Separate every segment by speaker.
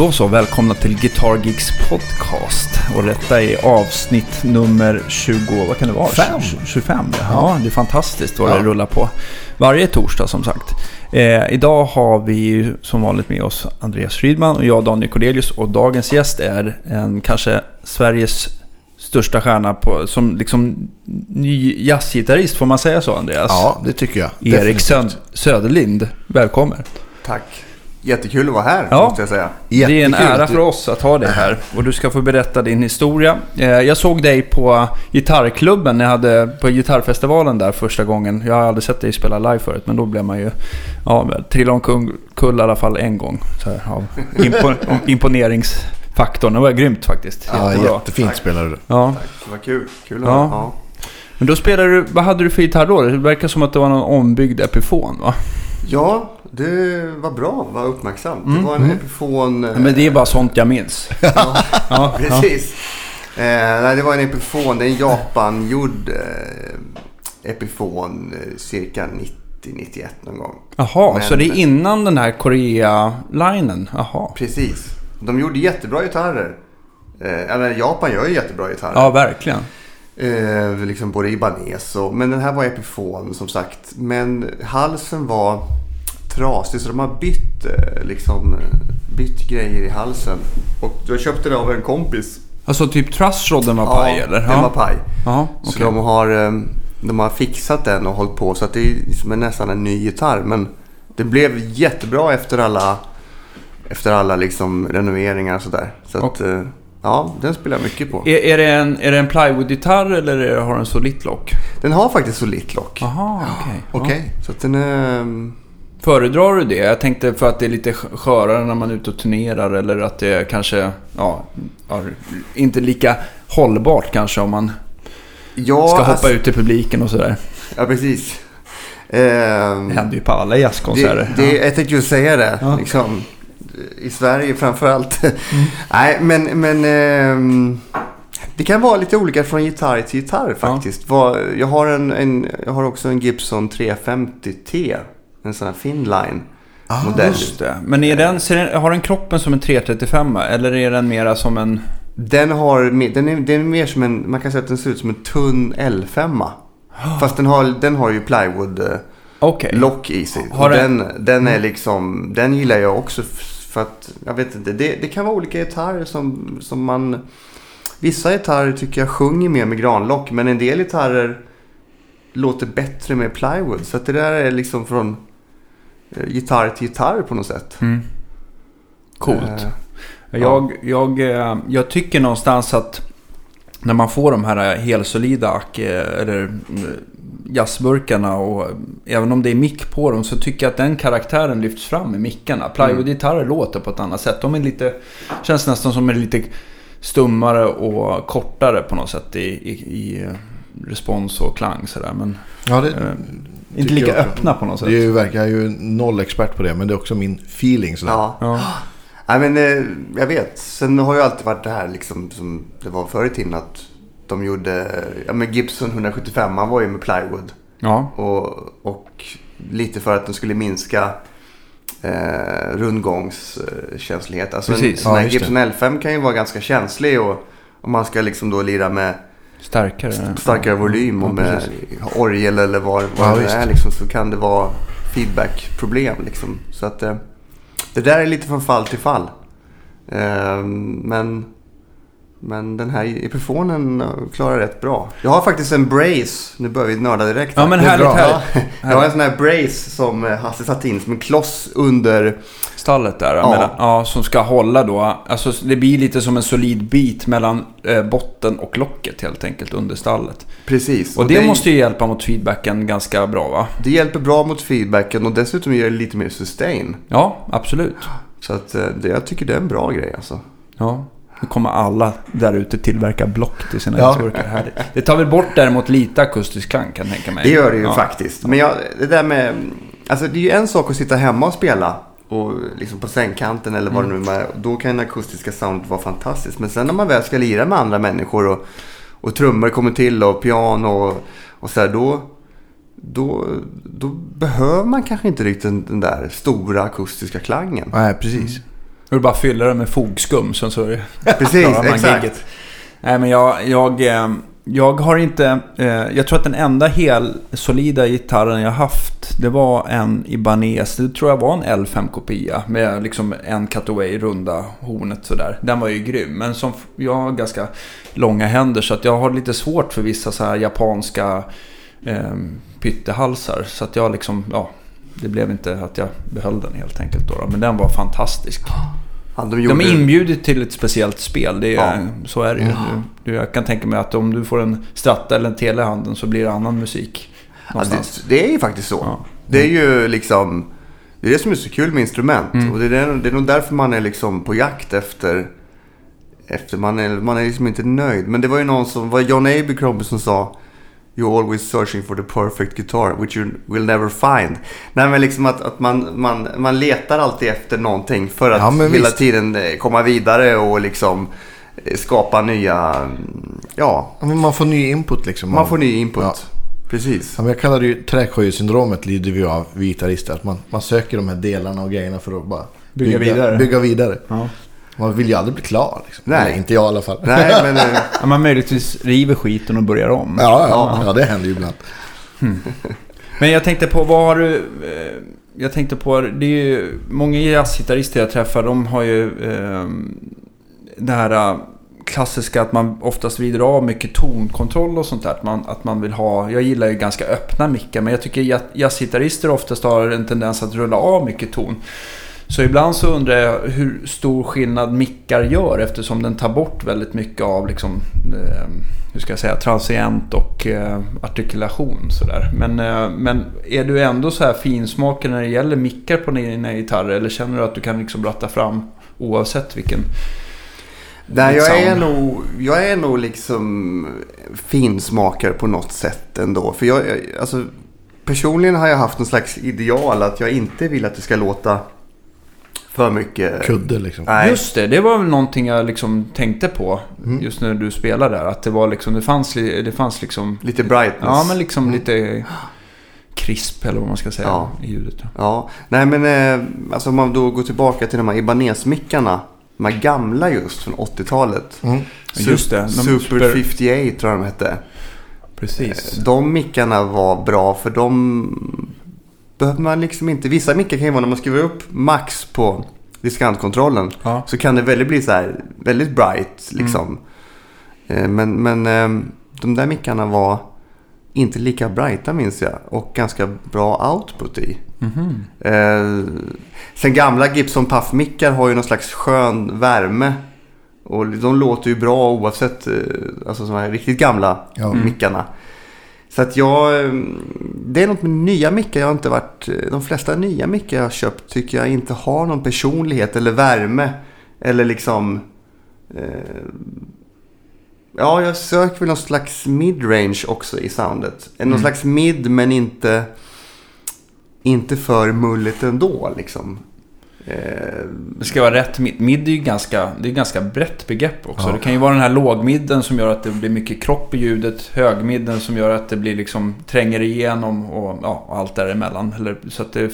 Speaker 1: Då så, välkomna till Guitar Geeks podcast. Och detta är avsnitt nummer 20, vad kan det vara?
Speaker 2: Fem.
Speaker 1: 25, ja. ja. Det är fantastiskt vad
Speaker 2: Ja.
Speaker 1: det rullar på. Varje torsdag som sagt. Eh, idag har vi som vanligt med oss Andreas Rydman och jag Daniel Cordelius. Och dagens gäst är en kanske Sveriges största stjärna på, som liksom ny jazzgitarrist, får man säga så Andreas?
Speaker 2: Ja, det tycker jag.
Speaker 1: Erik. Söd- Söderlind, välkommen.
Speaker 3: Tack. Jättekul att vara här,
Speaker 1: Ja.
Speaker 3: måste jag säga.
Speaker 1: Det är en
Speaker 2: Jättekul.
Speaker 1: ära för oss att ha dig här och du ska få berätta din historia. Eh, Jag såg dig på gitarrklubben när jag hade på gitarrfestivalen där första gången. Jag har aldrig sett dig spela live förut men då blev man ju ja, trilla omkull i alla fall en gång. Så här, av impo imponeringsfaktorn. Det var grymt faktiskt.
Speaker 2: Ja,
Speaker 1: Jättebra.
Speaker 2: jättefint
Speaker 3: Tack.
Speaker 2: spelar du.
Speaker 1: Ja.
Speaker 3: Tack. Det var kul. Kul att
Speaker 1: Ja.
Speaker 3: ja.
Speaker 1: Men då spelade du, vad hade du för gitarr då? Det verkar som att det var någon ombyggd Epiphone va?
Speaker 3: Ja, det var bra. Var uppmärksamt.
Speaker 1: Mm,
Speaker 3: Det var en
Speaker 1: mm.
Speaker 3: Epiphone...
Speaker 1: Ja, Men det är bara sånt jag minns.
Speaker 3: Ja,
Speaker 1: Ja,
Speaker 3: precis. Eh, nej, det var en Epiphone. Det är en Japan-gjord eh, Epiphone eh, cirka 90-91 någon gång.
Speaker 1: Jaha,
Speaker 3: Men-
Speaker 1: så det är innan den här Korea-linen? Jaha.
Speaker 3: Precis. De gjorde jättebra gitarrer. Eh, eller Japan gör ju jättebra gitarrer.
Speaker 1: Ja, verkligen.
Speaker 3: Eh, liksom både Ibanez och... Men den här var Epiphone som sagt. Men halsen var trasig så de har bytt, eh, liksom, eh, bytt grejer i halsen. Och jag köpte det av en kompis.
Speaker 1: Alltså typ trussrodden var paj eller?
Speaker 3: den var paj.
Speaker 1: Ja,
Speaker 3: Så
Speaker 1: okej.
Speaker 3: de har, eh, de har fixat den och hållit på. Så att det är liksom nästan en ny gitarr. Men det blev jättebra efter alla, efter alla liksom renoveringar och sådär. Så
Speaker 1: Och-
Speaker 3: eh, ja, den spelar jag mycket på.
Speaker 1: Är, är det en, är det en plywood-gitarr eller är det, har den solid lock?
Speaker 3: Den har faktiskt solid lock.
Speaker 1: Jaha, okej.
Speaker 2: Okej.
Speaker 3: Så att den är... mm,
Speaker 1: Föredrar du det? Jag tänkte för att det är lite sk- skörare när man är ute och turnerar eller att det är kanske ja, ja, inte lika hållbart kanske om man
Speaker 3: Ja,
Speaker 1: ska hoppa
Speaker 3: alltså-
Speaker 1: ut i publiken och sådär.
Speaker 3: Ja, precis. Ehm,
Speaker 1: Det händer ju på alla jazzkonserter.
Speaker 3: det, det, jag tänkte ju säga det.
Speaker 1: Ja.
Speaker 3: Liksom, I Sverige framförallt. Nej, men, men ehm, det kan vara lite olika från gitarr till gitarr faktiskt. Vad- Jag, har en, en, jag har också en Gibson 350T. En sån här Finline.
Speaker 2: Ah,
Speaker 3: modell.
Speaker 1: Just det. Men är den, den, har den kroppen som en 335 eller är den mera som en...
Speaker 3: Den, har, den, är, den är mer som en, man kan säga att den ser ut som en tunn L5. Fast den har, den har ju plywood
Speaker 1: Okej.
Speaker 3: lock i sig.
Speaker 1: Har
Speaker 3: och
Speaker 1: den-
Speaker 3: den, den är liksom, den gillar jag också för att, jag vet inte, det, det kan vara olika gitarrer som, som man, vissa gitarrer tycker jag sjunger mer med granlock, men en del gitarrer låter bättre med plywood. Så att det där är liksom från eh, gitarr till gitarr på något sätt.
Speaker 1: Mm. Coolt.
Speaker 3: Eh,
Speaker 1: Jag, jag, eh, jag tycker någonstans att när man får de här helsolida eller mm, jazzburkarna och även om det är mick på dem så tycker jag att den karaktären lyfts fram i mickarna. Plywoodgitarrer låter på ett annat sätt. De är lite, känns nästan som är lite stummare och kortare på något sätt i, i, i eh, respons och klang sådär. Men
Speaker 2: Ja, det,
Speaker 1: eh, inte lika
Speaker 2: jag
Speaker 1: öppna på något sätt.
Speaker 2: det är ju, verkar jag är ju noll expert på det, men det är också min feeling sådär.
Speaker 3: ja.
Speaker 1: Ja.
Speaker 3: Nej men eh, jag vet. Sen har ju alltid varit det här liksom som det var förr i tiden att de gjorde, ja men Gibson 175 man var ju med plywood.
Speaker 1: ja.
Speaker 3: Och, och lite för att den skulle minska eh, rundgångskänslighet. Alltså en,
Speaker 1: Precis.
Speaker 3: sån här
Speaker 2: Ja,
Speaker 3: Gibson L5 kan ju vara ganska känslig och om man ska liksom då lira med
Speaker 1: Starkare.
Speaker 3: starkare volym och med orgel eller vad, vad det är liksom, så kan det vara feedbackproblem. Liksom. Så att eh, det där är lite från fall till fall. Eh, men, men den här Epiphonen eh, klarar rätt bra. Jag har faktiskt en brace, nu börjar vi nörda direkt.
Speaker 1: Ja
Speaker 3: här.
Speaker 1: men
Speaker 2: Det är
Speaker 1: härligt, härligt.
Speaker 3: Jag har en sån här brace som eh, Hasse satt in som en kloss under.
Speaker 1: Stallet där,
Speaker 3: Ja.
Speaker 1: mellan, ja, som ska hålla då. Alltså det blir lite som en solid bit mellan eh, botten och locket helt enkelt under stallet.
Speaker 3: Precis.
Speaker 1: Och, det, måste ju hjälpa mot feedbacken ganska bra va?
Speaker 3: det hjälper bra mot feedbacken och dessutom ger det lite mer sustain.
Speaker 1: Ja, absolut.
Speaker 3: Så att, det, jag tycker det är en bra grej alltså.
Speaker 1: Ja. Nu kommer alla där ute tillverka block till sina
Speaker 2: Ja.
Speaker 1: Det tar väl bort däremot lite akustisk klang kan jag tänka mig.
Speaker 3: Det gör det ju
Speaker 1: ja.
Speaker 3: faktiskt. Men jag, det där med... Alltså det är ju en sak att sitta hemma och spela. Och liksom på sängkanten eller vad det nu är. Då kan det akustiska soundet vara fantastiskt. Men sen när man väl ska lira med andra människor och, och trummor kommer till och piano och, och så här, då, då, då behöver man kanske inte riktigt den, den där stora akustiska klangen.
Speaker 2: Nej, precis.
Speaker 1: Då det bara fylla det med fogskum, sen så.
Speaker 3: Precis,
Speaker 1: man
Speaker 3: exakt.
Speaker 1: gigget. Nej, men jag, jag, eh, jag har inte... Eh, jag tror att den enda hel solida gitarren jag haft, det var en Ibanez. Det tror jag var en L5-kopia med liksom en cutaway runda hornet sådär. Den var ju grym. Men som jag har ganska långa händer så att jag har lite svårt för vissa så här japanska eh, pyttehalsar. Så att jag liksom, ja... Det blev inte att jag behöll den helt enkelt då. då. Men den var fantastisk.
Speaker 3: Ja, de
Speaker 1: De
Speaker 3: gjorde,
Speaker 1: är inbjudit till ett speciellt spel. Det är,
Speaker 3: Ja.
Speaker 1: Så är det ju. Du, jag kan tänka mig att om du får en stratta eller en tele i handen så blir det annan musik.
Speaker 3: ja, det, det är ju faktiskt så.
Speaker 1: Ja.
Speaker 3: Det är ju liksom... Det är det som är så kul med instrument.
Speaker 1: Mm.
Speaker 3: Och det är, det är nog därför man är liksom på jakt efter... efter man, är, man är liksom inte nöjd. Men det var ju någon som... var John Abercrombie som sa... You're always searching for the perfect guitar, which you will never find. Nej men liksom att, att man, man, man letar alltid efter någonting för att
Speaker 2: Ja,
Speaker 3: hela
Speaker 2: visst.
Speaker 3: tiden eh, komma vidare och liksom eh, skapa nya... mm, Ja,
Speaker 2: men man får ny input liksom.
Speaker 3: man får ny input.
Speaker 2: Ja.
Speaker 3: Precis.
Speaker 2: Ja, men jag kallar det ju träkojesyndromet lider vi av vi gitarrister. Att man, man söker de här delarna och grejerna för att bara
Speaker 1: Bygga vidare.
Speaker 2: Bygga vidare.
Speaker 1: Ja.
Speaker 2: Man vill ju aldrig bli klar. Liksom.
Speaker 3: Nej.
Speaker 2: Eller, inte jag i alla fall.
Speaker 3: Nej men... eh,
Speaker 1: Ja, man möjligtvis river skiten och börjar om.
Speaker 2: Ja, ja, ja, det händer ju ibland.
Speaker 1: Men jag tänkte på, vad har du... Eh, jag tänkte på, det är ju många jazzgitarrister jag träffar, de har ju eh, det här eh, klassiska att man oftast vrider av mycket tonkontroll och sånt där. Att man, att man vill ha, jag gillar ju ganska öppna mickar, men jag tycker jazz- jazzgitarrister oftast har en tendens att rulla av mycket ton. Så ibland så undrar jag hur stor skillnad mickar gör eftersom den tar bort väldigt mycket av liksom, eh, hur ska jag säga, transient och eh, artikulation. Sådär. Men, eh, men är du ändå så här finsmakare när det gäller mickar på dina gitarrer eller känner du att du kan liksom ratta fram oavsett vilken?
Speaker 3: Nej, jag är, nog, jag är nog liksom finsmakare på något sätt ändå. För jag, jag- alltså, personligen har jag haft någon slags ideal att jag inte vill att det ska låta för mycket.
Speaker 2: Kudde liksom.
Speaker 3: Nej.
Speaker 1: Just det, det var väl någonting jag liksom tänkte på just när du spelade där. Att det var liksom, det fanns, det fanns liksom,
Speaker 3: Lite brightness.
Speaker 1: ja men liksom lite krisp eller vad man ska säga
Speaker 3: Ja.
Speaker 1: i ljudet. ja.
Speaker 3: Nej men eh, alltså om man då går tillbaka till de här Ibanez-mickarna. De här gamla just från 80-talet.
Speaker 2: Mm.
Speaker 1: Just det, de
Speaker 3: Super
Speaker 1: super-
Speaker 3: 58 tror jag de hette.
Speaker 1: Precis.
Speaker 3: De mickarna var bra för de behöver man liksom inte. Vissa mickar kan ju vara när man skriver upp max på diskantkontrollen.
Speaker 1: Ja.
Speaker 3: Så kan det väldigt bli så här väldigt bright liksom. Eh, Men, men eh, de där mickarna var inte lika brighta minns jag. Och ganska bra output i.
Speaker 1: Mhm.
Speaker 3: Eh, sen gamla Gibson Puff-mickar har ju någon slags skön värme. Och de låter ju bra oavsett, eh, alltså de här riktigt gamla
Speaker 2: Ja.
Speaker 3: mickarna. Så att jag, eh, det är något med nya mickar jag har inte varit, de flesta nya mickar jag har köpt tycker jag inte har någon personlighet eller värme. Eller liksom, eh, ja jag söker väl någon slags mid-range också i soundet. Någon
Speaker 1: Mm.
Speaker 3: slags mid men inte, inte för mulligt ändå liksom. Eh,
Speaker 1: Det ska vara rätt mid. Mid är ju ganska, det är ganska brett begrepp också.
Speaker 2: Ja.
Speaker 1: Det kan ju vara den här lågmidden som gör att det blir mycket kropp i ljudet. Högmidden som gör att det blir liksom tränger igenom och ja, allt däremellan. Eller, så att det är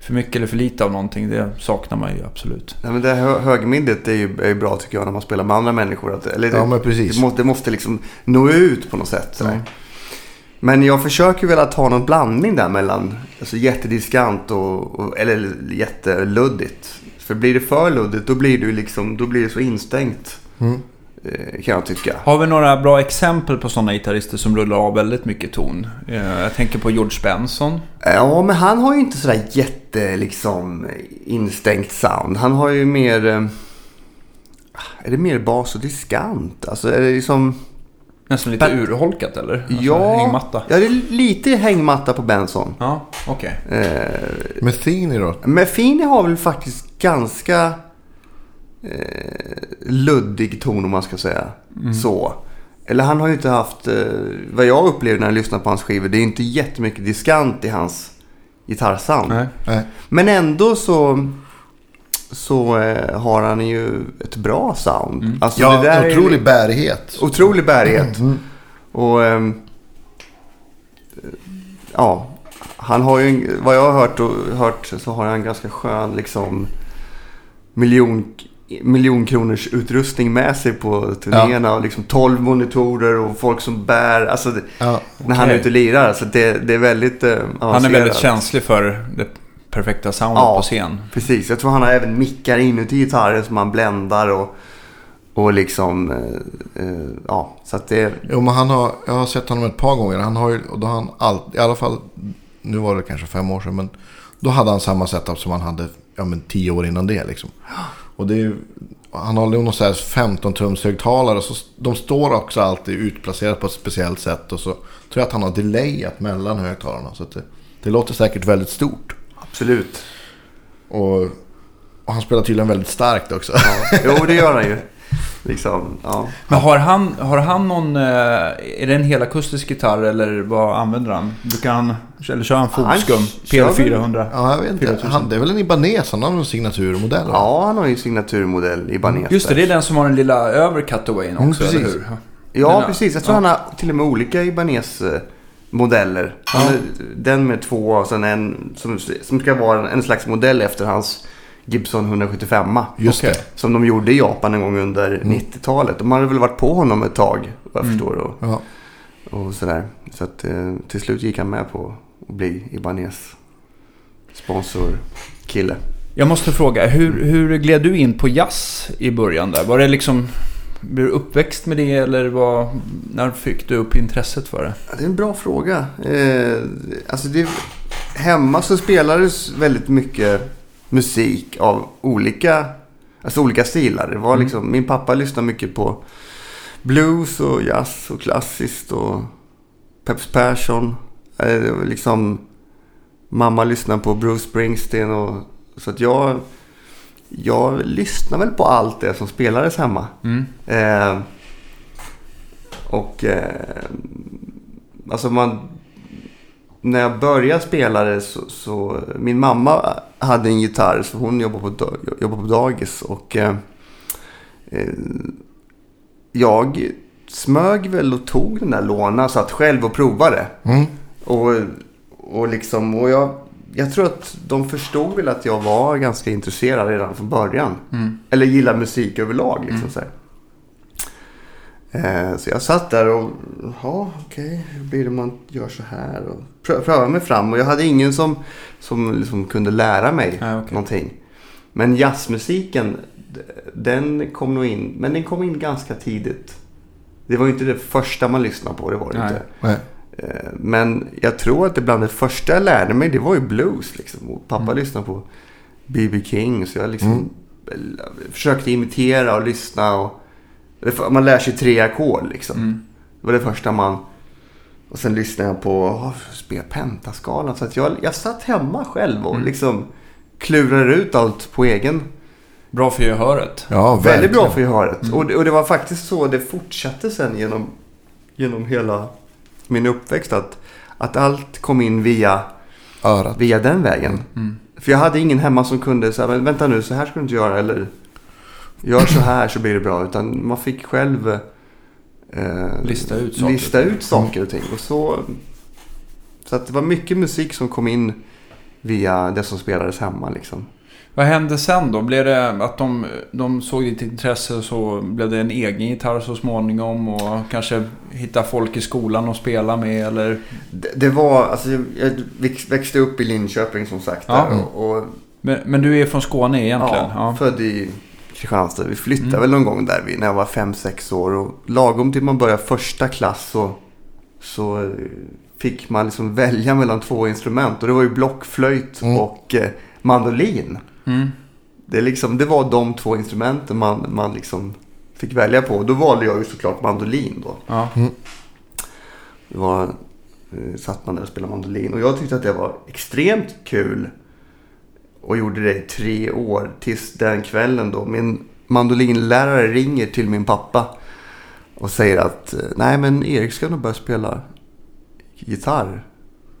Speaker 1: för, mycket eller för lite av någonting, det saknar man ju absolut.
Speaker 3: Ja, men det här hö- högmiddet är ju, är ju bra tycker jag när man spelar med andra människor. Att, eller det,
Speaker 2: Ja, men precis.
Speaker 3: det, måste, det måste liksom nå ut på något sätt. sådär.
Speaker 2: Ja.
Speaker 3: Men jag försöker väl att ha någon blandning där mellan alltså, jättediskant och, och, eller jätteluddigt. För blir det för luddigt då blir det, liksom, då blir det så instängt.
Speaker 2: Mm.
Speaker 3: Eh, kan jag tycka.
Speaker 1: Har vi några bra exempel på sådana gitarrister som rullar av väldigt mycket ton? Eh, Jag tänker på George Benson.
Speaker 3: Ja, men han har ju inte sådär jätte liksom instängt sound. Han har ju mer... eh, Är det mer bas och diskant? Alltså är det liksom...
Speaker 1: Nästan lite
Speaker 3: Ben-
Speaker 1: urholkat eller? Alltså,
Speaker 3: ja,
Speaker 1: Hängmatta.
Speaker 3: ja, det är lite hängmatta på Benson.
Speaker 1: Ja, okej.
Speaker 3: Eh,
Speaker 2: Metheny då?
Speaker 3: Fini har väl faktiskt ganska eh, luddig ton om man ska säga. Så. Eller han har ju inte haft, eh, vad jag upplevde när jag lyssnade på hans skivor, det är inte jättemycket diskant i hans gitarrsound.
Speaker 1: Nej.
Speaker 2: Nej.
Speaker 3: Men ändå så, så eh, har han ju ett bra sound. Alltså,
Speaker 2: Ja,
Speaker 3: det där är-
Speaker 2: otrolig bärighet.
Speaker 3: Otrolig bärighet.
Speaker 2: Mm.
Speaker 3: Och ehm, ja, han har ju, vad jag har hört, och, hört så har han en ganska skön liksom miljon, miljonkronors utrustning med sig på turnéerna. Och liksom 12 monitorer och folk som bär. Alltså
Speaker 2: Ja.
Speaker 3: när han är ute och lirar. Alltså det, det är väldigt eh,
Speaker 1: Han är väldigt känslig för det perfekta soundet
Speaker 3: Ja.
Speaker 1: på scen.
Speaker 3: Precis, jag tror han har även mickar inuti gitarren som han bländar och, och liksom, eh, eh, ja, så att det,
Speaker 2: Jo, men han har, jag har sett honom ett par gånger. Han har ju, och då har han allt, i alla fall, nu var det kanske fem år sedan, men då hade han samma setup som han hade ja, men tio år innan det. Liksom. Och det är han har nog någon så här 15 tums högtalare. Så de står också alltid utplacerat på ett speciellt sätt. Och så tror jag att han har delayat mellan högtalarna. Så att det, det låter säkert väldigt stort.
Speaker 3: Absolut.
Speaker 2: Och, och han spelar tydligen väldigt starkt också.
Speaker 3: Ja. Jo, det gör han ju. Liksom, ja.
Speaker 1: Men har han, har han någon... eh, Är det en helakustisk gitarr eller vad använder han? Brukar han... Eller kör han fotskum?
Speaker 3: kör väl-
Speaker 1: PL400?
Speaker 2: Ja, jag vet inte.
Speaker 1: 4000.
Speaker 2: Han, det är väl en Ibanez, han har någon signaturmodell.
Speaker 3: ja, han har ju signaturmodell i Banes.
Speaker 1: Just det, det är den som har den lilla över cutawayen
Speaker 2: Mm,
Speaker 1: också,
Speaker 2: precis.
Speaker 1: eller hur?
Speaker 3: Ja, precis. Jag tror
Speaker 1: ja.
Speaker 3: han har till och med olika Ibanez-modeller. Den med två och sen en som, som ska vara en, en slags modell efter hans Gibson 175.
Speaker 2: Just det.
Speaker 3: Som de gjorde i Japan en gång under 90-talet. De hade väl varit på honom ett tag, vad jag förstår. Och,
Speaker 2: Ja.
Speaker 3: och sådär. Så att eh, till slut gick han med på att bli Ibanez sponsorkille.
Speaker 1: Jag måste fråga, hur, hur gled du in på jazz i början där? Var det liksom... Blev du uppväxt med det eller vad, när fick du upp intresset för det?
Speaker 3: Ja, det är en bra fråga. Eh, alltså det, hemma så spelades väldigt mycket musik av olika, alltså olika stilar. Det var liksom, Min pappa lyssnade mycket på blues och jazz och klassiskt och Peps Persson. Eh, liksom, mamma lyssnade på Bruce Springsteen. Och, så att jag, jag lyssnade väl på allt det som spelades hemma.
Speaker 1: Mm.
Speaker 3: Eh, och eh, alltså man... När jag började spela det så, så... Min mamma hade en gitarr så hon jobbade på, jobbade på dagis. Och eh, eh, jag smög väl och tog den där låna satt själv och provade.
Speaker 2: Mm.
Speaker 3: Och, och liksom... Och jag, jag tror att de förstod väl att jag var ganska intresserad redan från början.
Speaker 1: Mm.
Speaker 3: Eller gillar musik överlag. Liksom, så, här. Eh, så jag satt där och, ja okej, hur blir det om man gör så här? Och prö- prövade mig fram och jag hade ingen som, som liksom kunde lära mig
Speaker 1: Ah, okej.
Speaker 3: någonting. Men jazzmusiken, den kom nog in, men den kom in ganska tidigt. Det var ju inte det första man lyssnade på, det var det
Speaker 1: Nej.
Speaker 3: inte.
Speaker 2: Nej.
Speaker 3: Eh, Men jag tror att det bland det första jag lärde mig, det var ju blues. Liksom. Och pappa
Speaker 1: Mm.
Speaker 3: lyssnade på B.B. King. Så jag liksom
Speaker 2: Mm.
Speaker 3: försökte imitera och lyssna. Och man lär sig tre ackord liksom.
Speaker 1: Mm.
Speaker 3: Det var det första man... Och sen lyssnade jag på oh, spela pentaskalan. Så att jag, jag satt hemma själv och
Speaker 1: Mm.
Speaker 3: liksom klurade ut allt på egen.
Speaker 1: Bra för gehöret.
Speaker 2: Ja,
Speaker 3: Väldigt
Speaker 2: verkligen.
Speaker 3: bra för gehöret.
Speaker 1: Mm.
Speaker 3: Och, det- och det var faktiskt så det fortsatte sen genom, genom hela min uppväxt. Att, att allt kom in via,
Speaker 2: Örat.
Speaker 3: via den vägen.
Speaker 1: Mm.
Speaker 3: För jag hade ingen hemma som kunde säga, men vänta nu, så här ska du inte göra. Eller gör så här så blir det bra. Utan man fick själv eh,
Speaker 1: Lista ut saker.
Speaker 3: lista ut saker och ting. Och så, så att det var mycket musik som kom in via det som spelades hemma. Liksom.
Speaker 1: Vad hände sen då? Blev det att de, de såg ditt intresse och så blev det en egen gitarr så småningom och kanske hitta folk i skolan och spela med eller?
Speaker 3: Det, det var, alltså jag jag väx- växte upp i Linköping som sagt.
Speaker 1: Ja.
Speaker 3: Där, och, och,
Speaker 1: Men, men du är från Skåne egentligen?
Speaker 3: ja, född i Kristianstad. Vi flyttade
Speaker 1: Mm.
Speaker 3: väl någon gång där vid- när jag var 5-6 år. Och lagom till man började första klass så, så eh, fick man liksom välja mellan två instrument. Och det var ju blockflöjt
Speaker 2: Mm.
Speaker 3: och eh, mandolin.
Speaker 1: Mm.
Speaker 3: Det, liksom, det var de två instrumenten man, man liksom fick välja på. Då valde jag ju såklart mandolin då.
Speaker 1: Ja.
Speaker 3: Det var, eh, satt man där och spelade mandolin. Och jag tyckte att det var extremt kul. Och gjorde det i tre år. Tills den kvällen då min mandolinlärare ringer till min pappa. Och säger att eh, nej men Erik ska nog börja spela gitarr.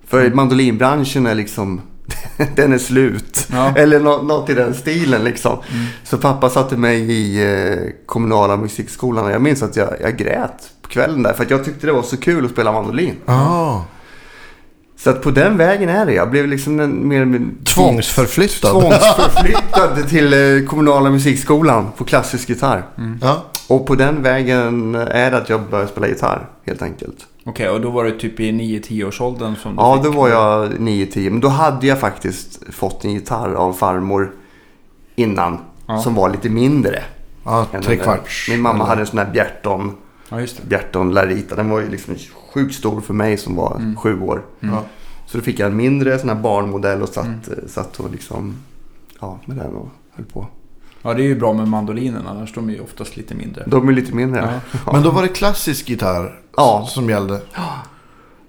Speaker 3: För mandolinbranschen är liksom, den är slut.
Speaker 1: Ja.
Speaker 3: Eller nå- något i den stilen liksom.
Speaker 1: Mm.
Speaker 3: Så pappa satte mig i eh, kommunala musikskolan och jag minns att jag, jag grät på kvällen där. För att jag tyckte det var så kul att spela mandolin.
Speaker 2: Ah.
Speaker 3: Så att på den vägen är det. Jag blev liksom en, mer...
Speaker 2: Tvångsförflyttad.
Speaker 3: Tvångsförflyttad till eh, kommunala musikskolan på klassisk gitarr.
Speaker 2: Ja.
Speaker 3: Och på den vägen är det att jag började spela gitarr helt enkelt.
Speaker 1: Okej, och då var det typ i 9-10 års åldern som du
Speaker 3: Ja,
Speaker 1: fick...
Speaker 3: då var jag 9-10. Men då hade jag faktiskt fått en gitarr av farmor innan.
Speaker 1: Ja.
Speaker 3: Som var lite mindre.
Speaker 2: Ja,
Speaker 3: än
Speaker 2: tre
Speaker 3: den där.
Speaker 2: kvarts.
Speaker 3: Min mamma
Speaker 2: Eller-
Speaker 3: hade en sån här Bjerton,
Speaker 1: Ja, just det.
Speaker 3: Bjerton Larita. Den var ju liksom sjukt stor för mig som var
Speaker 1: Mm.
Speaker 3: sju år.
Speaker 2: Ja.
Speaker 3: Så då fick jag en mindre sån här barnmodell och satt,
Speaker 1: Mm.
Speaker 3: satt och liksom... Ja, med den och höll på.
Speaker 1: Ja, det är ju bra med mandolinen, annars de är ju oftast lite mindre.
Speaker 3: De är lite mindre.
Speaker 1: Ja.
Speaker 3: Ja.
Speaker 2: Men då var det klassisk gitarr
Speaker 3: Ja.
Speaker 2: som gällde.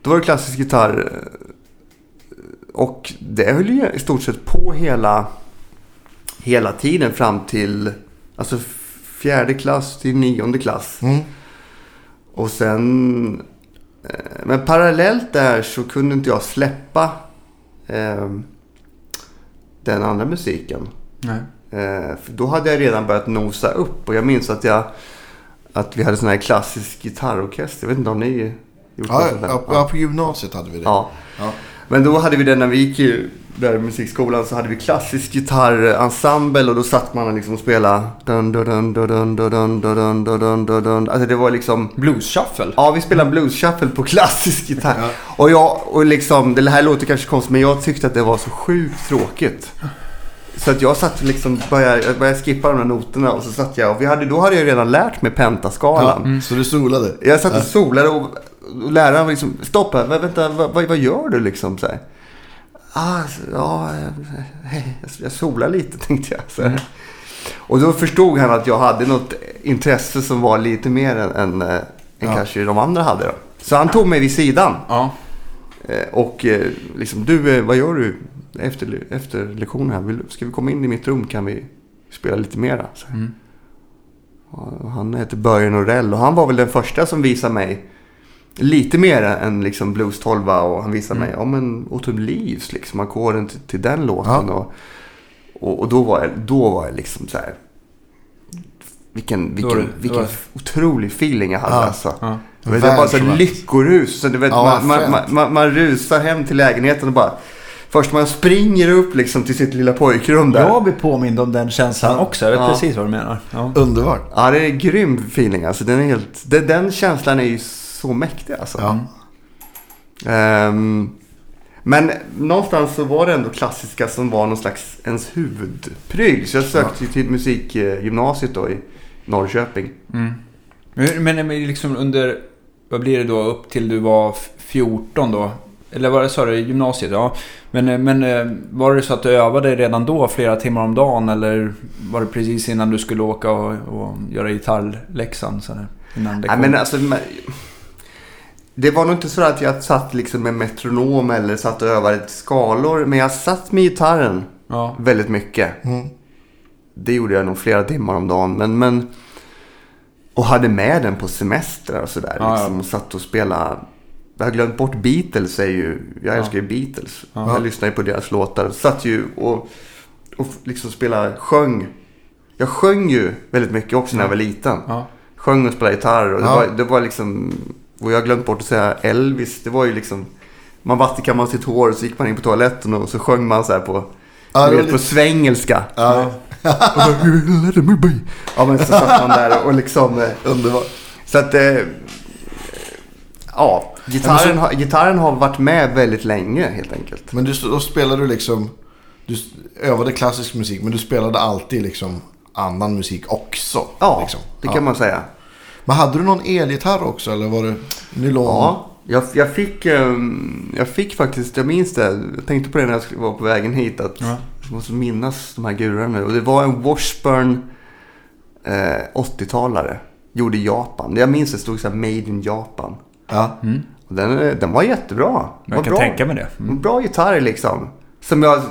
Speaker 3: Då var det klassisk gitarr. eh, Och det höll ju i stort sett på hela, hela tiden fram till alltså fjärde klass till nionde klass.
Speaker 2: Mm.
Speaker 3: Och sen... eh, Men parallellt där så kunde inte jag släppa eh, den andra musiken. Eh, då hade jag redan börjat nosa upp. Och jag minns att, jag, att vi hade sån här klassisk gitarrorkester. Jag vet inte om ni gjort
Speaker 2: Ja,
Speaker 3: sånt
Speaker 2: ja, ja, på gymnasiet hade vi det.
Speaker 3: Ja.
Speaker 2: Ja.
Speaker 3: Men då hade vi det när vi gick i där musikskolan så hade vi klassisk gitarrensemble och då satt man och liksom spelade dun dun dun dun dun dun dun dun dun dun dun dun. Alltså det var liksom
Speaker 1: Blues shuffle.
Speaker 3: Ja, vi spelade blues shuffle på klassisk gitarr. Och jag, och liksom, det här låter kanske konstigt men jag tyckte att det var så sjukt tråkigt. Så att jag satt liksom, började, började skippa de här noterna och så satt jag och vi hade, då hade jag redan lärt mig pentaskalan.
Speaker 2: Ja, Så du solade?
Speaker 3: Jag satt och solade och, och läraren var liksom, stopp här, vänta, vad, vad, vad gör du liksom? Så här. Ah, ja, jag, jag solar lite tänkte jag. Så här. Och då förstod han att jag hade något intresse som var lite mer än, än, eh, än
Speaker 2: Ja.
Speaker 3: kanske de andra hade. Då. Så han tog mig vid sidan.
Speaker 1: Ja.
Speaker 3: eh, Och eh, liksom, du, eh, vad gör du efter, efter lektionen här? Vill, ska vi komma in i mitt rum? Kan vi spela lite mera?
Speaker 1: Mm.
Speaker 3: Och Han heter Börje Norell och han var väl den första som visade mig lite mer än liksom Blues 12 och han visade
Speaker 1: Mm.
Speaker 3: mig om en Autumn Leaves, liksom ackorden till, till den låten.
Speaker 2: Ja.
Speaker 3: Och, och, och då, var jag, då var jag liksom så här. Vilken, vilken, vilken otrolig feeling jag hade
Speaker 2: Ja.
Speaker 3: alltså.
Speaker 1: Ja.
Speaker 3: Jag vet, var bara så lyckorus. Så du vet,
Speaker 2: Ja,
Speaker 3: man, man, man, man rusar hem till lägenheten och bara... Först man springer upp liksom till sitt lilla pojkrum där.
Speaker 1: Jag blir påmind om den känslan
Speaker 3: Ja.
Speaker 1: också. Jag vet
Speaker 3: Ja.
Speaker 1: precis vad du menar. Ja.
Speaker 2: Underbart.
Speaker 3: Ja, det är en grym feeling. Alltså, den, är helt, den, den känslan är ju så mäktig. Alltså.
Speaker 2: Ja.
Speaker 3: Ehm, men någonstans så var det ändå klassiska som var någon slags ens huvudpryl. Så jag sökte ju till musikgymnasiet då i Norrköping.
Speaker 1: Mm. Men, men liksom under, vad blir det då, upp till du var f- 14 då? Eller vad sa du, gymnasiet? Ja. Men, eh, men eh, var det så att du övade redan då flera timmar om dagen? Eller var det precis innan du skulle åka och, och göra gitarrläxan? Så där, innan
Speaker 3: Nej,
Speaker 1: lektion?
Speaker 3: men alltså, det var nog inte så att jag satt liksom med metronom eller satt och övade skalor. Men jag satt med gitarren
Speaker 1: ja.
Speaker 3: väldigt mycket.
Speaker 2: Mm.
Speaker 3: Det gjorde jag nog flera timmar om dagen. Men, men, och hade med den på semestrar och sådär.
Speaker 1: Ja, ja.
Speaker 3: liksom, och satt och spelade. Jag har glömt bort Beatles. Är ju, jag
Speaker 1: Ja.
Speaker 3: älskar ju Beatles.
Speaker 1: Ja.
Speaker 3: Jag lyssnar ju på deras låtar. Satt ju och, och liksom spelade, sjöng. Jag sjöng ju väldigt mycket också när jag var liten.
Speaker 1: Ja.
Speaker 3: Sjöng och spelade gitarr. Och det, var, det var liksom... Och jag har glömt bort att säga Elvis. Det var ju liksom... Man vattenkammade sitt hår och så gick man in på toaletten och så sjöng man så här på...
Speaker 2: Ja,
Speaker 3: vet, på svengelska.
Speaker 2: Ja,
Speaker 3: be. Ja men så satt man där och liksom... eh,
Speaker 2: underbart.
Speaker 3: Så att... Eh, ja, gitarren, har, gitarren har varit med väldigt länge helt enkelt.
Speaker 2: Men du, då spelade du liksom... Du övade klassisk musik men du spelade alltid liksom annan musik också.
Speaker 3: Ja,
Speaker 2: liksom.
Speaker 3: det kan man säga.
Speaker 2: Men hade du någon elgitarr också eller var det nylon?
Speaker 3: Ja, jag, jag, fick, ehm, jag fick faktiskt, jag minns det. Jag tänkte på det när jag skulle- var på vägen hit. Att
Speaker 1: Ja.
Speaker 3: Jag måste minnas de här gurorna nu. Och det var en Washburn eh, 80-talare. Gjord i Japan. Jag minns det stod så här Made in Japan.
Speaker 2: Ja.
Speaker 1: Mm.
Speaker 3: Den, den var jättebra.
Speaker 1: Jag
Speaker 3: var
Speaker 1: kan
Speaker 3: bra.
Speaker 1: tänka mig det. Mm.
Speaker 3: En bra gitarr liksom. Som jag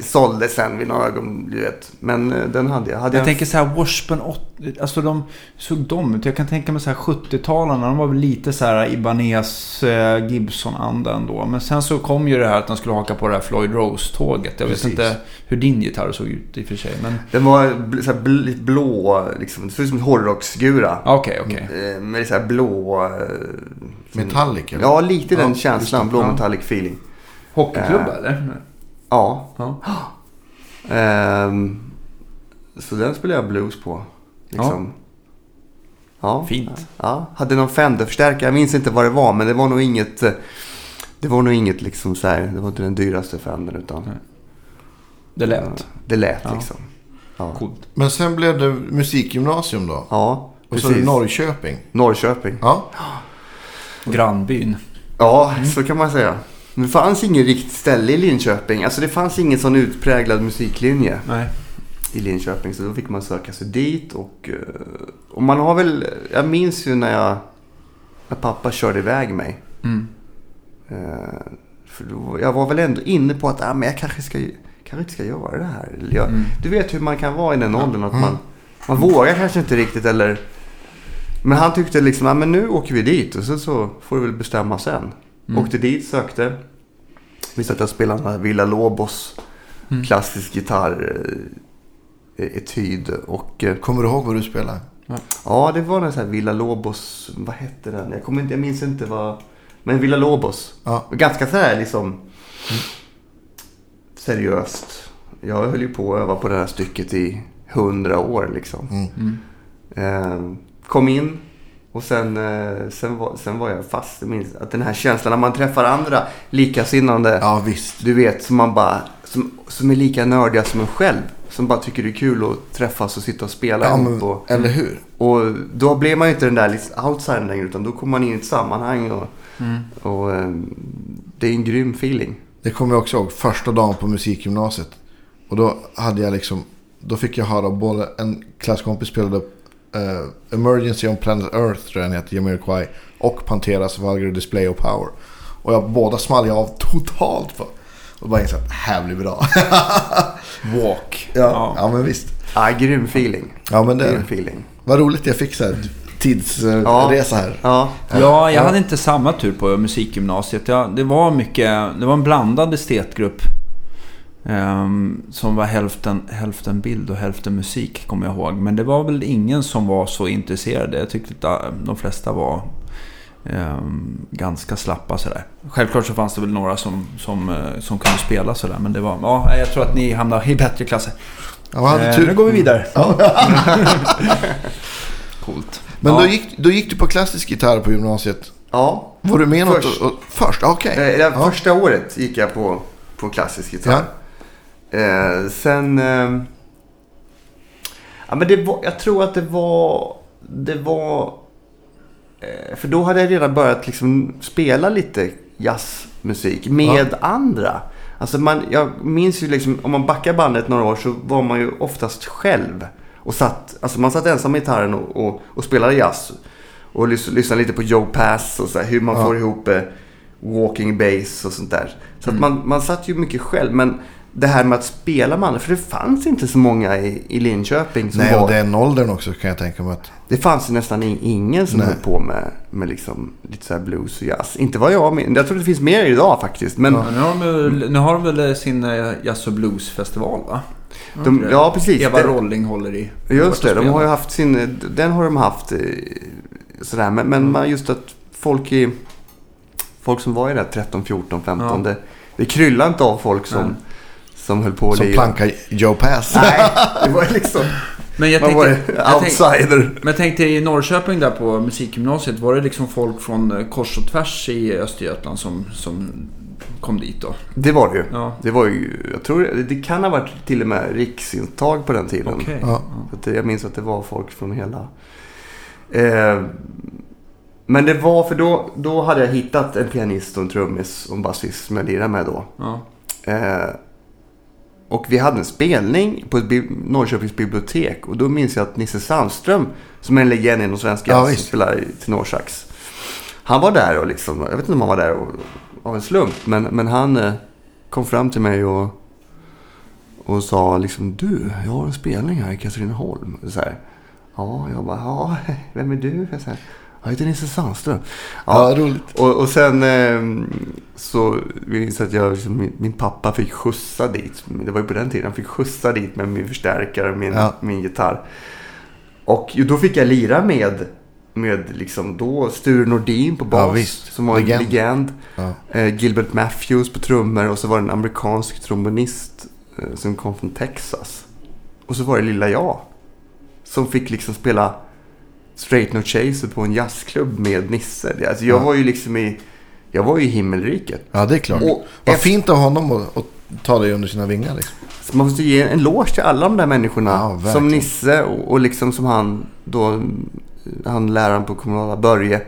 Speaker 3: sålde sen vid några ögon, du vet. Men eh, den hade jag. Hade
Speaker 1: Jag
Speaker 3: jag
Speaker 1: tänker så här Washburn 80, alltså de såg de ut. Jag kan tänka mig så här 70-talarna, de var väl lite så här Ibanez eh, Gibson-anda ändå. Men sen så kom ju det här att de skulle haka på det här Floyd Rose-tåget. Jag
Speaker 2: Precis.
Speaker 1: vet inte hur din gitarr såg ut i och för sig. Men
Speaker 3: Den var så här bl- blå, liksom. Det såg ut som en hårdrocksgura.
Speaker 1: okej, okej.
Speaker 3: Eh, Med så här blå... eh,
Speaker 2: Metallic eller?
Speaker 3: Ja, lite den
Speaker 2: Ja,
Speaker 3: känslan.
Speaker 2: just det.
Speaker 3: Blå metallic feeling.
Speaker 1: Hockeyklubb
Speaker 3: Eh.
Speaker 1: eller?
Speaker 3: Ja.
Speaker 1: Ja.
Speaker 3: Ehm, så den spelade jag blues på. Liksom. Ja.
Speaker 1: Fint.
Speaker 3: Ja. Hade någon Fender-förstärkare. Jag minns inte vad det var. Men det var nog inget. eh, Det var nog inget liksom så här. Det var inte den dyraste Fender. Utan
Speaker 1: Nej. Det lät.
Speaker 3: det lät liksom. Ja.
Speaker 1: Coolt.
Speaker 2: Men sen blev det musikgymnasium då.
Speaker 3: Ja,
Speaker 2: Och så är det
Speaker 3: precis.
Speaker 2: Norrköping.
Speaker 3: Norrköping.
Speaker 2: Ja.
Speaker 1: Grannbyn.
Speaker 3: Ja, så kan man säga. Det fanns inget riktigt ställe i Linköping. Alltså det fanns ingen sån utpräglad musiklinje
Speaker 1: Nej.
Speaker 3: i Linköping. Så då fick man söka sig dit. Och, eh, och man har väl... Jag minns ju när jag... När pappa körde iväg mig.
Speaker 1: Mm.
Speaker 3: Eh, För då, jag var väl ändå inne på att ah, men jag kanske, ska, kanske inte ska göra det här. Jag,
Speaker 1: Mm.
Speaker 3: Du vet hur man kan vara i den åldern. Att
Speaker 2: Mm.
Speaker 3: man, man vågar kanske inte riktigt. eller... Men han tyckte liksom, ah, men nu åker vi dit och så, så får du väl bestämma sen.
Speaker 1: Mm.
Speaker 3: Åkte dit, sökte. Visste att jag spelade här Villa Lobos
Speaker 1: Mm.
Speaker 3: klassisk gitarr eh, etyd. Och eh,
Speaker 2: Kommer du ihåg vad du spelade?
Speaker 3: ja, det var den så här Villa Lobos, vad hette den? Jag, kommer inte, jag minns inte vad. Men Villa Lobos.
Speaker 2: Ja.
Speaker 3: Ganska så här liksom seriöst. Jag höll ju på att öva på det här stycket i hundra år liksom.
Speaker 2: Mm.
Speaker 1: Mm.
Speaker 3: Eh, kom in och sen, eh, sen, var, sen var jag fast. Jag minns att den här känslan när man träffar andra likasinnande.
Speaker 2: Ja, visst.
Speaker 3: Du vet, som man bara, som, som är lika nördiga som en själv. Som bara tycker det är kul att träffas och sitta och spela
Speaker 2: Ja, men,
Speaker 3: Och,
Speaker 2: eller hur?
Speaker 3: och då blir man ju inte den där liksom outsidern längre. Utan då kommer man in i ett sammanhang. Och,
Speaker 1: Mm.
Speaker 3: och eh, det är en grym feeling.
Speaker 2: Det kommer jag också ihåg. Första dagen på musikgymnasiet. Och då hade jag liksom... Då fick jag höra både en klasskompis spelade eh, Emergency on Planet Earth tror jag den heter, Jamiroquai. Och Panteras Vulgar Display of Power. Och jag, båda small jag av totalt på. Och bara insåg att det här blir bra.
Speaker 1: Walk.
Speaker 2: ja, ja, men visst.
Speaker 3: Ja, grym feeling.
Speaker 2: Ja, men det
Speaker 3: Grym feeling.
Speaker 2: Vad roligt jag fick så här tidsresa
Speaker 3: Ja.
Speaker 2: här.
Speaker 3: Ja,
Speaker 1: Ja, jag hade inte samma tur på musikgymnasiet. Jag, det var mycket, det var en blandad estetgrupp. Ehm, som var hälften, hälften bild och hälften musik, kommer jag ihåg. Men det var väl ingen som var så intresserade. Jag tyckte att äh, de flesta var ehm, ganska slappa sådär. Självklart så fanns det väl några som, som, eh, som kunde spela sådär. Men det var, ja, jag tror att ni hamnar i bättre klasser.
Speaker 2: Ja,
Speaker 1: Eh,
Speaker 2: tur.
Speaker 1: nu går vi vidare.
Speaker 2: Ja.
Speaker 1: Coolt.
Speaker 2: Men
Speaker 1: ja.
Speaker 2: då, gick, då gick du på klassisk gitarr på gymnasiet.
Speaker 3: ja.
Speaker 2: Var du med något?
Speaker 3: Först.
Speaker 2: Och, och, först? Okej.
Speaker 3: Eh, det
Speaker 2: Ja.
Speaker 3: Första året gick jag på, på klassisk gitarr. Eh, sen... Eh, ja, men det var, jag tror att det var... Det var... Eh, för då hade jag redan börjat liksom spela lite jazzmusik med andra. Alltså man, jag minns ju liksom, om man backar bandet några år så var man ju oftast själv. Och satt, alltså man satt ensam med gitarren och, och, och spelade jazz. Och lys, lyssnade lite på Joe Pass och så här, hur man
Speaker 2: Ja.
Speaker 3: får ihop eh, walking bass och sånt där. Så att man, man satt ju mycket själv. Men det här med att spela med andra, för det fanns inte så många i, i Linköping som
Speaker 2: Nej,
Speaker 3: var...
Speaker 2: och den åldern också kan jag tänka mig att...
Speaker 3: Det fanns ju nästan in- ingen som
Speaker 2: Nej.
Speaker 3: höll på med, med liksom lite så här blues och jazz. Inte vad jag men Jag tror det finns mer idag faktiskt. Men
Speaker 1: Ja, nu, har de, väl- nu har de väl sin eh, jazz och bluesfestival va?
Speaker 3: de, ja, precis.
Speaker 1: Eva
Speaker 3: Det-
Speaker 1: Rolling håller i.
Speaker 3: Just det, de har ju haft sin... Den har de haft eh, sådär. Men, men man just att folk i... Folk som var i det här 13, 14, 15.
Speaker 1: Ja.
Speaker 3: Det, det kryllar inte av folk som,
Speaker 1: Nej.
Speaker 3: Som höll på att
Speaker 2: Som plankar Joe Pass.
Speaker 3: Nej, det var liksom...
Speaker 1: Men jag
Speaker 3: Man var
Speaker 1: tänkte, jag tänkte,
Speaker 3: outsider.
Speaker 1: men jag tänkte i Norrköping där på musikgymnasiet. Var det liksom folk från eh, kors och tvärs i Östergötland som, som kom dit då?
Speaker 3: Det var det ju.
Speaker 1: Ja,
Speaker 3: Det var ju... Jag tror det, det kan ha varit till och med riksintag på den tiden.
Speaker 1: okej.
Speaker 2: Ja.
Speaker 3: Det- jag minns att det var folk från hela... Eh, men det var för då, då hade jag hittat en pianist och en trummis och en basist som jag lirade med då.
Speaker 1: Ja.
Speaker 3: Eh, och vi hade en spelning på ett bi- Norrköpings bibliotek. Och då minns jag att Nisse Sandström, som är en legend inom svensk
Speaker 2: Ja,
Speaker 3: som spelar i tenorsax. Han var där och liksom, jag vet inte om han var där och, av en slump. Men, men han eh, kom fram till mig och, och sa liksom Du, jag har en spelning här i Katrineholm. Så här, ja, jag bara, ja, vem är du? Så här, jag heter Nisse Sandström.
Speaker 2: Ja, roligt.
Speaker 3: Och, och sen eh, så minns att jag, liksom, min, min pappa fick skjutsa dit. Det var ju på den tiden. Han fick skjutsa dit med min förstärkare och min,
Speaker 2: Ja.
Speaker 3: min gitarr. Och då fick jag lira med med liksom då Sture Nordin på bas.
Speaker 2: Ja.
Speaker 3: Som var en
Speaker 2: Legend.
Speaker 3: legend.
Speaker 2: Ja.
Speaker 3: Eh, Gilbert Matthews på trummor och så var det en amerikansk trombonist eh, som kom från Texas. Och så var det lilla jag. Som fick liksom spela Straight No Chaser på en jazzklubb med Nisse. Alltså jag
Speaker 2: Ja.
Speaker 3: var ju liksom i... Jag var ju i himmelriket.
Speaker 2: ja, det är klart.
Speaker 3: Och
Speaker 2: Vad
Speaker 3: efter-
Speaker 2: fint av honom att, att ta dig under sina vingar. Liksom.
Speaker 3: Man måste ge en eloge till alla de där människorna.
Speaker 2: Ja,
Speaker 3: som Nisse och, och liksom som han då, han läraren på kommunala Börje.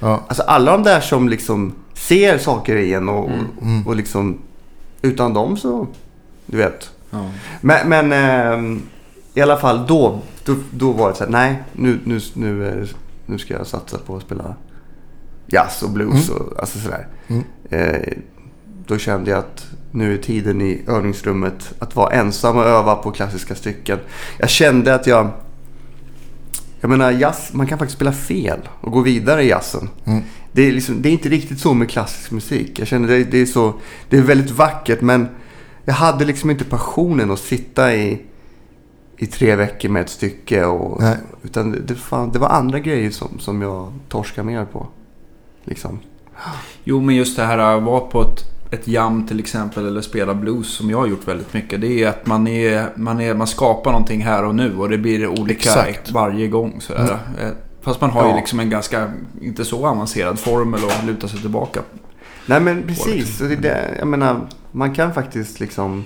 Speaker 2: Ja.
Speaker 3: Alltså alla de där som liksom ser saker i en och,
Speaker 2: Mm.
Speaker 3: och liksom utan dem så, du vet.
Speaker 1: Ja.
Speaker 3: Men, men ehm, i alla fall då, då, då var det så här, nej nu, nu, nu, nu ska jag satsa på att spela jazz och blues och alltså sådär.
Speaker 2: Mm.
Speaker 3: Eh, då kände jag att nu är tiden i övningsrummet att vara ensam och öva på klassiska stycken. Jag kände att jag... Jag menar jazz, man kan faktiskt spela fel och gå vidare i jazzen.
Speaker 2: Mm.
Speaker 3: Det, är liksom, det är inte riktigt så med klassisk musik. Jag känner det, det är så... Det är väldigt vackert men jag hade liksom inte passionen att sitta i, i tre veckor med ett stycke. Och,
Speaker 2: Nej.
Speaker 3: utan det, det, fan, det var andra grejer som, som jag torskar mer på. Liksom.
Speaker 1: Jo, men just det här att vara på ett, ett jam till exempel eller spela blues som jag har gjort väldigt mycket. Det är att man, är, man, är, man skapar någonting här och nu och det blir olika
Speaker 2: Exakt.
Speaker 1: varje gång. Sådär. Eh, Fast man har
Speaker 3: Ja.
Speaker 1: ju liksom en ganska, inte så avancerad formel att luta sig tillbaka.
Speaker 3: Nej men precis. Är det, jag menar, man kan faktiskt liksom...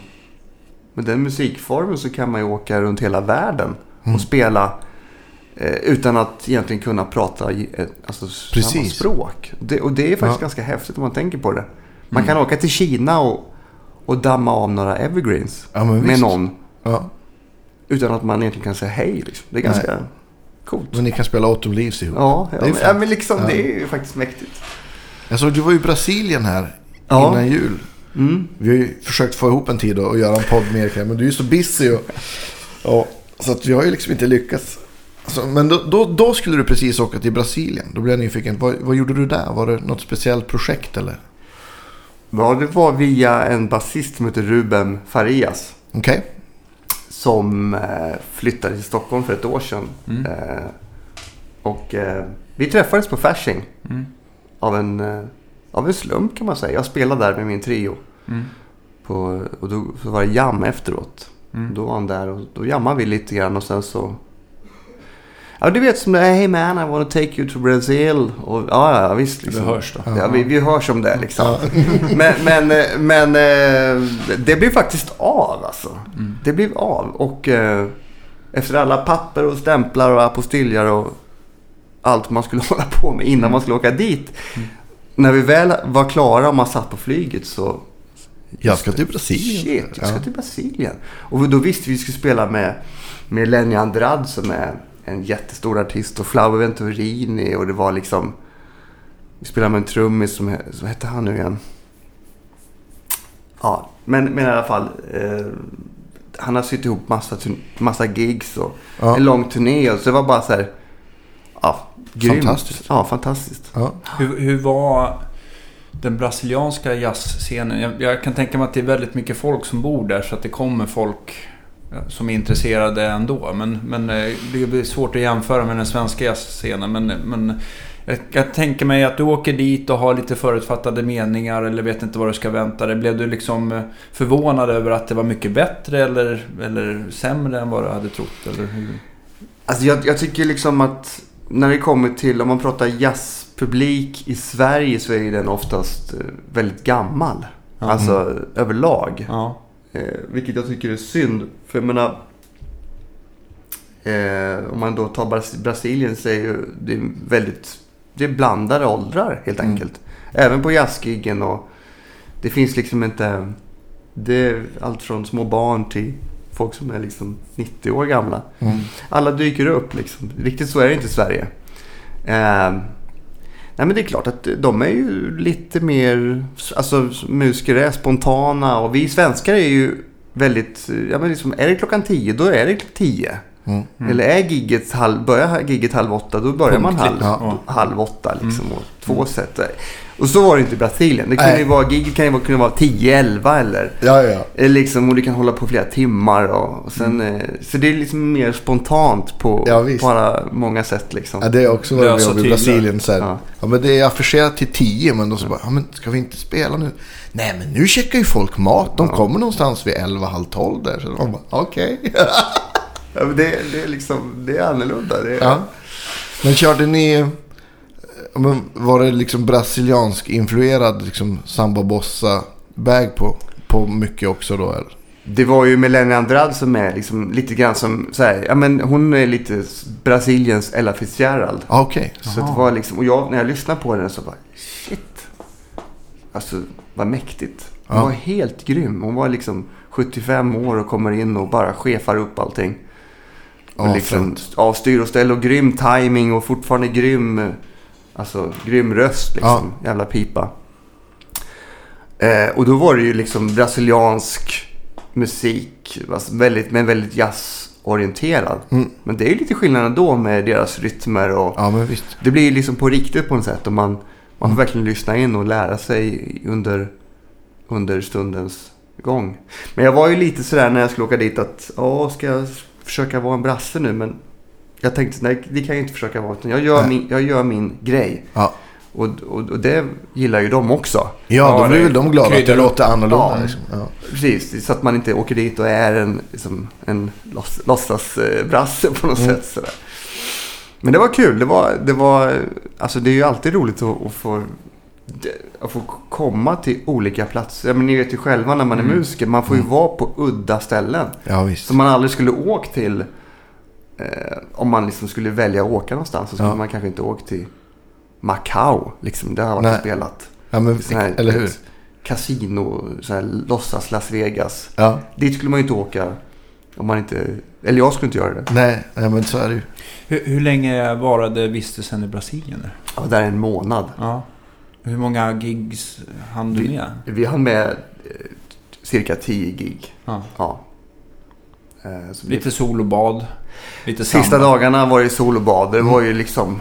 Speaker 3: Med den musikformen så kan man ju åka runt hela världen
Speaker 2: Mm.
Speaker 3: och spela eh, utan att egentligen kunna prata eh, alltså, samma språk. Det, och det är faktiskt
Speaker 2: Ja. Mm.
Speaker 3: ganska häftigt om man tänker på det. Man kan åka till Kina och, och damma av några evergreens
Speaker 2: Ja,
Speaker 3: med någon
Speaker 2: Ja.
Speaker 3: utan att man egentligen kan säga hej. Liksom. Det är ganska coolt.
Speaker 2: Men ni kan spela Autumn Leaves ihop.
Speaker 3: Ja, ja, men, ja, men liksom det är ju faktiskt mäktigt.
Speaker 2: Jag såg du var i Brasilien här innan jul.
Speaker 3: Mm.
Speaker 2: Vi har ju försökt få ihop en tid och, och göra en podd med er, men du är ju så busy. Och, ja, så att vi har ju liksom inte lyckats. Alltså, men då, då, då skulle du precis åka till Brasilien. Då blev jag nyfiken. Vad, vad gjorde du där? Var det något speciellt projekt eller?
Speaker 3: Ja, det var via en basist som heter Ruben Farias.
Speaker 2: Okej.
Speaker 3: Som eh, flyttade till Stockholm för ett år sedan.
Speaker 1: Mm.
Speaker 3: Eh, och eh, vi träffades på Fasching.
Speaker 1: Mm.
Speaker 3: Av en, eh, av en slump kan man säga. Jag spelade där med min trio.
Speaker 1: Mm.
Speaker 3: På, och då så var det jam efteråt.
Speaker 1: Mm.
Speaker 3: Då var han där och då jammade vi lite grann och sen så... Ja, du vet som det är. Hey man, I want to take you to Brazil. Och, ja, ja, visst. Liksom.
Speaker 1: Vi hörs då.
Speaker 3: Ja, vi, vi hörs om det liksom. men men, men eh, det blev faktiskt av alltså.
Speaker 1: Mm.
Speaker 3: Det blev av. Och eh, efter alla papper och stämplar och apostiljar och allt man skulle hålla på med innan man skulle åka dit.
Speaker 1: Mm.
Speaker 3: När vi väl var klara och man satt på flyget så...
Speaker 2: Jag ska till Brasilien.
Speaker 3: Shit, jag ska
Speaker 2: Ja.
Speaker 3: till Brasilien. Och då visste vi att vi skulle spela med, med Lenny Andrade som är en jättestor artist och Flavio Venturini och det var liksom... Vi spelade med en trummis som, som hette han nu igen. Ja, men, men i alla fall. Eh, han har sytt ihop massa, massa gigs och
Speaker 2: Ja.
Speaker 3: en lång turné. Och så det var bara så här... Ja, grymt.
Speaker 2: Fantastiskt.
Speaker 3: Ja, fantastiskt.
Speaker 2: Ja.
Speaker 1: Hur, hur var den brasilianska jazzscenen? Jag, jag kan tänka mig att det är väldigt mycket folk som bor där så att det kommer folk som är intresserade ändå. Men, men eh, det blir svårt att jämföra med den svenska jazzscenen. Men, men jag kan tänka mig att du åker dit och har lite förutfattade meningar eller vet inte vad du ska vänta dig. Blev du liksom eh, förvånad över att det var mycket bättre eller, eller sämre än vad du hade trott? Eller hur?
Speaker 3: Alltså jag, jag tycker liksom att när det kommer till, om man pratar jazzpublik i Sverige så är den oftast eh, väldigt gammal.
Speaker 1: Ja.
Speaker 3: Alltså överlag.
Speaker 1: Ja.
Speaker 3: Eh, vilket jag tycker är synd. För jag menar, eh, om man då tar Bras- Brasilien så är ju det är väldigt, det är blandade åldrar helt
Speaker 2: Mm.
Speaker 3: enkelt. Även på jazzgiggen och det finns liksom inte, det är allt från små barn till folk som är liksom 90 år gamla.
Speaker 2: Mm.
Speaker 3: Alla dyker upp liksom. Riktigt så är det inte i Sverige. Eh, nej men det är klart att de är ju lite mer, alltså musiker är spontana och vi svenskar är ju väldigt, ja men liksom är det klockan 10 då är det 10.
Speaker 2: Mm.
Speaker 3: Eller är gigget halv, börjar gigget halv åtta, då börjar man halv,
Speaker 1: Punktligt,
Speaker 2: ja.
Speaker 3: halv åtta. Liksom, och två set. Och så var det inte i Brasilien. Det kunde
Speaker 2: Nej.
Speaker 3: ju vara, gigget kan ju vara, kunna vara 10-11 eller
Speaker 2: Ja, ja.
Speaker 3: eller liksom, och det kan hålla på flera timmar. Och, och sen, eh, så det är liksom mer spontant på,
Speaker 2: Mm. Ja,
Speaker 3: på alla, många sätt. Liksom.
Speaker 2: Ja, det är också vad
Speaker 1: Lösa
Speaker 2: jag i. Brasilien. Så här.
Speaker 3: Ja.
Speaker 2: Ja. men det är affischerat till 10 men då så bara, ja men ska vi inte spela nu? Nej men nu checkar ju folk mat. De kommer någonstans vid 11, halv 12 där. Så de bara, okej.
Speaker 3: Ja, men det, det, är liksom, det är annorlunda. Det är,
Speaker 2: ja. Men körde ni, eh, men var det liksom brasiliansk influerad liksom samba bossa bag på, på mycket också då eller?
Speaker 3: Det var ju Melania Andrade som är liksom lite grann som, så här, ja men hon är lite Brasiliens Ella Fitzgerald.
Speaker 2: Ja, okej.
Speaker 3: Så det var liksom, och jag, när jag lyssnade på den så bara, shit. Alltså, vad mäktigt. Hon
Speaker 2: Ja.
Speaker 3: var helt grym. Hon var liksom 75 år och kommer in och bara chefar upp allting. Och
Speaker 2: Ja,
Speaker 3: liksom
Speaker 2: fett.
Speaker 3: avstyr och ställ och grym timing och fortfarande grym, alltså grym röst liksom. Jävla pipa. Eh, och då var det ju liksom brasiliansk musik, alltså väldigt, men väldigt jazzorienterad.
Speaker 2: Mm.
Speaker 3: Men det är ju lite skillnad ändå med deras rytmer och
Speaker 2: Ja men visst.
Speaker 3: det blir liksom på riktigt på något sätt. Och man, man får verkligen lyssna in och lära sig under, under stundens gång. Men jag var ju lite sådär när jag skulle åka dit att, ja, ska jag försöka vara en brasse nu? Men jag tänkte, nej, det kan jag inte försöka vara. Utan jag, gör
Speaker 2: Nej.
Speaker 3: min, jag gör min grej.
Speaker 2: Ja,
Speaker 3: Och, och, och det gillar ju de också.
Speaker 2: ja,
Speaker 1: Ja,
Speaker 2: då blir väl de glada att det låter annorlunda.
Speaker 3: Ja.
Speaker 2: Liksom. Ja.
Speaker 3: Precis, så att man inte åker dit och är en, liksom, en låts- låtsasbrasse på något
Speaker 2: Mm.
Speaker 3: sätt. Sådär. Men det var kul. Det, var, det, var, alltså det är ju alltid roligt att, att, få, att få komma till olika platser. Ja, men ni vet ju själva när man är
Speaker 1: Mm.
Speaker 3: musiker. Man får ju vara på udda ställen.
Speaker 2: ja visst.
Speaker 3: Som man aldrig skulle åkt till. Eh, om man liksom skulle välja att åka någonstans. Så skulle
Speaker 2: Ja.
Speaker 3: man kanske inte åkt till Macau. Liksom, det har varit
Speaker 2: Nej.
Speaker 3: spelat.
Speaker 2: Ja, men,
Speaker 3: här,
Speaker 2: eller hur?
Speaker 3: Casino, så här, låtsas Las Vegas.
Speaker 2: Ja.
Speaker 3: Dit skulle man ju inte åka om man inte... Eller jag skulle inte göra det.
Speaker 2: Nej, nej, men så är det ju.
Speaker 1: Hur, hur länge varade vistelsen i Brasilien?
Speaker 3: var där en månad.
Speaker 1: Ja. Hur många gigs hann du med?
Speaker 3: Vi hann med eh, cirka 10 gig.
Speaker 1: Ja.
Speaker 3: Ja. Eh, så
Speaker 1: Lite sol och bad. Lite
Speaker 3: Sista
Speaker 1: samba.
Speaker 3: dagarna var det sol och bad. Det
Speaker 2: Mm.
Speaker 3: var ju liksom...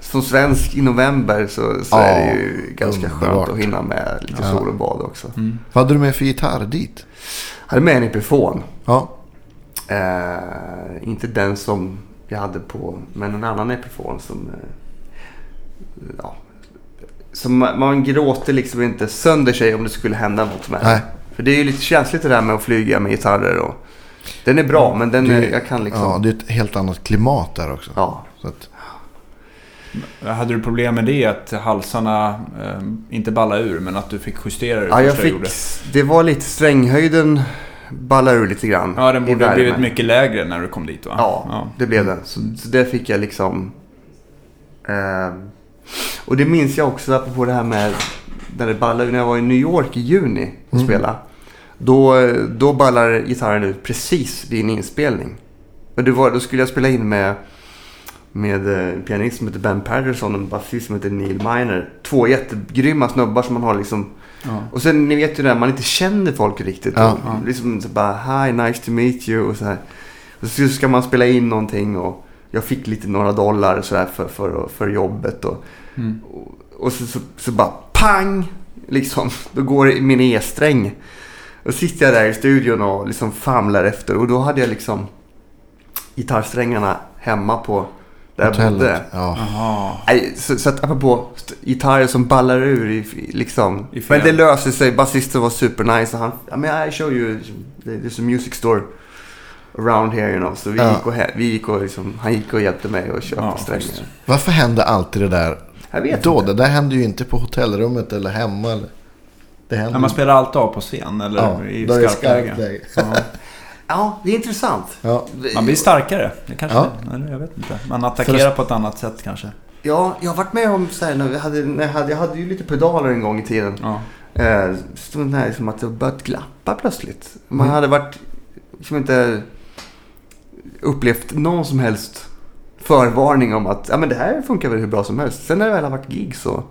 Speaker 3: Som svensk i november så, så
Speaker 2: Ja,
Speaker 3: är det ju ganska
Speaker 2: underbart.
Speaker 3: skönt att hinna med lite
Speaker 2: Ja.
Speaker 3: sol och bad också.
Speaker 1: Mm.
Speaker 2: Vad hade du med för gitarr dit?
Speaker 3: Jag hade med en Epiphone.
Speaker 2: Ja,
Speaker 3: Eh, inte den som jag hade på, men en annan Epiphone som... Eh, ja, som man, man gråter liksom inte sönder sig om det skulle hända något med.
Speaker 2: Nej.
Speaker 3: För det är ju lite känsligt det där med att flyga med gitarrer. Och, den är bra, men den
Speaker 2: Det-
Speaker 3: är, jag kan liksom...
Speaker 2: ja, det är ett helt annat klimat där också.
Speaker 3: ja.
Speaker 2: Så att,
Speaker 1: Hade du problem med det? Att halsarna eh, inte ballade ur, men att du fick justera det
Speaker 3: Ja, jag fick,
Speaker 1: gjorde?
Speaker 3: det var lite stränghöjden ballar ur lite grann.
Speaker 1: Ja, den borde ha blivit mycket lägre när du kom dit va?
Speaker 3: Ja, det blev den. Så, så det fick jag liksom... ehm, och det minns jag också apropå det här med när det ballade när jag var i New York i juni och
Speaker 2: Mm.
Speaker 3: spelade. Då, då ballar gitarren ut precis vid en inspelning. Och det var, då skulle jag spela in med, med eh, en pianist som heter Ben Patterson och en basist som heter Neil Miner. Två jättegrymma snubbar som man har liksom
Speaker 1: Ja.
Speaker 3: och sen ni vet ju det där, man inte känner folk riktigt.
Speaker 2: Ja.
Speaker 3: och Liksom så bara hi, nice to meet you och så här. Och så ska man spela in någonting och jag fick lite några dollar så här för, för, för jobbet. Och,
Speaker 1: Mm.
Speaker 3: och, och så, så, så bara pang! Liksom, då går min E-sträng. Och sitter jag där i studion och liksom famlar efter. Och då hade jag liksom gitarrsträngarna hemma på där jag bodde.
Speaker 2: hotellet. Ja.
Speaker 1: Jaha.
Speaker 3: Nej, så, så att apropå st- gitarrer som ballar ur i, liksom.
Speaker 1: I
Speaker 3: men det löser sig. Basisten var supernice. och Han, I mean, I show you. There's a music store around here you know. Så vi
Speaker 2: Ja.
Speaker 3: gick och, vi gick och liksom, han gick och hjälpte mig att köpa
Speaker 1: Ja,
Speaker 3: strängar.
Speaker 2: Varför hände alltid det där
Speaker 3: Jag vet
Speaker 2: då?
Speaker 3: inte.
Speaker 2: Det där hände ju inte på hotellrummet eller hemma. Eller... Det hände
Speaker 1: När man spelar allt av på scen eller
Speaker 2: ja,
Speaker 1: i skarpt läge.
Speaker 2: skarpt läge.
Speaker 1: Ja.
Speaker 3: Ja, det är intressant.
Speaker 2: Ja.
Speaker 1: Man blir starkare. Det kanske
Speaker 2: Ja.
Speaker 1: eller jag vet inte. Man attackerar på ett annat sätt kanske.
Speaker 3: Ja, jag har varit med om så här, när vi hade, när jag, hade, jag hade ju lite pedaler en gång i tiden.
Speaker 1: Ja.
Speaker 3: Eh, här som att det börjat glappa plötsligt. Man
Speaker 2: Mm.
Speaker 3: hade varit, liksom inte upplevt någon som helst förvarning om att ja, men det här funkar väl hur bra som helst. Sen när det väl har varit gig så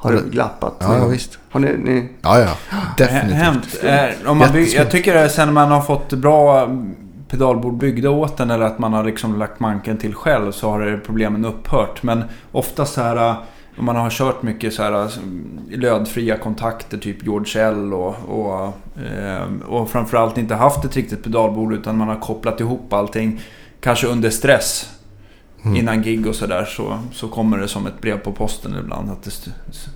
Speaker 3: har det glappat.
Speaker 2: Ja, ja, visst.
Speaker 3: Har ni, ni,
Speaker 2: Ja, ja. Definitivt.
Speaker 1: Hämt. Eh, om man bygger, jag tycker det är sen man har fått bra pedalbord byggda åt den eller att man har liksom lagt manken till själv så har det problemen upphört. Men ofta så här eh, om man har kört mycket så här lödfria kontakter typ George L och, och, eh, och framförallt inte haft ett riktigt pedalbord utan man har kopplat ihop allting kanske under stress mm. innan gig och sådär så, så kommer det som ett brev på posten ibland att det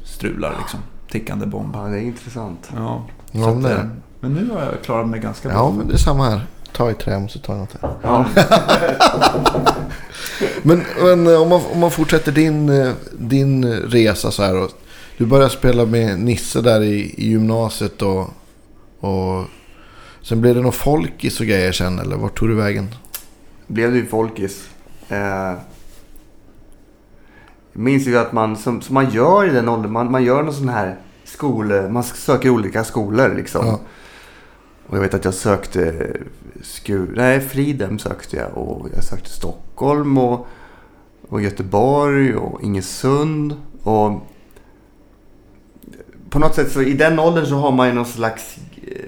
Speaker 1: strular liksom. Tickande bomb.
Speaker 3: Ja, det är intressant.
Speaker 1: Ja, ja att, det. Men nu har jag klarat mig ganska
Speaker 2: bra. Ja, men det är samma här. Ta i trä, måste ta något här. Ja. men, men eh, om, man, om man fortsätter din, eh, din resa så här. Och, du började spela med Nisse där i, i gymnasiet och, och sen blev det någon folkis och grejer sen eller vart tog du vägen?
Speaker 3: Blev ju folkis. Eh, minns ju att man, som, som man gör i den åldern, man, man gör någon sån här skola, man söker olika skolor liksom. Ja. Och jag vet att jag sökte Skur, nej, Fridhem sökte jag och jag sökte Stockholm och, och Göteborg och Ingesund. Och på något sätt så i den åldern så har man ju någon slags,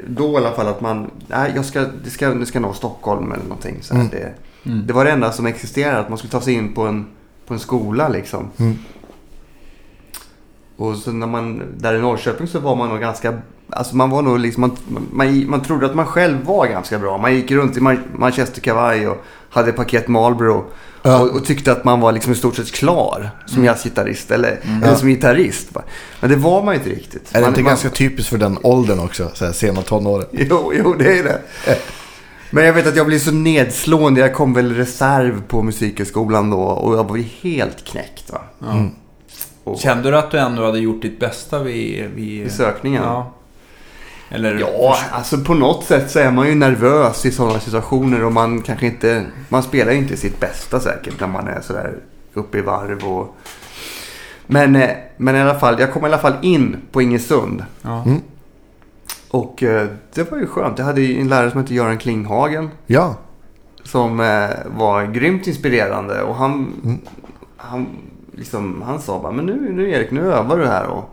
Speaker 3: då i alla fall att man, nej, jag ska, det ska, det ska nå Stockholm eller någonting. Så mm. det, mm. det var det enda som existerade, att man skulle ta sig in på en, på en skola liksom. Mm. Och så när man, där i Norrköping så var man nog ganska, alltså man var nog liksom, man, man, man trodde att man själv var ganska bra. Man gick runt i manchesterkavaj och hade paket Marlboro. Ja. Och, och, tyckte att man var liksom i stort sett klar som mm. jazzgitarrist eller, mm. eller som gitarrist. Men det var man ju inte riktigt.
Speaker 2: Är det
Speaker 3: man,
Speaker 2: inte man, ganska typiskt för den åldern också? Så här, sena tonåren.
Speaker 3: Jo, jo, det är det. Men jag vet att jag blev så nedslående. Jag kom väl reserv på musikhögskolan då och jag var helt knäckt. Va? Mm.
Speaker 1: Och... Kände du att du ändå hade gjort ditt bästa vid...
Speaker 3: Vid, sökningen? Ja. Eller... Ja, alltså på något sätt så är man ju nervös i sådana situationer och man kanske inte... Man spelar ju inte sitt bästa säkert när man är sådär uppe i varv och... Men, eh, men i alla fall, jag kom i alla fall in på Ingesund. Ja. Mm. Och eh, det var ju skönt. Jag hade en lärare som hette Göran Klinghagen.
Speaker 2: Ja.
Speaker 3: Som eh, var grymt inspirerande och han, mm. han liksom, han sa bara, men nu, nu Erik, nu övar du här och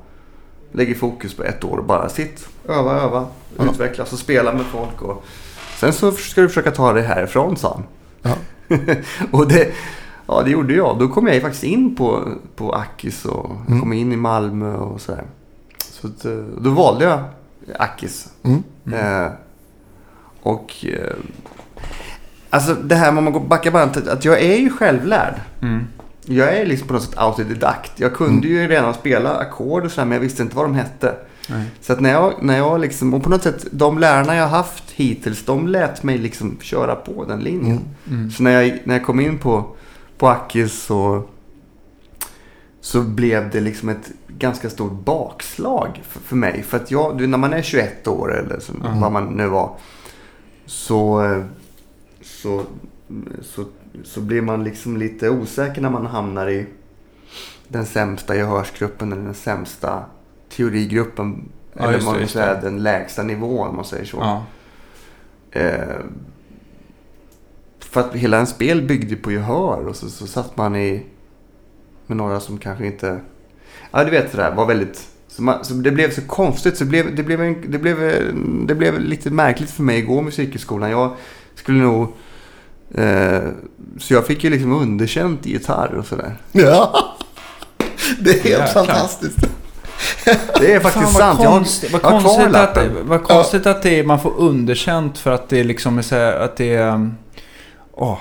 Speaker 3: lägger fokus på ett år och bara sitt, öva, öva, ja. utvecklas och spela med folk. Och, sen så ska du försöka ta det härifrån, sa han. Ja. och det, ja, det gjorde jag. Då kom jag faktiskt in på, på Akis och mm. kom in i Malmö och sådär. Så att, eh, då valde jag Akis. Mm. Mm. Eh, och eh, alltså det här om man backar bandet, att jag är ju självlärd. Mm jag är liksom på något sätt autodidakt. Jag kunde mm. ju redan spela ackord och sådär, men jag visste inte vad de hette. Nej. Så att när jag, när jag liksom, och på något sätt, de lärarna jag haft hittills, de lät mig liksom köra på den linjen. Mm. Mm. Så när jag, när jag kom in på, på Akis så, så blev det liksom ett ganska stort bakslag för, för mig. För att jag, när man är 21 år eller så, vad man nu var, så, så, så så blir man liksom lite osäker när man hamnar i den sämsta gehörsgruppen eller den sämsta teorigruppen. Ja, eller man säga den lägsta nivån om man säger så. Ja. Eh, för att hela en spel byggde på gehör och så, så satt man i med några som kanske inte... Ja, du vet sådär, var väldigt... Så, man, så det blev så konstigt, så det blev, det, blev en, det, blev, det blev lite märkligt för mig att gå musikhögskolan. Jag skulle nog Eh, så jag fick ju liksom underkänt i gitarr och sådär.
Speaker 2: Ja, det är helt Jäklar. fantastiskt.
Speaker 3: Det är faktiskt Fan,
Speaker 1: sant. Konst, vad, konstigt att, vad konstigt att det är, man får underkänt för att det liksom är så här, att det är... Um, åh,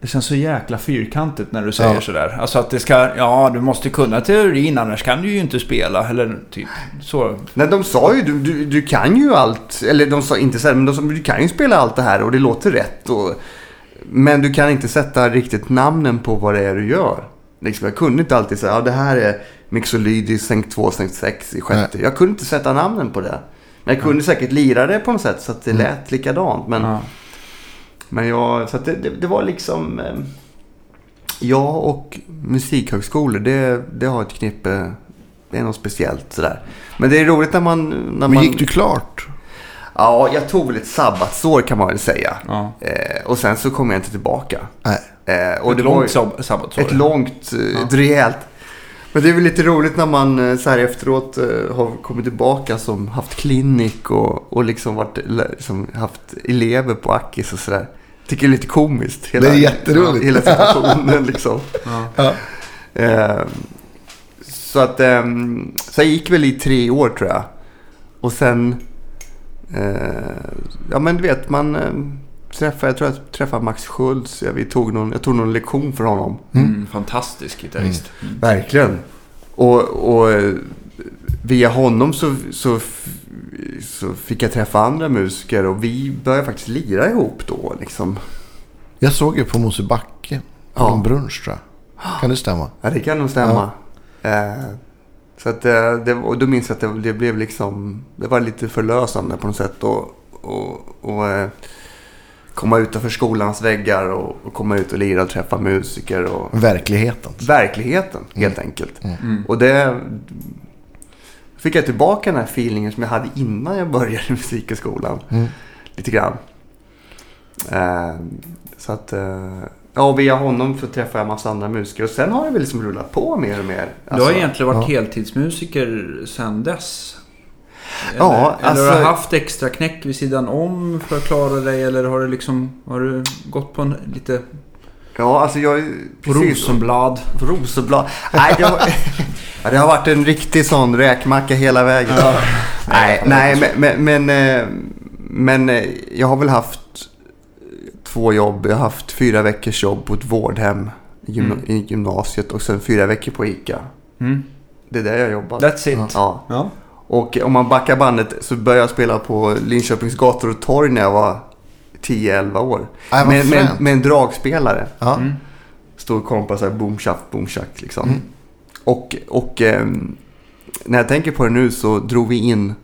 Speaker 1: det känns så jäkla fyrkantigt när du säger ja. sådär. Alltså att det ska, ja du måste kunna teorin annars kan du ju inte spela. Eller typ så.
Speaker 3: Nej de sa ju, du, du, du kan ju allt. Eller de sa inte så här, men de sa du kan ju spela allt det här och det låter rätt. Och, men du kan inte sätta riktigt namnen på vad det är du gör. Liksom, jag kunde inte alltid säga, ja det här är Mixolydi sänk 2, sänk 6 i sjätte. Nej. Jag kunde inte sätta namnen på det. Men jag kunde mm. säkert lira det på något sätt så att det mm. lät likadant. Men, mm. Men jag, så det, det, det, var liksom... Eh, jag och musikhögskolor, det, det har ett knippe... Det är något speciellt sådär. Men det är roligt när man... När
Speaker 2: men
Speaker 3: man,
Speaker 2: gick du klart?
Speaker 3: Ja, jag tog väl ett sabbatsår kan man väl säga. Ja. Eh, och sen så kom jag inte tillbaka.
Speaker 2: Nej.
Speaker 3: Eh,
Speaker 1: och ett det långt var sabbatsår?
Speaker 3: Ett långt, eh, ja. ett rejält. Men det är väl lite roligt när man eh, så här efteråt eh, har kommit tillbaka som haft klinik och, och liksom varit, liksom haft elever på Akis och sådär. Tycker det är lite komiskt. Hela,
Speaker 2: Det är jätteroligt.
Speaker 3: Hela situationen liksom.
Speaker 2: Ja.
Speaker 3: Eh, så att, eh, så jag gick väl i tre år tror jag. Och sen, eh, ja men du vet man eh, träffade, jag tror jag träffade Max Schultz. Ja, vi tog någon, jag tog någon lektion för honom.
Speaker 1: Mm. Fantastisk gitarrist. Mm.
Speaker 3: Verkligen. Och, och eh, via honom så, så, så fick jag träffa andra musiker och vi började faktiskt lira ihop då. Liksom.
Speaker 2: Jag såg ju på Mosebacke. På
Speaker 3: Ja.
Speaker 2: en brunch tror jag. Kan det stämma?
Speaker 3: Ja, det kan nog stämma. Eh, så att, eh, det, och då minns jag att det, det blev liksom, det var lite förlösande på något sätt. Och, och, och eh, komma utanför skolans väggar och, och komma ut och lira och träffa musiker. Och,
Speaker 2: Verkligheten.
Speaker 3: verkligheten helt enkelt.
Speaker 1: Mm.
Speaker 3: Och det fick jag tillbaka den här feelingen som jag hade innan jag började musikhögskolan.
Speaker 2: Mm.
Speaker 3: Lite grann. Eh, så att, eh, ja, via honom så träffade jag massa andra musiker. Och sen har det väl liksom rullat på mer och mer.
Speaker 1: Du har
Speaker 3: Alltså,
Speaker 1: egentligen varit
Speaker 2: ja.
Speaker 1: heltidsmusiker sedan dess. Eller,
Speaker 3: Ja,
Speaker 1: eller har
Speaker 3: alltså-
Speaker 1: du haft extra knäck vid sidan om för att klara dig? Eller har du liksom har du gått på en lite
Speaker 3: Ja, alltså jag... Precis,
Speaker 1: rosenblad?
Speaker 3: Rosenblad. Nej, det har, ja, det har varit en riktig sån räkmacka hela vägen. Nej, nej men, men, men, eh, men eh, jag har väl haft två jobb. Jag har haft fyra veckors jobb på ett vårdhem i, gymna-
Speaker 1: Mm.
Speaker 3: i gymnasiet och sen fyra veckor på ICA.
Speaker 1: Mm.
Speaker 3: Det är där jag jobbat.
Speaker 1: That's it.
Speaker 2: Ja.
Speaker 3: Ja.
Speaker 1: Ja.
Speaker 3: Och om man backar bandet så började jag spela på Linköpings gator och torg när jag var 10-11 år.
Speaker 2: Nej, vad
Speaker 3: med, med, med en dragspelare.
Speaker 2: Ja.
Speaker 1: Mm.
Speaker 3: Stod kompa så här boom tjack, boom tjack liksom.
Speaker 2: Mm.
Speaker 3: Och, och ehm, när jag tänker på det nu så drog vi in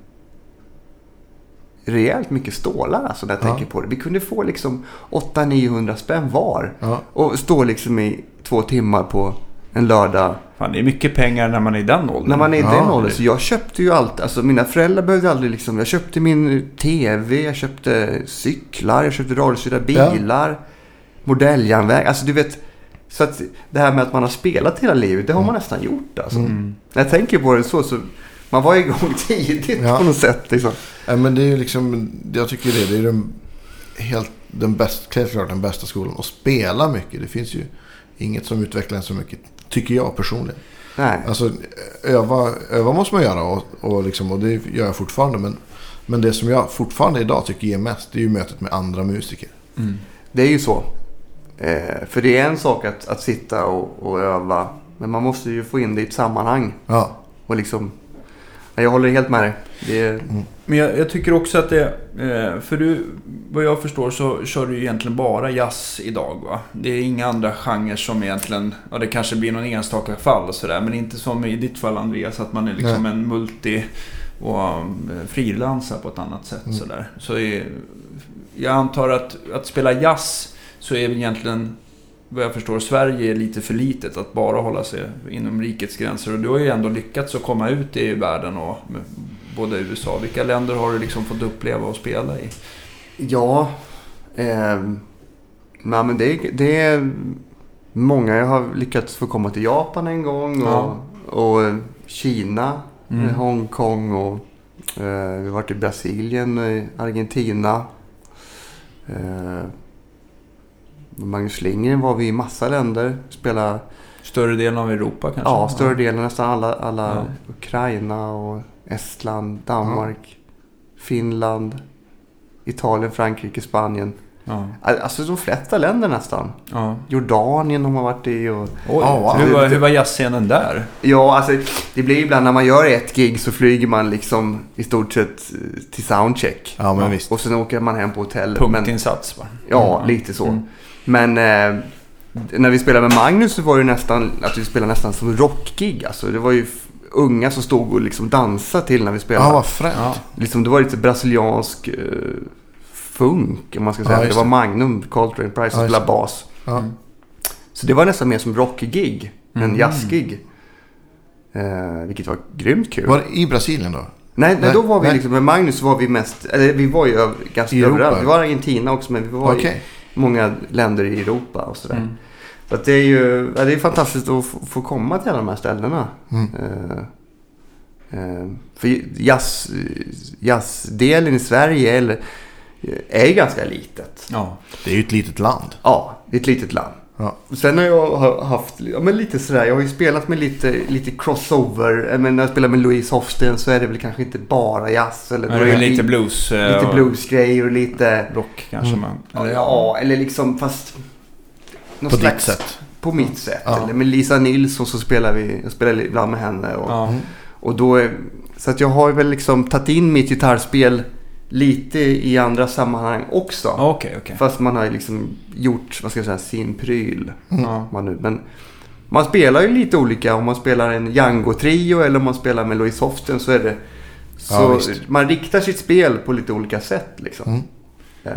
Speaker 3: rejält mycket stålar alltså när jag
Speaker 2: Ja.
Speaker 3: tänker på det. Vi kunde få liksom 800-900 spänn var.
Speaker 2: Ja.
Speaker 3: Och stå liksom i två timmar på en lördag.
Speaker 1: Fan, det är mycket pengar när man är i den åldern.
Speaker 3: När man är i
Speaker 2: Ja,
Speaker 3: den åldern. Så jag köpte ju allt. Alltså mina föräldrar behövde aldrig liksom. Jag köpte min tv, jag köpte cyklar, jag köpte radiostyrda bilar. Modelljärnväg. Alltså du vet. Så att det här med att man har spelat hela livet, det har man nästan gjort alltså.
Speaker 1: Mm.
Speaker 3: När jag tänker på det så, så man var igång tidigt
Speaker 2: Ja.
Speaker 3: på något sätt. Liksom.
Speaker 2: Nej, men det är ju liksom, jag tycker det, det är den, helt, den bästa, helt klart den bästa skolan. Och spela mycket, det finns ju inget som utvecklar en så mycket, tycker jag personligen.
Speaker 3: Nej.
Speaker 2: Alltså öva, öva måste man göra och, och, liksom, och det gör jag fortfarande. Men, men det som jag fortfarande idag tycker ger mest, det är ju mötet med andra musiker.
Speaker 1: Mm.
Speaker 3: Det är ju så. Eh, för det är en sak att, att sitta och, och öva. Men man måste ju få in det i ett sammanhang.
Speaker 2: Ja,
Speaker 3: Och liksom... Jag håller helt med dig. Det är,
Speaker 1: Men jag, jag tycker också att det... Eh, för du, vad jag förstår så kör du egentligen bara jazz idag va? Det är inga andra genrer som egentligen... Ja, det kanske blir någon enstaka fall och sådär. Men inte som i ditt fall Andreas, att man är liksom en multi och eh, frilansar på ett annat sätt
Speaker 2: Mm.
Speaker 1: sådär. Så är, jag antar att, att spela jazz så är väl egentligen... Vad jag förstår, Sverige är lite för litet att bara hålla sig inom rikets gränser. Och du har ju ändå lyckats att komma ut i världen och både USA. Vilka länder har du liksom fått uppleva och spela i?
Speaker 3: ja. Eh, nej, men det, det är många. Jag har lyckats få komma till Japan en gång. Och,
Speaker 1: Ja.
Speaker 3: och Kina.
Speaker 1: Mm.
Speaker 3: eh, Hongkong och eh, vi har varit i Brasilien, eh, Argentina. Eh, Magnus Lindgren var vi i massa länder. Spela
Speaker 1: Större delen av Europa kanske?
Speaker 3: ja, större delen, nästan alla, alla
Speaker 1: Ja.
Speaker 3: Ukraina och Estland, Danmark, Finland, Italien, Frankrike, Spanien.
Speaker 1: Ja.
Speaker 3: Alltså de flesta länder nästan.
Speaker 1: ja.
Speaker 3: Jordanien har man varit i och...
Speaker 1: Oj,
Speaker 2: Ja,
Speaker 1: hur, var, hur var jazzscenen där?
Speaker 3: Ja, alltså det blir ibland när man gör ett gig så flyger man liksom i stort sett eh, till soundcheck.
Speaker 2: ja men visst.
Speaker 3: Och sen åker man hem på hotell.
Speaker 1: Punktinsats va?
Speaker 3: ja,
Speaker 1: Mm.
Speaker 3: lite så.
Speaker 1: Mm.
Speaker 3: Men eh, när vi spelade med Magnus så var det nästan att vi spelade nästan som rockgig. Alltså, det var ju unga som stod och liksom dansade till när vi spelade.
Speaker 2: Ja, vad fränt.
Speaker 1: Ja.
Speaker 3: liksom, det var lite brasiliansk eh, funk, om man ska
Speaker 2: Ja,
Speaker 3: säga. det
Speaker 2: just
Speaker 3: var
Speaker 2: det.
Speaker 3: Magnum, Coltrane Price, som
Speaker 2: Ja,
Speaker 3: spelade bas.
Speaker 2: Ja.
Speaker 1: Mm.
Speaker 3: Så det var nästan mer som rockgig än
Speaker 1: Mm.
Speaker 3: jazzgig. Eh, vilket var grymt kul.
Speaker 2: Var det i Brasilien då?
Speaker 3: Nej, nej, då var vi liksom, med Magnus var vi mest, eller vi var ju ganska
Speaker 2: I Europa?
Speaker 3: överallt. Vi var i Argentina också, men vi var
Speaker 2: Okej.
Speaker 3: i många länder i Europa och sådär.
Speaker 1: Mm.
Speaker 3: Så att det är ju ja, det är fantastiskt att få, få komma till alla de här ställena.
Speaker 2: Mm.
Speaker 3: Eh, eh, för jazz, jazzdelen i Sverige, eller är ju ganska litet.
Speaker 1: Ja.
Speaker 2: Det är ju ett litet land.
Speaker 3: Ja, det är ett litet land.
Speaker 2: Ja.
Speaker 3: Sen har jag ha- haft, ja, men lite sådär, jag har ju spelat med lite, lite crossover. Menar, när jag spelar med Louise Hofsten så är det väl kanske inte bara jazz. Eller
Speaker 1: Men det är lite blues. eh,
Speaker 3: lite
Speaker 1: och
Speaker 3: bluesgrejer och lite...
Speaker 1: Rock kanske man.
Speaker 3: Ja, ja, eller liksom fast... någon
Speaker 2: På ditt
Speaker 3: slags-
Speaker 2: sätt.
Speaker 3: På mitt sätt.
Speaker 2: Ja.
Speaker 3: Eller med Lisa Nilsson så spelar vi, jag spelar ibland med henne. Och,
Speaker 1: Ja.
Speaker 3: och då är, så att jag har väl liksom tagit in mitt gitarrspel lite i andra sammanhang också.
Speaker 1: Okej, okej.
Speaker 3: Fast man har ju liksom gjort, vad ska jag säga, sin pryl.
Speaker 1: Ja.
Speaker 3: Man nu. Men man spelar ju lite olika. Om man spelar en Django-trio eller om man spelar med Louise Hofsten så är det... Så
Speaker 2: Ja,
Speaker 3: man riktar sitt spel på lite olika sätt liksom.
Speaker 2: Mm.
Speaker 3: Eh,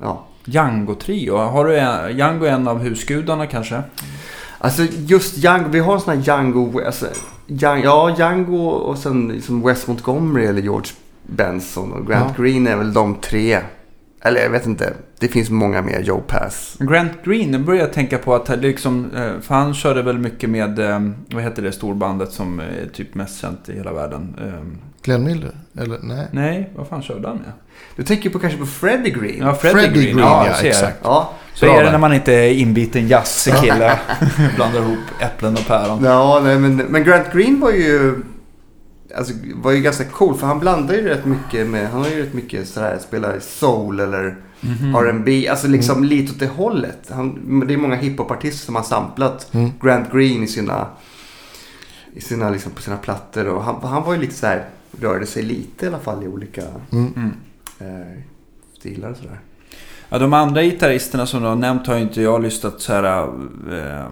Speaker 3: ja.
Speaker 1: Django-trio. Har du en, Django är en av husgudarna kanske?
Speaker 3: Alltså just Django, vi har en sån här Django, alltså, Django, ja Django och sen liksom Wes Montgomery eller George Benson och Grant
Speaker 2: Ja.
Speaker 3: Green är väl de tre. Eller jag vet inte, det finns många mer, Joe Pass.
Speaker 1: Grant Green, nu börjar jag tänka på att liksom, eh, för han körde väl mycket med, eh, vad heter det storbandet som är typ mest känt i hela världen?
Speaker 2: Glenn Miller? Eller nej?
Speaker 1: Nej, vad fan körde han med?
Speaker 3: Du tänker på kanske på Freddie Green?
Speaker 1: Ja, Freddie,
Speaker 2: Freddie
Speaker 1: Green.
Speaker 2: Green,
Speaker 1: ja,
Speaker 2: ja, exakt.
Speaker 3: Ja,
Speaker 1: Så
Speaker 2: Bra
Speaker 1: är det när man inte är inbiten jazzkille. Blandar ihop äpplen och päron.
Speaker 3: ja nej, men, men Grant Green var ju, alltså, var ju ganska cool för han blandar ju rätt mycket med, han har ju rätt mycket sådär, spelar soul eller
Speaker 1: Mhm.
Speaker 3: R&B, alltså liksom lite åt det hållet. Han, det är många hiphopartister som har samplat
Speaker 2: Mm.
Speaker 3: Grant Green i sina, i sina, liksom, på sina plattor. Och han, han var ju lite så här, rörde sig lite i alla fall i olika
Speaker 2: Mm.
Speaker 1: Mm.
Speaker 3: eh, stilar och sådär.
Speaker 1: Ja, de andra gitarristerna som du har nämnt har inte jag lyssnat så här eh,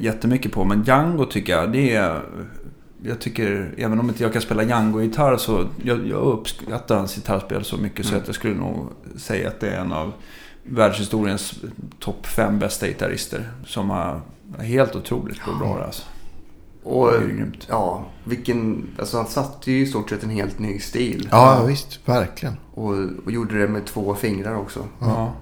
Speaker 1: jättemycket på. Men Django tycker jag, det är... Jag tycker, även om inte jag kan spela Django-gitarr så jag, jag uppskattar hans gitarrspel så mycket så
Speaker 3: Mm.
Speaker 1: att jag skulle nog säga att det är en av världshistoriens topp fem bästa gitarrister. Som har helt otroligt bra alltså.
Speaker 3: Och ja, vilken, alltså han satte ju i stort sett en helt ny stil.
Speaker 2: Ja, visst. Verkligen.
Speaker 3: Och, och gjorde det med två fingrar också.
Speaker 1: Ja.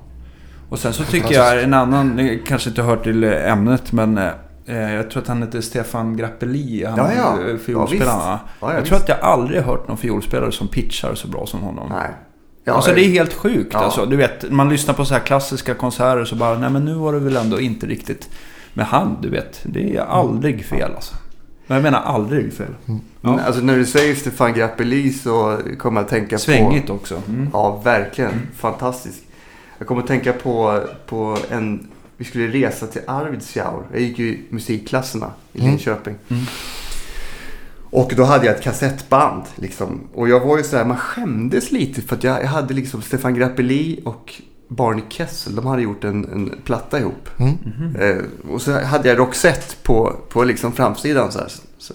Speaker 1: Och sen så tycker jag en annan, kanske inte hör till ämnet men eh, jag tror att han heter Stefan Grappelli. Han
Speaker 3: Ja, ja.
Speaker 1: eh, fiolspelaren.
Speaker 3: Ja, ja,
Speaker 1: jag
Speaker 3: visst.
Speaker 1: tror att jag aldrig hört någon fiolspelare som pitchar så bra som honom.
Speaker 3: Nej. Ja,
Speaker 1: alltså det är helt sjukt
Speaker 3: Ja.
Speaker 1: alltså. Du vet, man lyssnar på så här klassiska konserter så bara, nej men nu var det väl ändå inte riktigt. Men han, du vet, det är aldrig fel alltså. Men jag menar aldrig fel.
Speaker 3: Men, Alltså när du säger Stefan Grappelli så kommer jag att tänka
Speaker 1: Svängigt
Speaker 3: på...
Speaker 1: också. Mm.
Speaker 3: Ja, verkligen. Fantastisk. Jag kommer att tänka på, på en... Vi skulle resa till Arvidsjaur. Jag gick ju musikklasserna i
Speaker 2: Mm.
Speaker 3: Linköping.
Speaker 1: Mm.
Speaker 3: Och då hade jag ett kassettband. Liksom. Och jag var ju så här, man skämdes lite för att jag, jag hade liksom Stefan Grappelli och Barney Kessel. De hade gjort en, en platta ihop.
Speaker 2: Mm.
Speaker 3: Eh, och så hade jag Roxette på, på liksom framsidan så här. Så,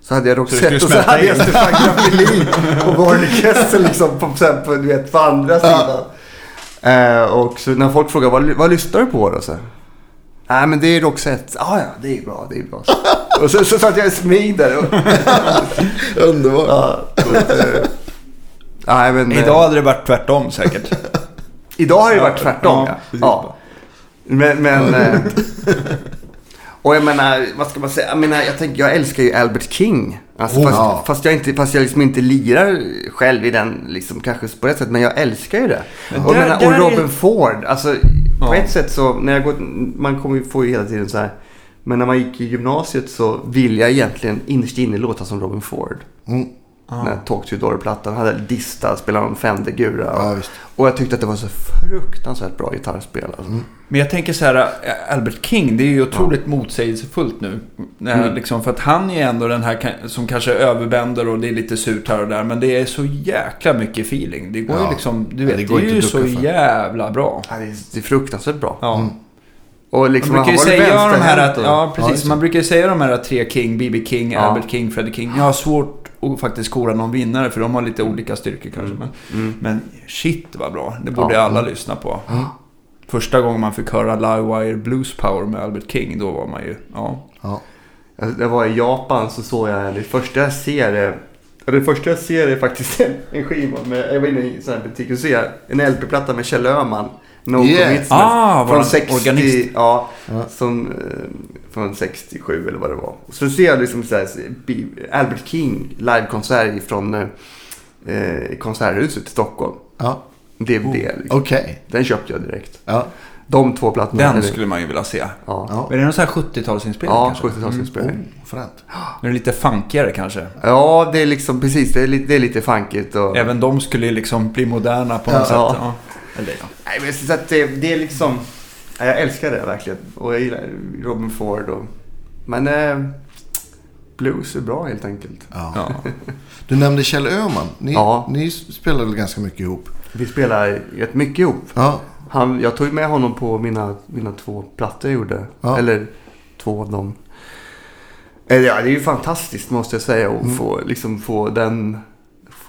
Speaker 3: så hade jag Roxette och så hade jag. Stefan Grappelli och Barney Kessel liksom på, på, du vet, på andra sidan. Eh, och så när folk frågar vad, vad lyssnar du på då? Så här, Nej men det är Roxette. Ah, ja, det är bra, det är bra. och så, så satt jag i smyg där. Och,
Speaker 2: Underbart.
Speaker 3: ja, att, eh, nej, men, eh,
Speaker 1: Idag hade det varit tvärtom säkert.
Speaker 3: Idag har det varit tvärtom.
Speaker 1: Ja,
Speaker 3: Ja. Men, men eh, och jag menar, vad ska man säga? Jag menar, jag, tänker, jag älskar ju Albert King. Alltså,
Speaker 2: Oh,
Speaker 3: fast,
Speaker 2: ja.
Speaker 3: fast jag, inte, fast jag liksom inte lirar själv i den, liksom, kanske på ett sätt. Men jag älskar ju det.
Speaker 1: Men
Speaker 3: och,
Speaker 1: där-
Speaker 3: menar, och
Speaker 1: är-
Speaker 3: Robin Ford. Alltså, på
Speaker 1: Ja.
Speaker 3: ett sätt så, när jag går, man kommer ju få ju hela tiden så här. Men när man gick i gymnasiet så ville jag egentligen innerst inne låta som Robin Ford.
Speaker 2: Mm.
Speaker 3: Den här Talk to Door-plattan. Han hade Dista, spelade någon Fender-gura.
Speaker 2: Ja, visst.
Speaker 3: Och jag tyckte att det var så fruktansvärt bra gitarrspel. Alltså.
Speaker 1: Men jag tänker så här, eh, Albert King, det är ju otroligt motsägelsefullt nu. Eh,
Speaker 3: Mm.
Speaker 1: Liksom, för att han är ändå den här som kanske överbänder och det är lite surt här och där. Men det är så jäkla mycket feeling. Det går ju
Speaker 2: Ja.
Speaker 1: liksom, du
Speaker 2: Ja,
Speaker 1: vet,
Speaker 2: det
Speaker 1: det,
Speaker 2: går
Speaker 1: är ju så
Speaker 2: för.
Speaker 1: jävla bra.
Speaker 3: Ja, det, är, det är fruktansvärt bra.
Speaker 1: Ja.
Speaker 2: Mm.
Speaker 3: Och liksom,
Speaker 1: Man brukar ju säga de här att, ja
Speaker 2: Ja,
Speaker 1: precis,
Speaker 2: det.
Speaker 1: man brukar säga de här tre King, B.B. King,
Speaker 3: Ja.
Speaker 1: Albert King, Freddie King. Jag har svårt att faktiskt kora någon vinnare för de har lite olika styrkor kanske. Men,
Speaker 3: Mm.
Speaker 1: men shit vad bra, det borde
Speaker 3: Ja.
Speaker 1: alla lyssna på.
Speaker 2: Mm.
Speaker 1: Första gången man fick höra Livewire Blues Power med Albert King, då var man ju, ja.
Speaker 2: Ja.
Speaker 3: Jag, jag var i Japan så såg jag, det första jag ser är, ja, det första jag ser är faktiskt en, en skiva med, jag var inne i en sån här butik och ser en LP-platta med Kjell Öhman. No
Speaker 2: Yeah.
Speaker 3: Commitments.
Speaker 1: Ah,
Speaker 3: från
Speaker 1: våran
Speaker 3: 60,
Speaker 1: organist.
Speaker 3: Ja,
Speaker 2: Ja.
Speaker 3: som, eh, från 67 eller vad det var. Så ser jag liksom så här, Albert King livekonsert från eh, eh, Konserthuset i Stockholm.
Speaker 2: Ja.
Speaker 3: DVD. Liksom.
Speaker 2: Okej.
Speaker 3: Den köpte jag direkt.
Speaker 2: Ja.
Speaker 3: De två plattorna.
Speaker 1: Den skulle man ju vilja se.
Speaker 3: Ja,
Speaker 2: Ja.
Speaker 1: Är det någon sån här 70-talsinspelning
Speaker 3: ja
Speaker 1: kanske?
Speaker 3: 70-talsinspelning.
Speaker 2: Oh, fränt.
Speaker 1: Det är lite funkigare kanske.
Speaker 3: Ja, det är liksom precis. Det är, lite- det är lite funkigt. Och...
Speaker 1: Även de skulle ju liksom bli moderna på något
Speaker 2: Ja.
Speaker 1: sätt.
Speaker 3: Ja.
Speaker 1: Eller ja.
Speaker 3: Nej, men så att det, det är liksom... Ja, Jag älskar det verkligen. Och jag gillar Robin Ford och... Men eh, blues är bra helt enkelt.
Speaker 2: Ja.
Speaker 1: Ja.
Speaker 2: Du nämnde Kjell Öhman. Ni,
Speaker 3: Ja.
Speaker 2: ni spelade väl ganska mycket ihop?
Speaker 3: Vi spelar rätt mycket ihop.
Speaker 2: Ja.
Speaker 3: Han, jag tog med honom på mina, mina två plattor jag gjorde.
Speaker 2: Ja.
Speaker 3: Eller två av dem. Eh, Ja, det är ju fantastiskt måste jag säga. Att
Speaker 2: Mm.
Speaker 3: få, liksom, få den...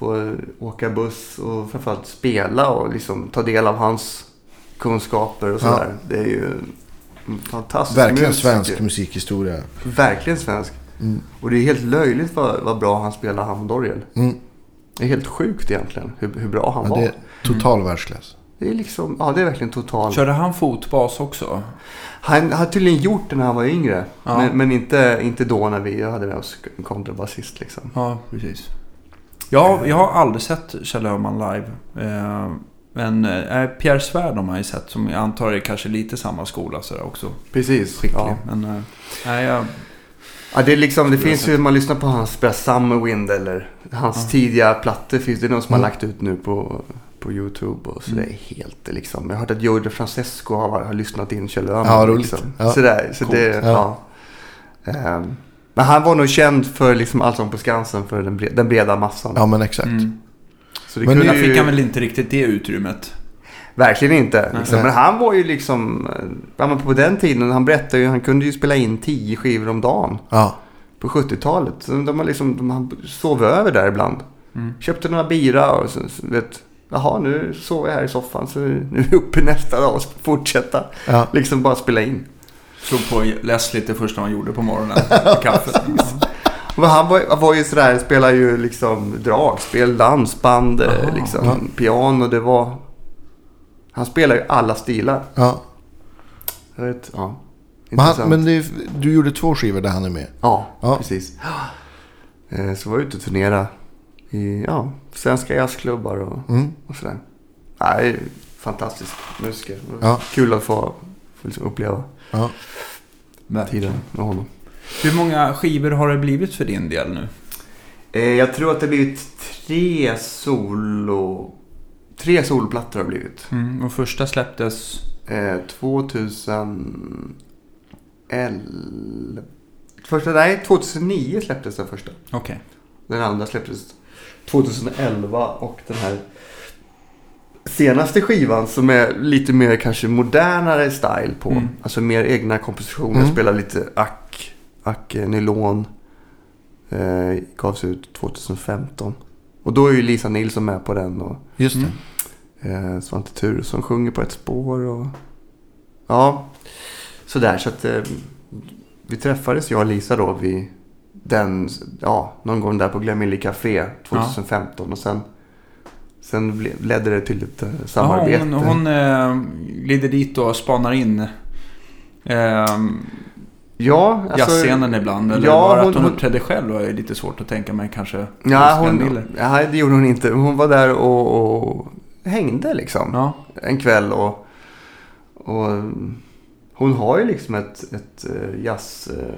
Speaker 3: Få åka buss och framförallt spela och liksom ta del av hans kunskaper och
Speaker 2: Ja.
Speaker 3: sådär. Det är ju en fantastisk
Speaker 2: Verkligen
Speaker 3: musiker.
Speaker 2: svensk musikhistoria.
Speaker 3: Verkligen svensk.
Speaker 2: Mm.
Speaker 3: Och det är helt löjligt vad, vad bra han spelar Hammondorgel.
Speaker 2: Mm.
Speaker 3: Det är helt sjukt egentligen hur, hur bra han
Speaker 2: Ja,
Speaker 3: var.
Speaker 2: det är total världsklass.
Speaker 3: Det är liksom, ja det är verkligen total.
Speaker 1: Körde han fotbas också?
Speaker 3: Han har tydligen gjort det när han var yngre.
Speaker 1: Ja.
Speaker 3: Men, men inte, inte då när vi hade med oss en kontrabasist liksom.
Speaker 1: Ja, precis. Jag, jag har aldrig sett Kjell Öhman live. Eh, men eh, Pierre Svärd har man ju sett. Som jag antar är kanske lite samma skola sådär också.
Speaker 3: Precis.
Speaker 1: Skicklig.
Speaker 3: Ja.
Speaker 1: Men eh, nej, jag,
Speaker 3: Ja, det, är liksom, det finns ju, man lyssnar på hans Summerwind eller hans
Speaker 1: Ja.
Speaker 3: tidiga plattor. Finns det någon som
Speaker 2: Mm.
Speaker 3: har lagt ut nu på, på YouTube. Och så
Speaker 1: Mm.
Speaker 3: det är helt liksom. Jag har hört att Joe DeFrancesco har, har lyssnat in Kjell Öhman.
Speaker 2: Ja, roligt.
Speaker 3: Liksom.
Speaker 2: Ja.
Speaker 3: Sådär, så
Speaker 1: Coolt.
Speaker 3: det,
Speaker 2: Ja.
Speaker 3: ja. Ehm, men han var nog känd för liksom Allsång på Skansen för den, bre- den breda massan.
Speaker 2: Ja, men exakt.
Speaker 1: mm.
Speaker 3: Så det
Speaker 2: Men
Speaker 3: kunde
Speaker 1: fick han väl inte riktigt det utrymmet.
Speaker 3: Verkligen inte. Liksom. Men han var ju liksom, ja, men på den tiden, han berättade ju, han kunde ju spela in tio skivor om dagen.
Speaker 2: Ja.
Speaker 3: På 70-talet. Så de har liksom, de har sov över där ibland.
Speaker 1: Mm.
Speaker 3: Köpte några bira och så, så vet, jaha nu sover jag här i soffan så nu är vi uppe nästa dag och fortsätta.
Speaker 2: Ja.
Speaker 3: Liksom bara spela in.
Speaker 1: Såg på Leslie det första han gjorde på morgonen. Kaffet.
Speaker 3: Men han var, var ju sådär, spelade ju liksom dragspel, dansband, eh,
Speaker 1: Aha,
Speaker 3: liksom,
Speaker 2: ja.
Speaker 3: piano. Det var... Han spelar ju alla stilar.
Speaker 2: ja.
Speaker 3: Jag vet, ja.
Speaker 2: Men, han,
Speaker 3: Intressant.
Speaker 2: men det, är- du gjorde två skivor där han är med.
Speaker 3: Ja,
Speaker 2: Ja.
Speaker 3: precis. Eh, Så var jag ute och turnerade i ja, svenska jazzklubbar och,
Speaker 2: Mm.
Speaker 3: och sådär. Nej, fantastisk musiker.
Speaker 2: Ja.
Speaker 3: Kul att få, få liksom uppleva
Speaker 2: Ja.
Speaker 3: tiden med honom.
Speaker 1: Hur många skivor har det blivit för din del nu?
Speaker 3: Eh, jag tror att det har blivit tre solo... Tre soloplattor har det blivit.
Speaker 1: Mm. Och första släpptes...
Speaker 3: Eh, 2011... Första, nej, 2009 släpptes den första.
Speaker 1: Okej.
Speaker 3: Den andra släpptes 2011 och den här senaste skivan som är lite mer kanske modernare style på.
Speaker 1: Mm.
Speaker 3: Alltså mer egna kompositioner.
Speaker 2: Mm.
Speaker 3: Spelar lite ack, ack eh, nylon. Eh, gavs ut 2015. Och då är ju Lisa Nilsson med på den. Och
Speaker 2: Just det.
Speaker 1: Mm.
Speaker 3: eh, Svante Thuresson sjunger på ett spår. Och, ja, sådär. Så att eh, vi träffades jag och Lisa då vid den, ja, någon gång där på Glenmilly Café 2015. Och sen, sen ledde det till ett eh, samarbete.
Speaker 1: Ja, hon hon eh, glider dit och spanar in eh,
Speaker 3: ja, alltså,
Speaker 1: jazzscenen ibland. Eller
Speaker 3: ja,
Speaker 1: det
Speaker 3: hon-
Speaker 1: att hon
Speaker 3: hon-
Speaker 1: uppträdde själv? var ju lite svårt att tänka mig kanske.
Speaker 3: Ja, hon, nej, det gjorde hon inte. Hon var där och, och hängde liksom.
Speaker 1: Ja.
Speaker 3: En kväll och, och hon har ju liksom ett, ett eh, jazz... eh,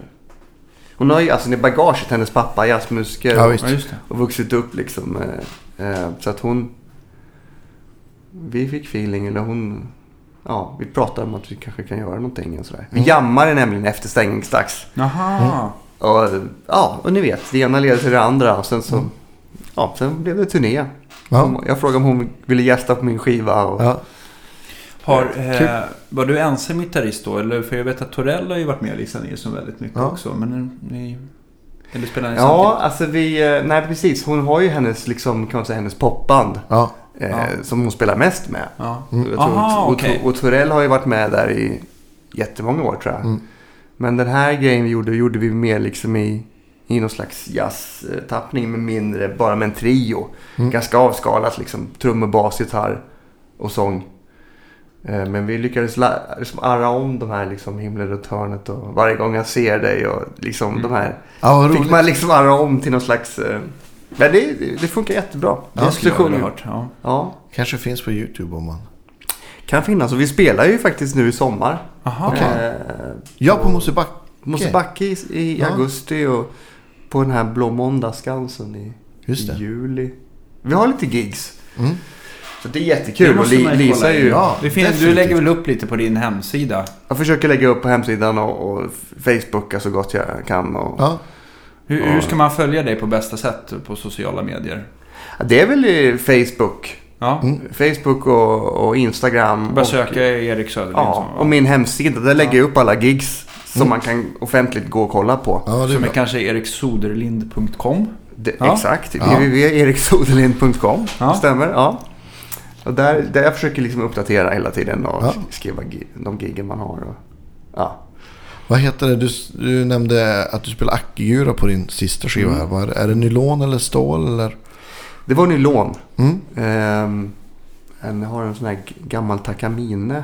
Speaker 3: Hon har ju alltså i bagaget hennes pappa jazzmusiker.
Speaker 2: Ja,
Speaker 3: och- och vuxit upp liksom. Eh, Så att hon... Vi fick feeling, eller hon... Ja, vi pratade om att vi kanske kan göra någonting och sådär. Vi
Speaker 2: Mm.
Speaker 3: jammade nämligen efter stängningsdags.
Speaker 1: Jaha.
Speaker 3: Och ja, och ni vet, det ena leder till det andra. Och sen så...
Speaker 2: Mm.
Speaker 3: Ja, sen blev det turné.
Speaker 2: Ja.
Speaker 3: Jag frågade om hon ville gästa på min skiva. Och,
Speaker 2: Ja.
Speaker 1: Har, eh, var du ensam gitarrist då? Eller, för jag vet att Torell har ju varit med Lisa Nilsson väldigt mycket
Speaker 2: Ja.
Speaker 1: också. Men ni... Eller spelar ni
Speaker 3: Ja,
Speaker 1: samtidigt?
Speaker 3: alltså vi... eh, Nej, precis. Hon har ju hennes, liksom, kan man säga, hennes popband.
Speaker 2: Ja.
Speaker 3: Eh,
Speaker 1: Ja.
Speaker 3: Som hon spelar mest med.
Speaker 1: Ja.
Speaker 2: Mm.
Speaker 1: Aha,
Speaker 3: och,
Speaker 1: okej.
Speaker 3: och Torell har ju varit med där i jättemånga år tror jag.
Speaker 2: Mm.
Speaker 3: Men den här grejen vi gjorde, gjorde vi mer liksom i, i någon slags jazztappning med mindre, bara med en trio.
Speaker 2: Mm.
Speaker 3: Ganska avskalat liksom. Trummor, bas, gitarr och sång. Eh, Men vi lyckades liksom arra om de här liksom himlen runt hörnet och varje gång jag ser dig och liksom
Speaker 1: Mm.
Speaker 3: de här.
Speaker 2: Ja,
Speaker 3: Fick man liksom arra om till någon slags... eh, Men det, det funkar jättebra.
Speaker 1: Det skulle jag hört. Ja.
Speaker 3: Ja,
Speaker 2: Kanske finns på YouTube om man...
Speaker 3: Kan finnas. Och vi spelar ju faktiskt nu i sommar.
Speaker 1: Aha.
Speaker 2: Okej.
Speaker 3: Eh,
Speaker 2: Ja, på Mosebacke.
Speaker 3: Mosebacke i, i
Speaker 2: Ja.
Speaker 3: augusti och på den här Blå Måndag-Skansen i, i juli. Vi har lite gigs.
Speaker 2: Mm.
Speaker 3: Så det är jättekul. Och Li, Lisa är ju...
Speaker 2: Ja.
Speaker 1: Det finns, du lägger väl upp lite på din hemsida?
Speaker 3: Jag försöker lägga upp på hemsidan och, och Facebooka så gott jag kan. Och,
Speaker 2: Ja.
Speaker 1: Hur,
Speaker 3: Ja.
Speaker 1: hur ska man följa dig på bästa sätt på sociala medier?
Speaker 3: Det är väl i Facebook.
Speaker 1: Ja,
Speaker 2: Mm.
Speaker 3: Facebook och, och Instagram.
Speaker 1: bara
Speaker 3: och,
Speaker 1: söka Erik Söderlind.
Speaker 3: Ja, och min hemsida. Där lägger jag upp alla gigs som
Speaker 2: Mm.
Speaker 3: man kan offentligt gå och kolla på.
Speaker 2: ja, det är
Speaker 1: Som är
Speaker 2: bra.
Speaker 1: kanske eriksoderlind.com. Ja.
Speaker 3: Exakt.
Speaker 2: Ja.
Speaker 3: www.eriksoderlind.com.
Speaker 1: Ja.
Speaker 3: Stämmer, ja. Och där, där jag försöker liksom uppdatera hela tiden och
Speaker 2: Ja.
Speaker 3: skriva de giggen man har. Och, ja.
Speaker 2: Vad heter det? Du, du nämnde att du spelar ackegura på din sista skiva
Speaker 3: Mm.
Speaker 2: här. Vad är, det? nylon eller stål eller?
Speaker 3: Det var nylon.
Speaker 2: Mm.
Speaker 3: Ehm, en- jag har en sån här gammal Takamine.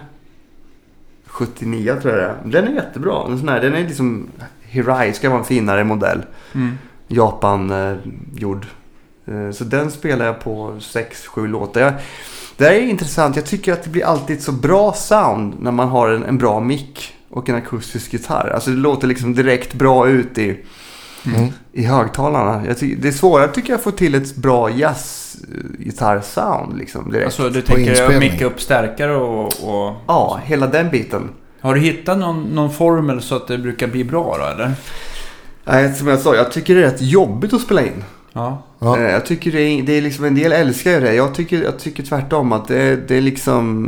Speaker 3: 79 tror jag det är. Den är jättebra. En sån här, den är liksom Hirai, ska vara en finare modell.
Speaker 1: Mm.
Speaker 3: Japan eh, gjord. Eh, så den spelar jag på 6-7 låtar. Jag, det här är intressant. Jag tycker att det blir alltid ett så bra sound när man har en, en bra mick och en akustisk gitarr. Alltså det låter liksom direkt bra ut i,
Speaker 2: Mm.
Speaker 3: i högtalarna. Jag ty- det är svårare tycker jag att få till ett bra jazzgitarrsound liksom direkt.
Speaker 1: Alltså du tänker
Speaker 2: inspelning.
Speaker 1: micka upp stärkare och, och...
Speaker 3: ja, hela den biten.
Speaker 1: Har du hittat någon, någon formel så att det brukar bli bra då eller?
Speaker 3: Nej, som jag sa, jag tycker det är rätt jobbigt att spela in.
Speaker 1: Ja.
Speaker 2: Ja.
Speaker 3: Eh, Jag tycker det är, det är liksom, en del älskar ju det. Jag tycker, jag tycker tvärtom att det, det är liksom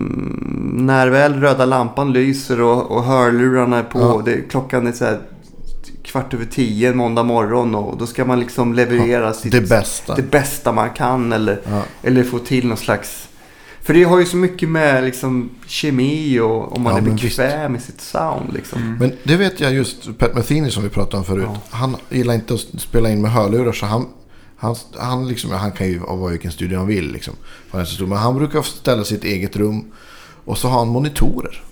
Speaker 3: när väl röda lampan lyser och, och hörlurarna är på.
Speaker 2: Ja.
Speaker 3: Det, klockan är så här kvart över tio en måndag morgon och då ska man liksom leverera sitt,
Speaker 2: Det bästa.
Speaker 3: det bästa man kan eller,
Speaker 2: Ja.
Speaker 3: eller få till någon slags... För det har ju så mycket med liksom kemi och om man
Speaker 2: Ja,
Speaker 3: är bekväm med sitt sound liksom.
Speaker 1: Mm.
Speaker 2: Men det vet jag just, Pat Metheny som vi pratade om förut.
Speaker 3: Ja.
Speaker 2: Han gillar inte att spela in med hörlurar så han, han, han, liksom, han kan ju vara i vilken studio han vill. Liksom, han stor. Men han brukar ställa sitt eget rum och så har han monitorer.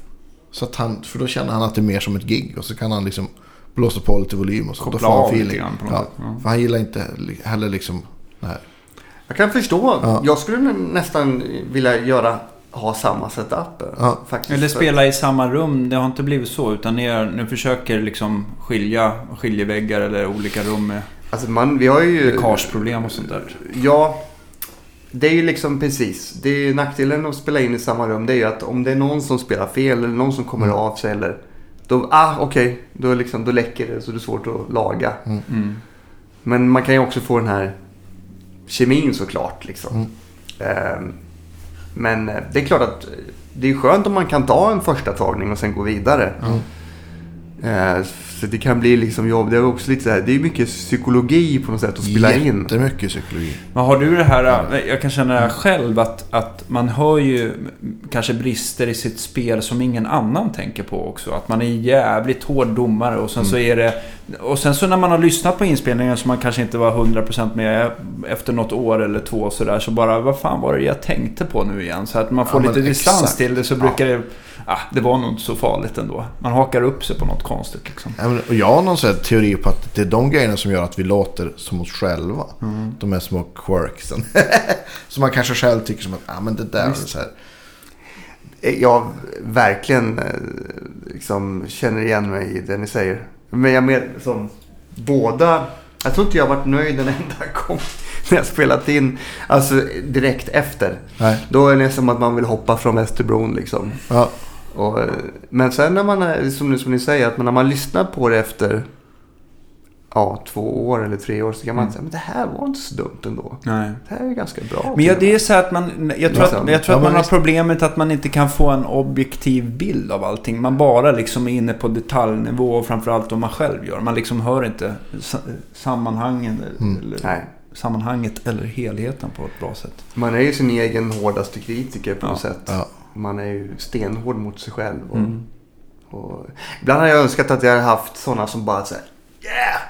Speaker 2: Så att han, för då känner han att det är mer som ett gig och så kan han liksom blåsa på lite volym och så.
Speaker 1: Koppla
Speaker 2: då får han
Speaker 1: av lite
Speaker 2: feeling.
Speaker 1: grann på något
Speaker 2: Ja,
Speaker 1: sätt, ja.
Speaker 2: För han gillar inte heller liksom... Nej.
Speaker 3: Jag kan förstå.
Speaker 2: Ja.
Speaker 3: Jag skulle nästan vilja göra, ha samma setup.
Speaker 2: Ja.
Speaker 3: Faktiskt.
Speaker 1: Eller spela i samma rum. Det har inte blivit så. Utan ni, är, ni försöker liksom skilja skiljeväggar eller olika rum med
Speaker 3: Alltså man, vi har ju...
Speaker 1: läckageproblem och sånt där.
Speaker 3: Ja. Det är ju liksom precis. Det är ju nackdelen att spela in i samma rum. Det är ju att om det är någon som spelar fel eller någon som kommer
Speaker 2: Mm.
Speaker 3: av sig eller... Då, ah okej. Då, liksom, då läcker det så det är svårt att laga.
Speaker 1: Mm.
Speaker 3: Men man kan ju också få den här kemin såklart. Liksom.
Speaker 2: Mm.
Speaker 3: Ehm, men eh, det är klart att eh, det är skönt om man kan ta en första tagning och sen gå vidare.
Speaker 2: Mm.
Speaker 3: Eh, så det kan bli liksom jobb. Det är också lite så här, det är mycket psykologi på något sätt att spela in.
Speaker 2: Jättemycket psykologi.
Speaker 1: Men har du det här, jag kan känna det här själv att, att man hör ju kanske brister i sitt spel som ingen annan tänker på också. Att man är jävligt hård domare och sen så är det... Och sen så när man har lyssnat på inspelningen som man kanske inte var 100% med efter något år eller två sådär så bara vad fan var det jag tänkte på nu igen? Så att man får
Speaker 2: Ja,
Speaker 1: lite
Speaker 2: men
Speaker 1: distans
Speaker 2: exakt.
Speaker 1: till det så brukar det... Ah, det var nog inte så farligt ändå. Man hakar upp sig på något konstigt liksom.
Speaker 2: Ja, jag har någon sån teori på att det är de grejerna som gör att vi låter som oss själva.
Speaker 1: Mm.
Speaker 2: De här små quirksen. som man kanske själv tycker som att, ja men det där är så här.
Speaker 3: Eh, Jag verkligen eh, liksom känner igen mig i det ni säger. Men jag mer som båda. Jag tror inte jag har varit nöjd en enda gång när jag spelat in. Alltså direkt efter.
Speaker 2: Nej.
Speaker 3: Då är det som att man vill hoppa från Västerbron liksom.
Speaker 2: Ja,
Speaker 3: Och, eh, men sen när man, är, som, ni- som ni säger, att när man lyssnar på det efter ja, två år eller tre år så kan man
Speaker 1: Mm.
Speaker 3: säga men det här var inte så dumt ändå.
Speaker 1: Nej.
Speaker 3: Det här är ganska bra.
Speaker 1: Men ja, det är så att man... Jag tror
Speaker 3: Liksom.
Speaker 1: att, jag tror
Speaker 2: Ja,
Speaker 1: att man har problemet att man inte kan få en objektiv bild av allting. Man bara liksom är inne på detaljnivå och framförallt vad man själv gör. Man liksom hör inte sa- sammanhangen,
Speaker 2: Mm.
Speaker 1: eller,
Speaker 3: Nej.
Speaker 1: sammanhanget eller helheten på ett bra sätt.
Speaker 3: Man är ju sin egen hårdaste kritiker på
Speaker 1: Ja.
Speaker 3: något sätt.
Speaker 2: ja.
Speaker 3: Man är ju stenhård mot sig själv. Och,
Speaker 1: Mm.
Speaker 3: och, ibland har jag önskat att jag hade haft sådana som bara säger Yeah!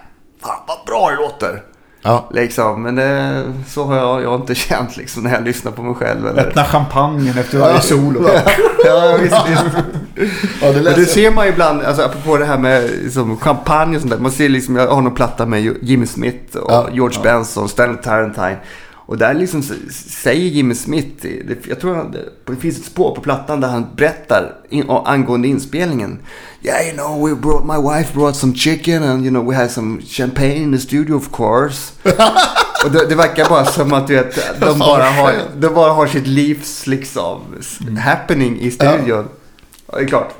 Speaker 3: Fan vad bra det låter!
Speaker 2: ja.
Speaker 3: Liksom, men det, så har jag, jag har inte känt liksom när jag lyssnar på mig själv. Eller,
Speaker 1: Öppna champagnen efter varje solo.
Speaker 3: ja, visst, visst.
Speaker 2: ja det
Speaker 3: Men det ser man ju ibland, alltså apropå det här med liksom, champagne och sånt där. Man ser liksom, jag har någon platta med Jimmy Smith och
Speaker 2: Ja.
Speaker 3: George
Speaker 1: Ja.
Speaker 3: Benson, Stanley Tarantine. Och där liksom säger Jimmy Smith, jag tror han, det finns ett spår på plattan där han berättar angående inspelningen. Yeah, you know, we brought, my wife brought some chicken and you know, we had some champagne in the studio of course. Och det, det verkar bara som att du vet, de, bara har, de bara har sitt livs liksom s- happening i studion. Ja. Det är klart.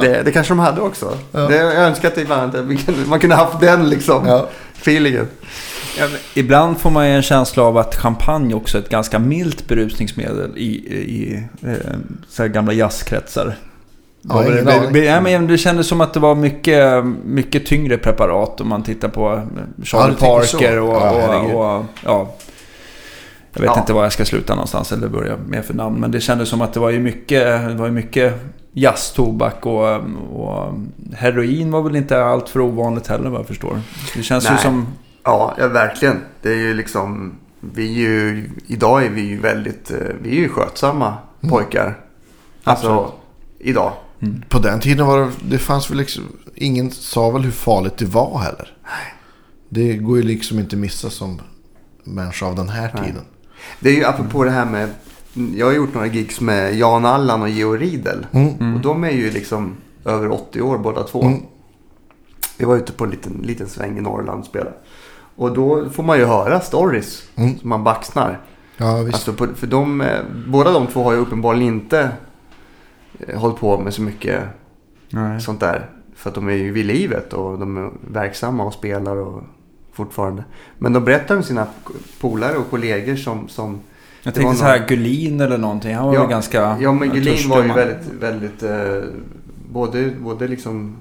Speaker 3: Det, det kanske de hade också.
Speaker 2: Ja.
Speaker 3: Det, jag önskar att ibland man kunde haft den liksom
Speaker 2: Ja.
Speaker 3: feelingen.
Speaker 1: Ja, ibland får man ju en känsla av att champagne också är ett ganska milt berusningsmedel i, i eh, så här gamla jazzkretsar.
Speaker 2: Ja,
Speaker 1: det, det, det, ja, men det kändes som att det var mycket, mycket tyngre preparat om man tittar på eh, Charlie
Speaker 2: så.
Speaker 1: Parker och,
Speaker 2: Ja,
Speaker 1: och,
Speaker 2: herregud.
Speaker 1: och, ja. Jag vet
Speaker 3: Ja.
Speaker 1: inte var jag ska sluta någonstans eller börja med för namn. Men det kändes som att det var ju mycket, det var ju mycket jazztobak och, och heroin var väl inte allt för ovanligt heller vad jag förstår. Det känns ju
Speaker 3: Nej.
Speaker 1: som...
Speaker 3: Ja, ja, verkligen. Det är ju liksom, vi är ju, idag är vi ju väldigt, eh, vi är ju skötsamma pojkar. Alltså,
Speaker 1: Absolut.
Speaker 3: idag.
Speaker 2: På den tiden var det, det fanns väl liksom, ingen sa väl hur farligt det var heller. Det går ju liksom inte missa som människa av den här
Speaker 3: Nej.
Speaker 2: tiden.
Speaker 3: Det är ju apropå det här med, jag har gjort några gigs med Jan Allan och Geo Riedel.
Speaker 2: Mm.
Speaker 3: Och de är ju liksom över 80 år båda två.
Speaker 2: Mm.
Speaker 3: Vi var ute på en liten, liten sväng i Norrland och spelade. Och då får man ju höra stories
Speaker 2: Mm.
Speaker 3: som man baxnar.
Speaker 2: Ja, visst.
Speaker 3: Alltså på, för de, eh, båda de två har ju uppenbarligen inte eh, hållit på med så mycket
Speaker 1: Nej.
Speaker 3: sånt där. För att de är ju vid livet och de är verksamma och spelar och fortfarande. Men de berättar om sina polare och kollegor som... som
Speaker 1: Jag tänkte så här
Speaker 3: någon-
Speaker 1: Gullin eller någonting. Han var
Speaker 3: Ja,
Speaker 1: väl ganska...
Speaker 3: ja men Gullin var ju
Speaker 1: man.
Speaker 3: väldigt, väldigt... Eh, både, både liksom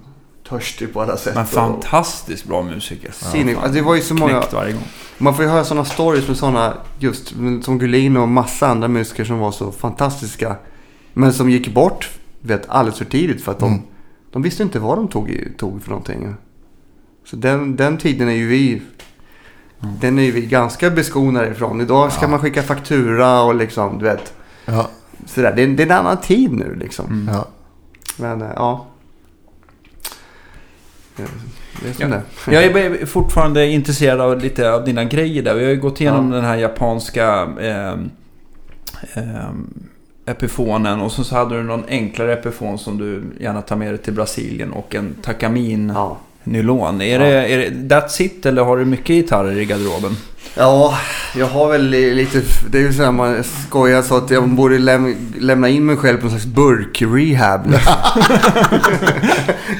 Speaker 3: törstig på alla sätt.
Speaker 1: Men fantastiskt bra musiker.
Speaker 3: Sinnig- alltså det var ju så många...
Speaker 1: Varje gång.
Speaker 3: Man får ju höra sådana stories med sådana, just som Gullin och massa andra musiker som var så fantastiska. Men som gick bort, vet, alldeles för tidigt för att de,
Speaker 2: Mm.
Speaker 3: de visste inte vad de tog, tog för någonting. Så den, den tiden är ju vi, den är ju vi ganska beskonade ifrån. Idag ska
Speaker 2: Ja.
Speaker 3: man skicka faktura och liksom, du vet,
Speaker 2: Ja,
Speaker 3: sådär. Det, är- det är en annan tid nu liksom.
Speaker 1: Mm.
Speaker 2: ja.
Speaker 3: Men eh, ja. Det är som
Speaker 1: Ja.
Speaker 3: det
Speaker 1: Jag är fortfarande intresserad av lite av dina grejer där. Vi har ju gått igenom
Speaker 3: Ja.
Speaker 1: den här japanska eh, eh, epifonen och så, så hade du någon enklare epifon som du gärna tar med dig till Brasilien och en Takamin
Speaker 3: Ja.
Speaker 1: Nylon. Är,
Speaker 3: Ja.
Speaker 1: det, är det that's it eller har du mycket gitarrer i garderoben?
Speaker 3: Ja, jag har väl li- lite... Det är ju så här man skojar så att jag borde läm, lämna in mig själv på någon slags burk-rehab.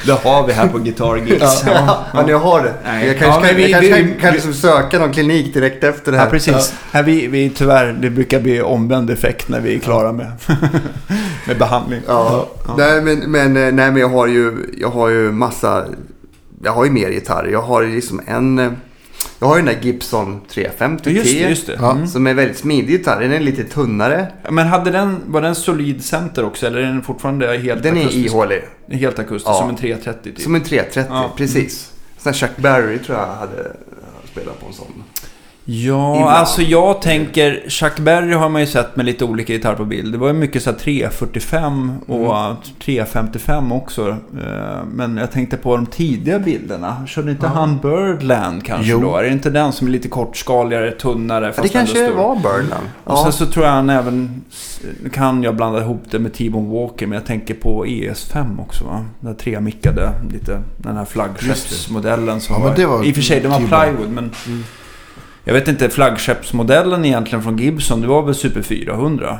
Speaker 1: Det har vi här på Guitar Geeks.
Speaker 3: ja, men jag har det.
Speaker 1: Nej.
Speaker 3: Jag kanske
Speaker 1: Ja,
Speaker 3: kan,
Speaker 1: vi-
Speaker 3: jag kanske
Speaker 1: vi-
Speaker 3: kan, kan liksom söka någon klinik direkt efter det här.
Speaker 1: Ja, precis. Här vi, vi, tyvärr, det brukar bli omvänd effekt när vi är klara med, med behandling.
Speaker 3: Ja. Nej, men, men, eh, nej, men jag har ju, jag har ju massa... Jag har ju mer gitarrer. Jag har ju liksom en... eh, Jag har ju den där Gibson 350
Speaker 1: Just det, just det. Mm.
Speaker 3: Som är väldigt smidig gitarr. Den är lite tunnare.
Speaker 1: Men hade den, var den solid center också eller är den fortfarande helt
Speaker 3: Den är
Speaker 1: akustisk?
Speaker 3: ihålig.
Speaker 1: Helt akustisk,
Speaker 3: Ja.
Speaker 1: som en 330 typ.
Speaker 3: Som en 330,
Speaker 1: Ja.
Speaker 3: precis. Sån Chuck Berry tror jag hade spelat på en sån.
Speaker 1: Ja,
Speaker 3: Ibland.
Speaker 1: alltså jag tänker... Chuck Berry har man ju sett med lite olika gitarrer på bild. Det var ju mycket så här 345 och
Speaker 3: Mm.
Speaker 1: 355 också. Eh, Men jag tänkte på de tidiga bilderna. Körde inte
Speaker 2: Ja.
Speaker 1: han Birdland kanske
Speaker 2: Jo.
Speaker 1: då? Är det inte den som är lite kortskaligare, tunnare?
Speaker 3: Ja,
Speaker 1: fast
Speaker 3: det kanske var Birdland.
Speaker 1: Och
Speaker 3: Ja.
Speaker 1: sen så tror jag han även... Kan jag blanda ihop det med T-Bone Walker, men jag tänker på ES5 också va? Den där tremickade, lite den här flaggskeppsmodellen som
Speaker 2: Ja, det var
Speaker 1: I och för sig, det var plywood, men...
Speaker 3: Mm.
Speaker 1: Jag vet inte, flaggskeppsmodellen egentligen från Gibson, det var väl Super 400?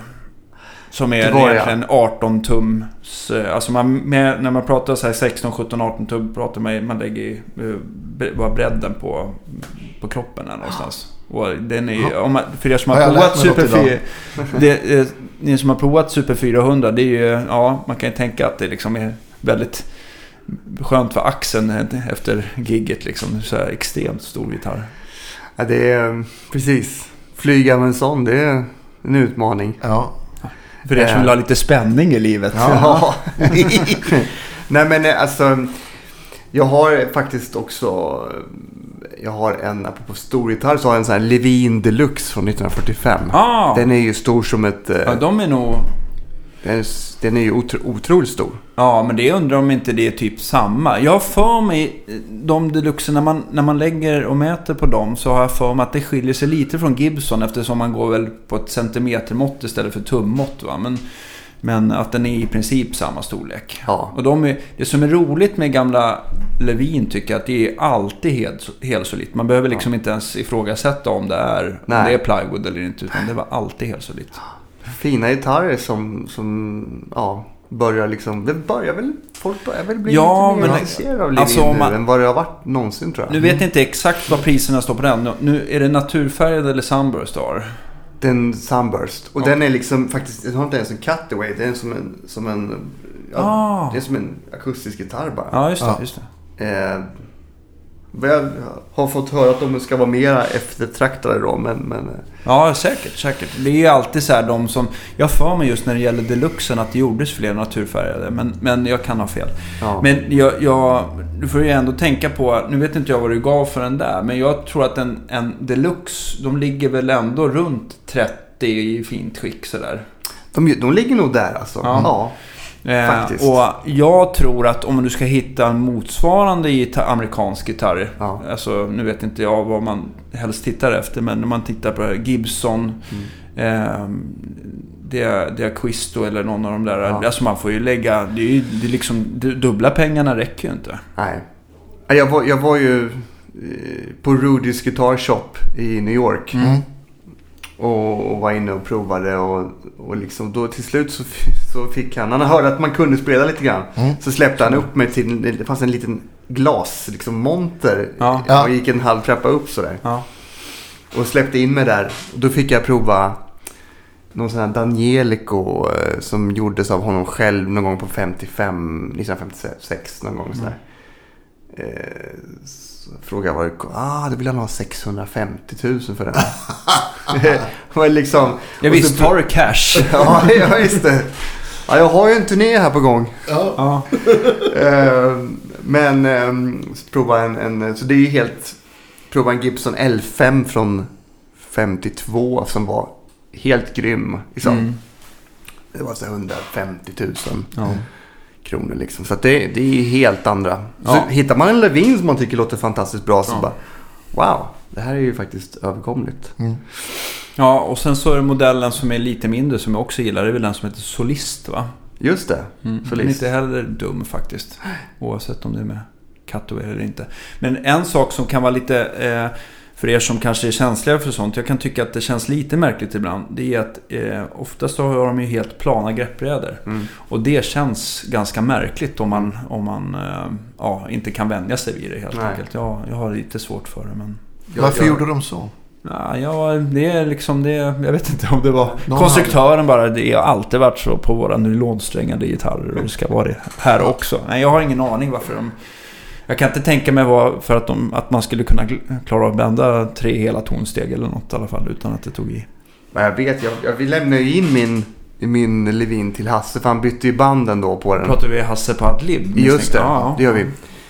Speaker 1: Som är
Speaker 3: Det var
Speaker 1: egentligen 18 tums... eh, Alltså man, med, när man pratar så här 16, 17, 18 tum pratar man, man lägger eh, vad bredden på, på kroppen är någonstans. Och den är, om man, för er som har
Speaker 2: Ja, jag
Speaker 1: provat Super
Speaker 2: något
Speaker 1: 4... Det, eh, ni som har provat Super 400, det är ju... Ja, man kan ju tänka att det liksom är väldigt skönt för axeln efter gigget liksom. Så här extremt stor gitarr.
Speaker 3: Ja, det är eh, precis. Flyga med en sån, det är en utmaning.
Speaker 2: Ja.
Speaker 1: För er som vill ha lite spänning i livet.
Speaker 3: Ja. Nej men eh, alltså. Jag har faktiskt också. Jag har en, apropå storgitarr, så har jag en sån här Levin Deluxe från 1945.
Speaker 1: Ah,
Speaker 3: Den är ju stor som ett... eh,
Speaker 1: ja, de är nog...
Speaker 3: Den, den är ju otro, otroligt stor.
Speaker 1: Ja, men det undrar om inte det är typ samma. Jag har för mig, de deluxe, när man, när man lägger och mäter på dem så har jag för mig att det skiljer sig lite från Gibson eftersom man går väl på ett centimetermått istället för tummått. Va? Men, men att den är i princip samma storlek.
Speaker 3: Ja.
Speaker 1: Och de är, det som är roligt med gamla Levin tycker jag att det är alltid helt, helt solitt. Man behöver liksom inte ens ifrågasätta om det är, om det är plywood eller inte. Utan det var alltid helt solitt.
Speaker 3: Fina gitarrer som, som ja, börjar liksom... Det börjar väl... Folk börjar väl bli
Speaker 1: Ja,
Speaker 3: lite mer intresserade av
Speaker 1: alltså,
Speaker 3: nu
Speaker 1: man-
Speaker 3: än vad det har varit någonsin tror jag.
Speaker 1: Nu vet jag inte exakt vad priserna står på den. Nu- är det naturfärgad eller sunburst du har.
Speaker 3: Den Sunburst. Och
Speaker 1: Ja.
Speaker 3: den är liksom faktiskt, den har inte ens en cutaway. Det är som en, som en, ja,
Speaker 1: Ah.
Speaker 3: det är som en akustisk gitarr bara.
Speaker 1: Ja, just det.
Speaker 2: Ja.
Speaker 1: Just det.
Speaker 3: Eh, jag har fått höra att de ska vara mera eftertraktade då, men, men eh,
Speaker 1: Ja, säkert, säkert. Det är ju alltid så här de som... Jag för mig just när det gäller deluxen att det gjordes fler naturfärgade. Men, men jag kan ha fel.
Speaker 3: ja.
Speaker 1: Men jag, jag, du får ju ändå tänka på... Nu vet inte jag vad du gav för den där. Men jag tror att en, en deluxe, de ligger väl ändå runt 30 i fint skick sådär.
Speaker 3: de, de ligger nog där alltså.
Speaker 1: Ja.
Speaker 3: Ja.
Speaker 1: Eh,
Speaker 3: Faktiskt.
Speaker 1: och jag tror att om du ska hitta en motsvarande gitarr, amerikansk gitarr.
Speaker 3: Ja.
Speaker 1: Alltså, nu vet inte jag vad man helst tittar efter. Men när man tittar på Gibson.
Speaker 3: Mm.
Speaker 1: Eh, det, det är Quisto eller någon av de där.
Speaker 3: Ja.
Speaker 1: Alltså man får ju lägga... Det är ju det är liksom... du- Dubbla pengarna räcker ju inte.
Speaker 3: Nej. Ja, Jag var, jag var ju eh, på Rudy's Guitar Shop i New York.
Speaker 2: Mm.
Speaker 3: Och, och var inne och provade och, och liksom då till slut så, så fick han, han hörde att man kunde spela lite grann.
Speaker 2: Mm.
Speaker 3: Så släppte han upp mig till, det fanns en liten glas, liksom monter.
Speaker 1: Ja.
Speaker 2: Ja.
Speaker 3: Och gick en halv trappa upp sådär.
Speaker 1: Ja.
Speaker 3: Och släppte in mig där. Och då fick jag prova någon sån här Danielico eh, som gjordes av honom själv någon gång på 55, 1956 någon gång sådär. Eh, så frågade jag vad det Ah, då vill han ha 650 000 för den. Det var liksom...
Speaker 1: Ja,
Speaker 3: och
Speaker 1: visst,
Speaker 3: så-
Speaker 1: tar du cash?
Speaker 3: ja, ja, just det. Ja, jag har ju en turné här på gång.
Speaker 2: Ja.
Speaker 1: ja.
Speaker 3: Eh, men eh, prova en, en, så det är ju helt, prova en Gibson L5 från 52 som var helt grym. Liksom.
Speaker 1: Mm.
Speaker 3: Det var så här 150 000
Speaker 1: ja.
Speaker 3: kronor liksom. Så att det, det är helt andra.
Speaker 1: Ja.
Speaker 3: Så hittar man en Levin som man tycker låter fantastiskt bra så
Speaker 1: Ja.
Speaker 3: bara wow, det här är ju faktiskt överkomligt.
Speaker 2: Mm.
Speaker 1: Ja, och sen så är det modellen som är lite mindre som jag också gillar. Det är väl den som heter Solist va?
Speaker 3: Just det.
Speaker 1: Mm. Den är
Speaker 3: Solist.
Speaker 1: inte heller dum faktiskt. Oavsett om det är med cutaway eller inte. Men en sak som kan vara lite... Eh, för er som kanske är känsliga för sånt. Jag kan tycka att det känns lite märkligt ibland. Det är att eh, oftast så har de ju helt plana greppbrädor.
Speaker 3: Mm.
Speaker 1: Och det känns ganska märkligt om man, om man eh, ja, inte kan vänja sig vid det helt
Speaker 3: Nej.
Speaker 1: enkelt. Ja, jag har lite svårt för det men...
Speaker 3: Jag-
Speaker 2: Varför
Speaker 3: jag-
Speaker 2: gjorde de så?
Speaker 1: Ja, ja, det är liksom det. Jag vet inte om det var
Speaker 2: Någon
Speaker 1: konstruktören bara. Det har alltid varit så på våra nylonsträngade gitarrer och det ska vara det här också. Nej, jag har ingen aning varför de... Jag kan inte tänka mig vad för att, de, att man skulle kunna klara av att bända tre hela tonsteg eller något i alla fall utan att det tog i.
Speaker 3: Men jag vet, jag, jag, vi lämnade ju in min, min Levin till Hasse för han bytte ju banden då på den.
Speaker 1: Pratar vi Hasse på Adlib?
Speaker 3: Just det,
Speaker 1: Ja,
Speaker 3: det gör vi.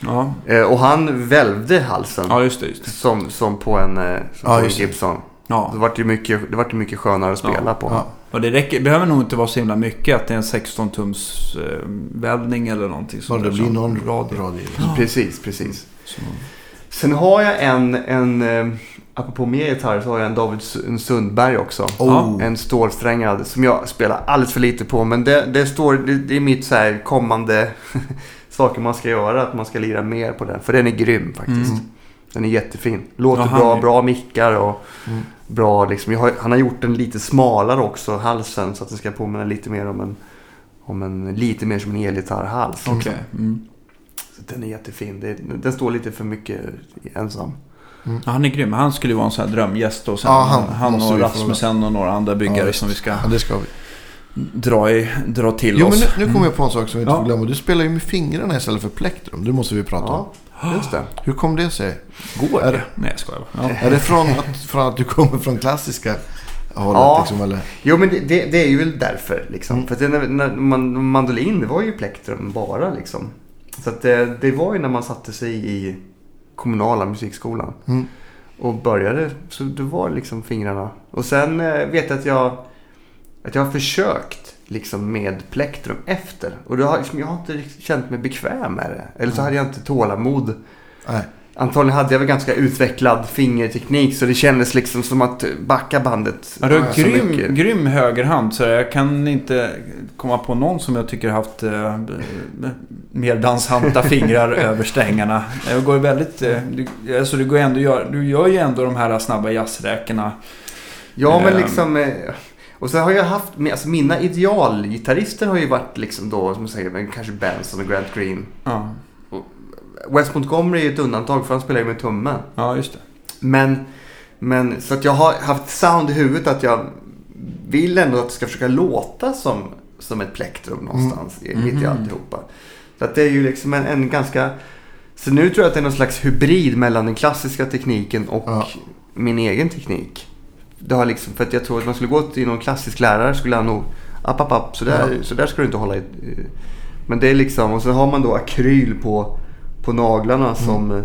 Speaker 1: Ja,
Speaker 3: Eh, och han välvde halsen.
Speaker 1: ja just det. Just det.
Speaker 3: Som, som på en, eh, som
Speaker 2: Ja,
Speaker 3: på en. Gibson.
Speaker 1: Ja.
Speaker 3: Det vart ju mycket, det vart mycket skönare att spela
Speaker 1: Ja,
Speaker 3: på.
Speaker 2: Ja.
Speaker 1: Och det räcker, behöver nog inte vara så himla mycket att det är en 16 tums eh, väldning eller någonting sånt
Speaker 2: det blir
Speaker 1: som
Speaker 2: någon
Speaker 1: radio.
Speaker 2: radio.
Speaker 3: Precis, precis.
Speaker 1: Så.
Speaker 3: Sen har jag en, en eh, apropå mer gitarr så har jag en David Sundberg också.
Speaker 2: Oh.
Speaker 3: En stålsträngad som jag spelar alldeles för lite på. Men det, det, står, det, det är mitt så här kommande saker man ska göra. Att man ska lira mer på den. För den är grym faktiskt.
Speaker 1: Mm.
Speaker 3: Den är jättefin. Låter
Speaker 1: Ja, han
Speaker 3: bra,
Speaker 1: är-
Speaker 3: bra mickar och
Speaker 2: Mm.
Speaker 3: bra liksom. Jag har, han har gjort den lite smalare också, halsen. Så att den ska påminna lite mer om en, om en lite mer som en elgitarrhals.
Speaker 1: Okej. Mm.
Speaker 3: Så den är jättefin. Det, den står lite för mycket ensam.
Speaker 1: Ja, han är grym. Han skulle ju vara en sån här drömgäst. Och sen,
Speaker 2: Ja, han
Speaker 1: han, och Rasmussen och några andra byggare
Speaker 2: Ja,
Speaker 1: som vi ska
Speaker 2: Ja, det ska vi.
Speaker 1: dra, i, dra till
Speaker 2: Jo, men
Speaker 1: oss.
Speaker 2: nu, nu kommer jag på en sak som vi inte
Speaker 1: Ja.
Speaker 2: får glömma. Du spelar ju med fingrarna istället för plektrum. Det måste vi prata om.
Speaker 3: Just det.
Speaker 2: Hur kom det sig?
Speaker 1: Går
Speaker 2: Är
Speaker 1: det? Nej, jag skojar bara. Ja.
Speaker 2: Är det från att, från att du kommer från klassiska hållet?
Speaker 3: Ja.
Speaker 2: Liksom, eller?
Speaker 3: Jo, men det, det, det är ju väl därför. Liksom.
Speaker 2: Mm.
Speaker 3: För att det, när, när man, mandolin, det var ju plektrum bara. Liksom. Så att det, det var ju när man satte sig i kommunala musikskolan.
Speaker 2: Mm.
Speaker 3: Och började, så det var liksom fingrarna. Och sen eh, vet jag att jag, att jag har försökt liksom med plektrum efter. Och då har, liksom, jag har inte känt mig bekväm med det. Eller så hade jag inte tålamod.
Speaker 2: Nej.
Speaker 3: Antagligen hade jag väl ganska utvecklad fingerteknik så det kändes liksom som att backa bandet.
Speaker 1: Ja, du har grym,
Speaker 3: mycket.
Speaker 1: grym högerhand så jag kan inte komma på någon som jag tycker haft eh, mer danshanta fingrar över strängarna. Det går väldigt... Eh, du, alltså det går ändå du gör ju ändå de här snabba jazzräkena.
Speaker 3: Ja, men
Speaker 1: Ehm.
Speaker 3: liksom... eh, Och så har jag haft, alltså mina idealgitarrister har ju varit liksom då, som jag säger, kanske Benson och Grant Green.
Speaker 1: Ja,
Speaker 3: West Montgomery är ett undantag för han spelar ju med tummen.
Speaker 1: ja just det.
Speaker 3: Men, men så att jag har haft sound i huvudet att jag vill ändå att det ska försöka låta som, som ett plektrum någonstans i mitt i
Speaker 1: Mhm.
Speaker 3: alltihopa. Så att det är ju liksom en, en ganska... Så nu tror jag att det är någon slags hybrid mellan den klassiska tekniken och
Speaker 2: Ja.
Speaker 3: min egen teknik. Det har liksom, för att jag tror att man skulle gå till någon klassisk lärare skulle han nog... App, app, app, så där, så där ska du inte hålla i. Men det är liksom, och så har man då akryl på, på naglarna som,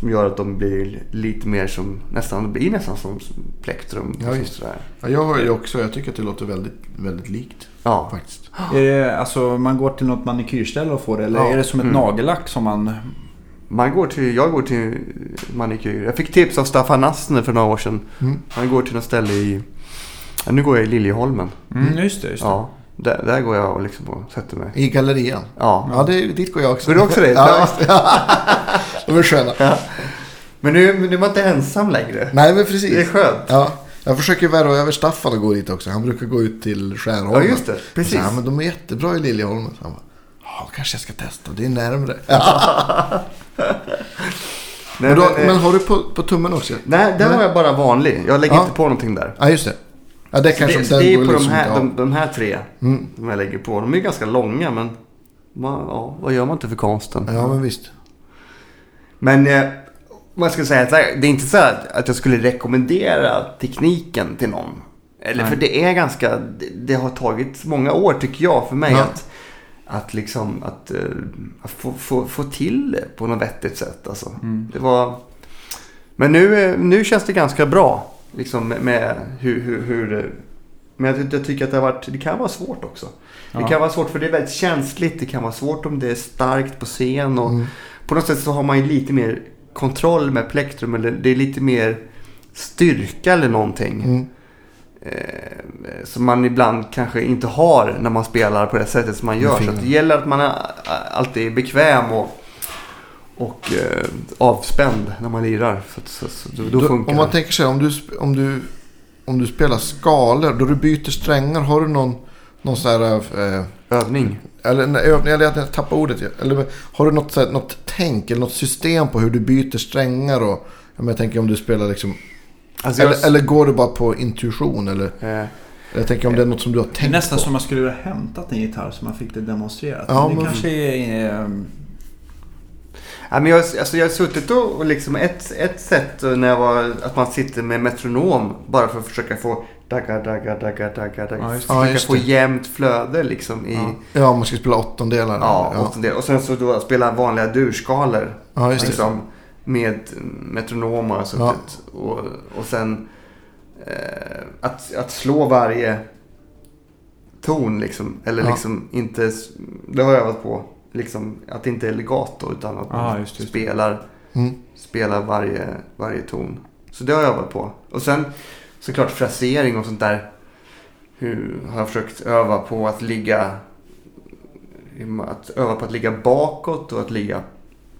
Speaker 3: som gör att de blir lite mer som, nästan, det blir nästan som plektrum.
Speaker 2: Ja, visst.
Speaker 3: sådär.
Speaker 2: Ja, jag har ju också, jag tycker att det låter väldigt, väldigt likt
Speaker 3: Ja.
Speaker 2: faktiskt.
Speaker 1: Är det, alltså man går till något manikyrställe och får det? Eller
Speaker 2: Ja.
Speaker 1: är det som ett
Speaker 3: Mm.
Speaker 1: nagellack som man...
Speaker 3: Man går till, jag går till manikyr. Jag fick tips av Staffan Nastner för några år sedan.
Speaker 2: Mm.
Speaker 3: Han går till något ställe i, ja, nu går jag i Liljeholmen.
Speaker 1: Mm, just det, just det.
Speaker 3: Ja, där, där går jag och liksom och sätter mig.
Speaker 2: I gallerian.
Speaker 3: Ja.
Speaker 2: Ja, det, dit går jag också.
Speaker 3: Går du också dit?
Speaker 2: Ja, de är sköna.
Speaker 3: Men nu, nu är man inte ensam längre.
Speaker 2: Nej, men
Speaker 3: Det är
Speaker 2: precis.
Speaker 3: skönt.
Speaker 2: Ja, jag försöker värva över Staffan och gå dit också. Han brukar gå ut till Skärholmen.
Speaker 3: Ja, just det. Precis.
Speaker 2: Ja, men de är jättebra i Liljeholmen. Han bara, ja, kanske jag ska testa. Det är närmre.
Speaker 3: Nej,
Speaker 2: men, då,
Speaker 3: men, eh,
Speaker 2: men har du på, på tummen också?
Speaker 3: nej, där
Speaker 2: Nej.
Speaker 3: har jag bara vanlig. Jag lägger
Speaker 2: Ja.
Speaker 3: inte på någonting där.
Speaker 2: Ja, just det. Ja, det kanske
Speaker 3: det,
Speaker 2: den
Speaker 3: det är på de
Speaker 2: liksom
Speaker 3: här,
Speaker 2: inte av.
Speaker 3: de, de här tre
Speaker 2: Mm.
Speaker 3: som jag lägger på. De är ganska långa men man, ja, vad gör man inte för konsten?
Speaker 2: Ja, men visst.
Speaker 3: Men eh, jag ska säga, så här, det är inte så här att jag skulle rekommendera tekniken till någon. Eller
Speaker 1: Nej.
Speaker 3: för det är ganska, det, det har tagit många år tycker jag för mig
Speaker 2: Ja.
Speaker 3: att, att liksom att, eh, att få, få, få till det på något vettigt sätt. Alltså.
Speaker 1: Mm.
Speaker 3: Det var, men nu, eh, nu känns det ganska bra. Liksom med, med hur, hur, hur det, men jag, jag tycker att det, har varit, det kan vara svårt också. Det
Speaker 1: Ja.
Speaker 3: kan vara svårt för det är väldigt känsligt. Det kan vara svårt om det är starkt på scen. Och
Speaker 2: Mm.
Speaker 3: På något sätt så har man ju lite mer kontroll med plektrum. Eller det är lite mer styrka eller någonting.
Speaker 2: Mm.
Speaker 3: Eh, som man ibland kanske inte har när man spelar på det sättet som man gör. Så det gäller att man är, alltid är bekväm och, och eh, avspänd när man lirar. Så, så, så, då, då
Speaker 2: Om man tänker sig om du, om du, om du spelar skalor, då du byter strängar, har du någon, någon sån här... Eh,
Speaker 3: Övning.
Speaker 2: eller nej, övning, eller jag tappar ordet. Eller har du något, här, något tänk eller något system på hur du byter strängar? Och, jag tänker om du spelar liksom...
Speaker 3: Alltså,
Speaker 2: Eller,
Speaker 3: jag,
Speaker 2: eller går du bara på intuition? Eller,
Speaker 3: eh,
Speaker 2: jag tänker om det är något som du har
Speaker 1: Det är
Speaker 2: tänkt
Speaker 1: nästan
Speaker 2: på.
Speaker 1: som man skulle vilja hämtat en gitarr så man fick det demonstrerat.
Speaker 2: Ja,
Speaker 1: men det
Speaker 2: men-
Speaker 1: kanske är... eh,
Speaker 3: Ja, men jag, alltså jag har suttit och, och liksom ett, ett sätt när jag var, att man sitter med metronom bara för att försöka få dagga, dagga, dagga, dagga, dagga.
Speaker 1: Ja, just
Speaker 2: det.
Speaker 3: försöka
Speaker 2: Ja, just
Speaker 3: få
Speaker 2: det.
Speaker 3: jämnt flöde liksom i,
Speaker 1: Ja.
Speaker 3: ja,
Speaker 2: man ska spela åttondelar.
Speaker 3: ja,
Speaker 2: ja.
Speaker 3: åttondel. Och sen så då spela vanliga durskalor.
Speaker 2: ja just det.
Speaker 3: liksom, med metronom har jag suttit. Och, och sen eh, att, att slå varje ton liksom. Eller
Speaker 2: Ja.
Speaker 3: liksom inte, det har jag övat på. Liksom att det inte är legato utan att
Speaker 1: Ja,
Speaker 3: man
Speaker 1: just det, just det.
Speaker 3: spelar
Speaker 2: Mm.
Speaker 3: spela varje, varje ton. Så det har jag övat på. Och sen såklart frasering och sånt där. Hur har jag försökt öva på att ligga att öva på att ligga bakåt och att ligga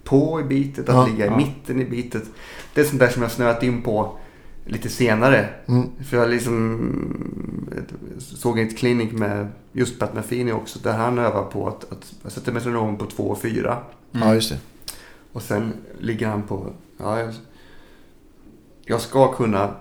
Speaker 3: på i bitet, att
Speaker 2: Ja,
Speaker 3: ligga i
Speaker 1: ja.
Speaker 3: mitten i bitet. Det är sånt där som jag snöat in på lite senare.
Speaker 2: Mm.
Speaker 3: För jag liksom såg ett klinik med just Pat Metheny också där han övar på att, att jag sätter metronom på två och fyra.
Speaker 2: Ja, just det.
Speaker 3: Och sen ligger han på... Ja, jag, jag ska kunna...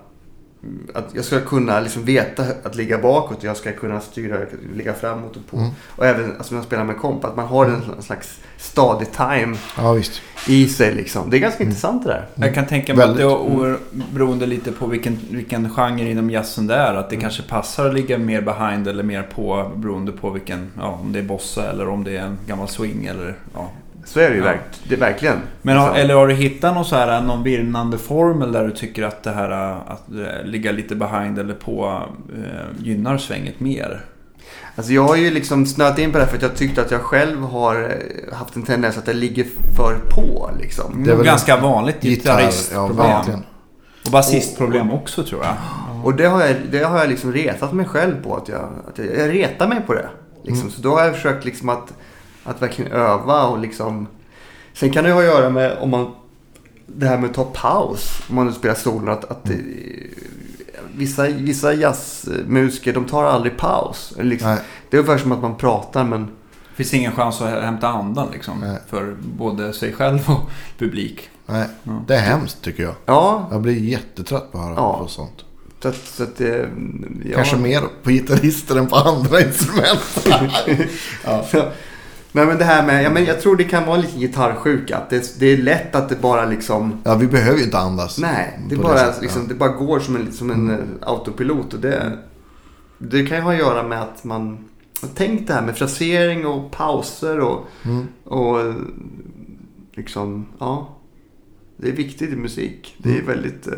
Speaker 3: Att jag ska kunna liksom veta att ligga bakåt. Jag ska kunna styra, ligga framåt och på.
Speaker 2: Mm.
Speaker 3: Och även alltså, när jag spelar med komp. Att man har en slags stadig time
Speaker 2: Ja, visst.
Speaker 3: i sig. Liksom. Det är ganska intressant det där.
Speaker 1: Jag kan tänka mig att det är beroende lite på vilken, vilken genre inom jazzen det är. Att det kanske passar att ligga mer behind eller mer på beroende på vilken, ja, om det är bossa eller om det är en gammal swing eller ja.
Speaker 3: Så är det ju
Speaker 1: Ja.
Speaker 3: verk, det är verkligen.
Speaker 1: Men har,
Speaker 3: Liksom.
Speaker 1: eller har du hittat någon, så här, någon virrnande formel där du tycker att det här att eh, ligga lite behind eller på eh, gynnar svänget mer?
Speaker 3: Alltså jag har ju liksom snöat in på det här för att jag tyckte att jag själv har eh, haft en tendens att jag ligger för på liksom.
Speaker 2: Det är väl
Speaker 1: ganska vanligt
Speaker 2: ja
Speaker 1: gitarristproblem. och basistproblem också tror jag.
Speaker 3: Och det har jag, det har jag liksom retat mig själv på. Att jag, att jag, jag retar mig på det. Liksom. Så då har jag försökt liksom att, att verkligen öva och liksom... Sen kan det ha att göra med om man... Det här med att ta paus. Om man nu spelar solen. Att, att det, vissa, vissa jazzmusiker de tar aldrig paus. Liksom, det är ungefär som att man pratar men...
Speaker 1: Det finns ingen chans att hämta andan liksom.
Speaker 2: Nej.
Speaker 1: För både sig själv och publik.
Speaker 2: Nej,
Speaker 1: Ja.
Speaker 2: det är hemskt tycker jag.
Speaker 3: Ja,
Speaker 2: Jag blir jättetrött på att höra
Speaker 3: Ja.
Speaker 2: på sånt.
Speaker 3: så att, så att det... Ja.
Speaker 2: Kanske mer på gitarrister än på andra instrument. ja.
Speaker 3: Nej men det här med, ja, men jag tror det kan vara en liten gitarrsjuka. Att det, det är lätt att det bara liksom...
Speaker 2: ja, vi behöver ju inte andas.
Speaker 3: Nej, det, bara,
Speaker 2: sättet,
Speaker 3: liksom,
Speaker 2: ja.
Speaker 3: det bara går som en, som en eh, autopilot. Och det, det kan ju ha att göra med att man har tänkt det här med frasering och pauser och,
Speaker 2: Mm.
Speaker 3: och eh, liksom, ja. Det är viktigt i musik. Det är
Speaker 2: Mm.
Speaker 3: väldigt... Eh,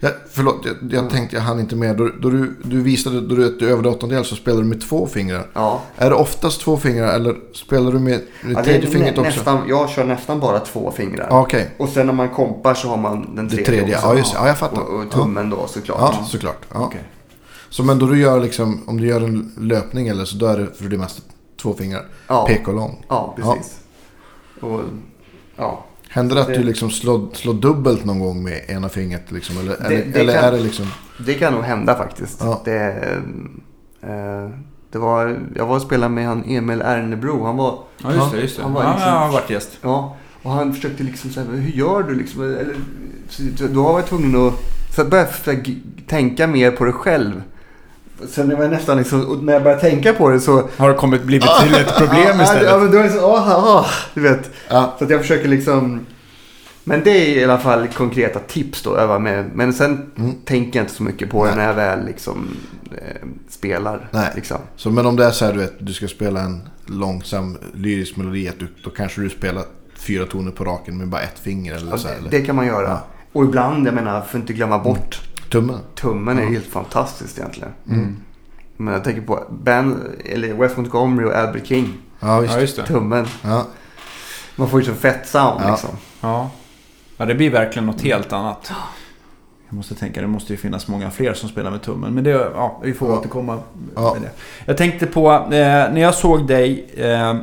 Speaker 2: Ja, förlåt, jag, jag tänkte jag hann inte med. Då, då du, du visade då du är över åttondel så spelar du med två fingrar.
Speaker 3: ja.
Speaker 2: Är det oftast två fingrar eller spelar du med, med
Speaker 3: ja
Speaker 2: tredje fingret
Speaker 3: nä,
Speaker 2: också?
Speaker 3: nästan, jag kör nästan bara två fingrar.
Speaker 2: Ja, Okej,
Speaker 3: Och sen när man kompar så har man den
Speaker 2: det
Speaker 3: tredje,
Speaker 2: tredje.
Speaker 3: också.
Speaker 2: Ja, just. Ja, jag fattar.
Speaker 3: Och, och tummen då såklart.
Speaker 2: Ja, såklart. Ja.
Speaker 1: Okej.
Speaker 2: Så men då du gör liksom, om du gör en löpning eller så då är det för det mesta två fingrar.
Speaker 3: Ja.
Speaker 2: Pek och lång.
Speaker 3: Ja, precis. Och, ja.
Speaker 2: Händer det att
Speaker 3: Det-
Speaker 2: du liksom slår, slår dubbelt någon gång med ena fingret? Liksom, eller eller,
Speaker 3: det
Speaker 2: eller
Speaker 3: kan-
Speaker 2: är det liksom...
Speaker 3: Det kan nog hända faktiskt.
Speaker 2: Ja.
Speaker 3: Det, eh, det var, jag var och spelade med han Emil Ernebro. Han var,
Speaker 1: Ja, just det. Just det.
Speaker 3: Han var
Speaker 1: ja,
Speaker 3: liksom-
Speaker 1: jag har varit gäst.
Speaker 3: ja, och han försökte liksom säga, hur gör du liksom? Eller, så då var jag tvungen att, så jag började tänka mer på det själv. Sen var jag nästan liksom, när jag började tänka på det så...
Speaker 1: Har det kommit blivit till ett problem
Speaker 3: Ja,
Speaker 1: istället?
Speaker 3: men då är det så, åh, åh, du vet.
Speaker 2: Ja,
Speaker 3: Så att jag försöker liksom... Men det är i alla fall konkreta tips då. Öva med. Men sen
Speaker 2: Mm.
Speaker 3: tänker jag inte så mycket på det
Speaker 2: Nej.
Speaker 3: när jag väl liksom eh, spelar.
Speaker 2: Nej.
Speaker 3: Liksom.
Speaker 2: så, men om det är så här du vet, du ska spela en långsam lyrisk melodi. Du, då kanske du spelar fyra toner på raken med bara ett finger eller så. här,
Speaker 3: Ja,
Speaker 2: Eller?
Speaker 3: det kan man göra.
Speaker 2: Ja.
Speaker 3: Och ibland, jag menar, för att inte glömma bort.
Speaker 2: Tummen.
Speaker 3: Tummen är
Speaker 2: Ja.
Speaker 3: helt fantastiskt egentligen.
Speaker 1: Mm.
Speaker 3: Men jag tänker på Ben, eller West Montgomery och Albert King.
Speaker 2: Ja, visst.
Speaker 1: Ja, just det.
Speaker 3: Tummen.
Speaker 2: Ja.
Speaker 3: Man får ju så fett sound
Speaker 2: Ja.
Speaker 3: liksom.
Speaker 1: Ja. ja, det blir verkligen något helt annat. Jag måste tänka, det måste ju finnas många fler som spelar med tummen. Men det, ja, vi får
Speaker 2: Ja.
Speaker 1: återkomma
Speaker 2: Ja.
Speaker 1: med det. Jag tänkte på, eh, när jag såg dig eh,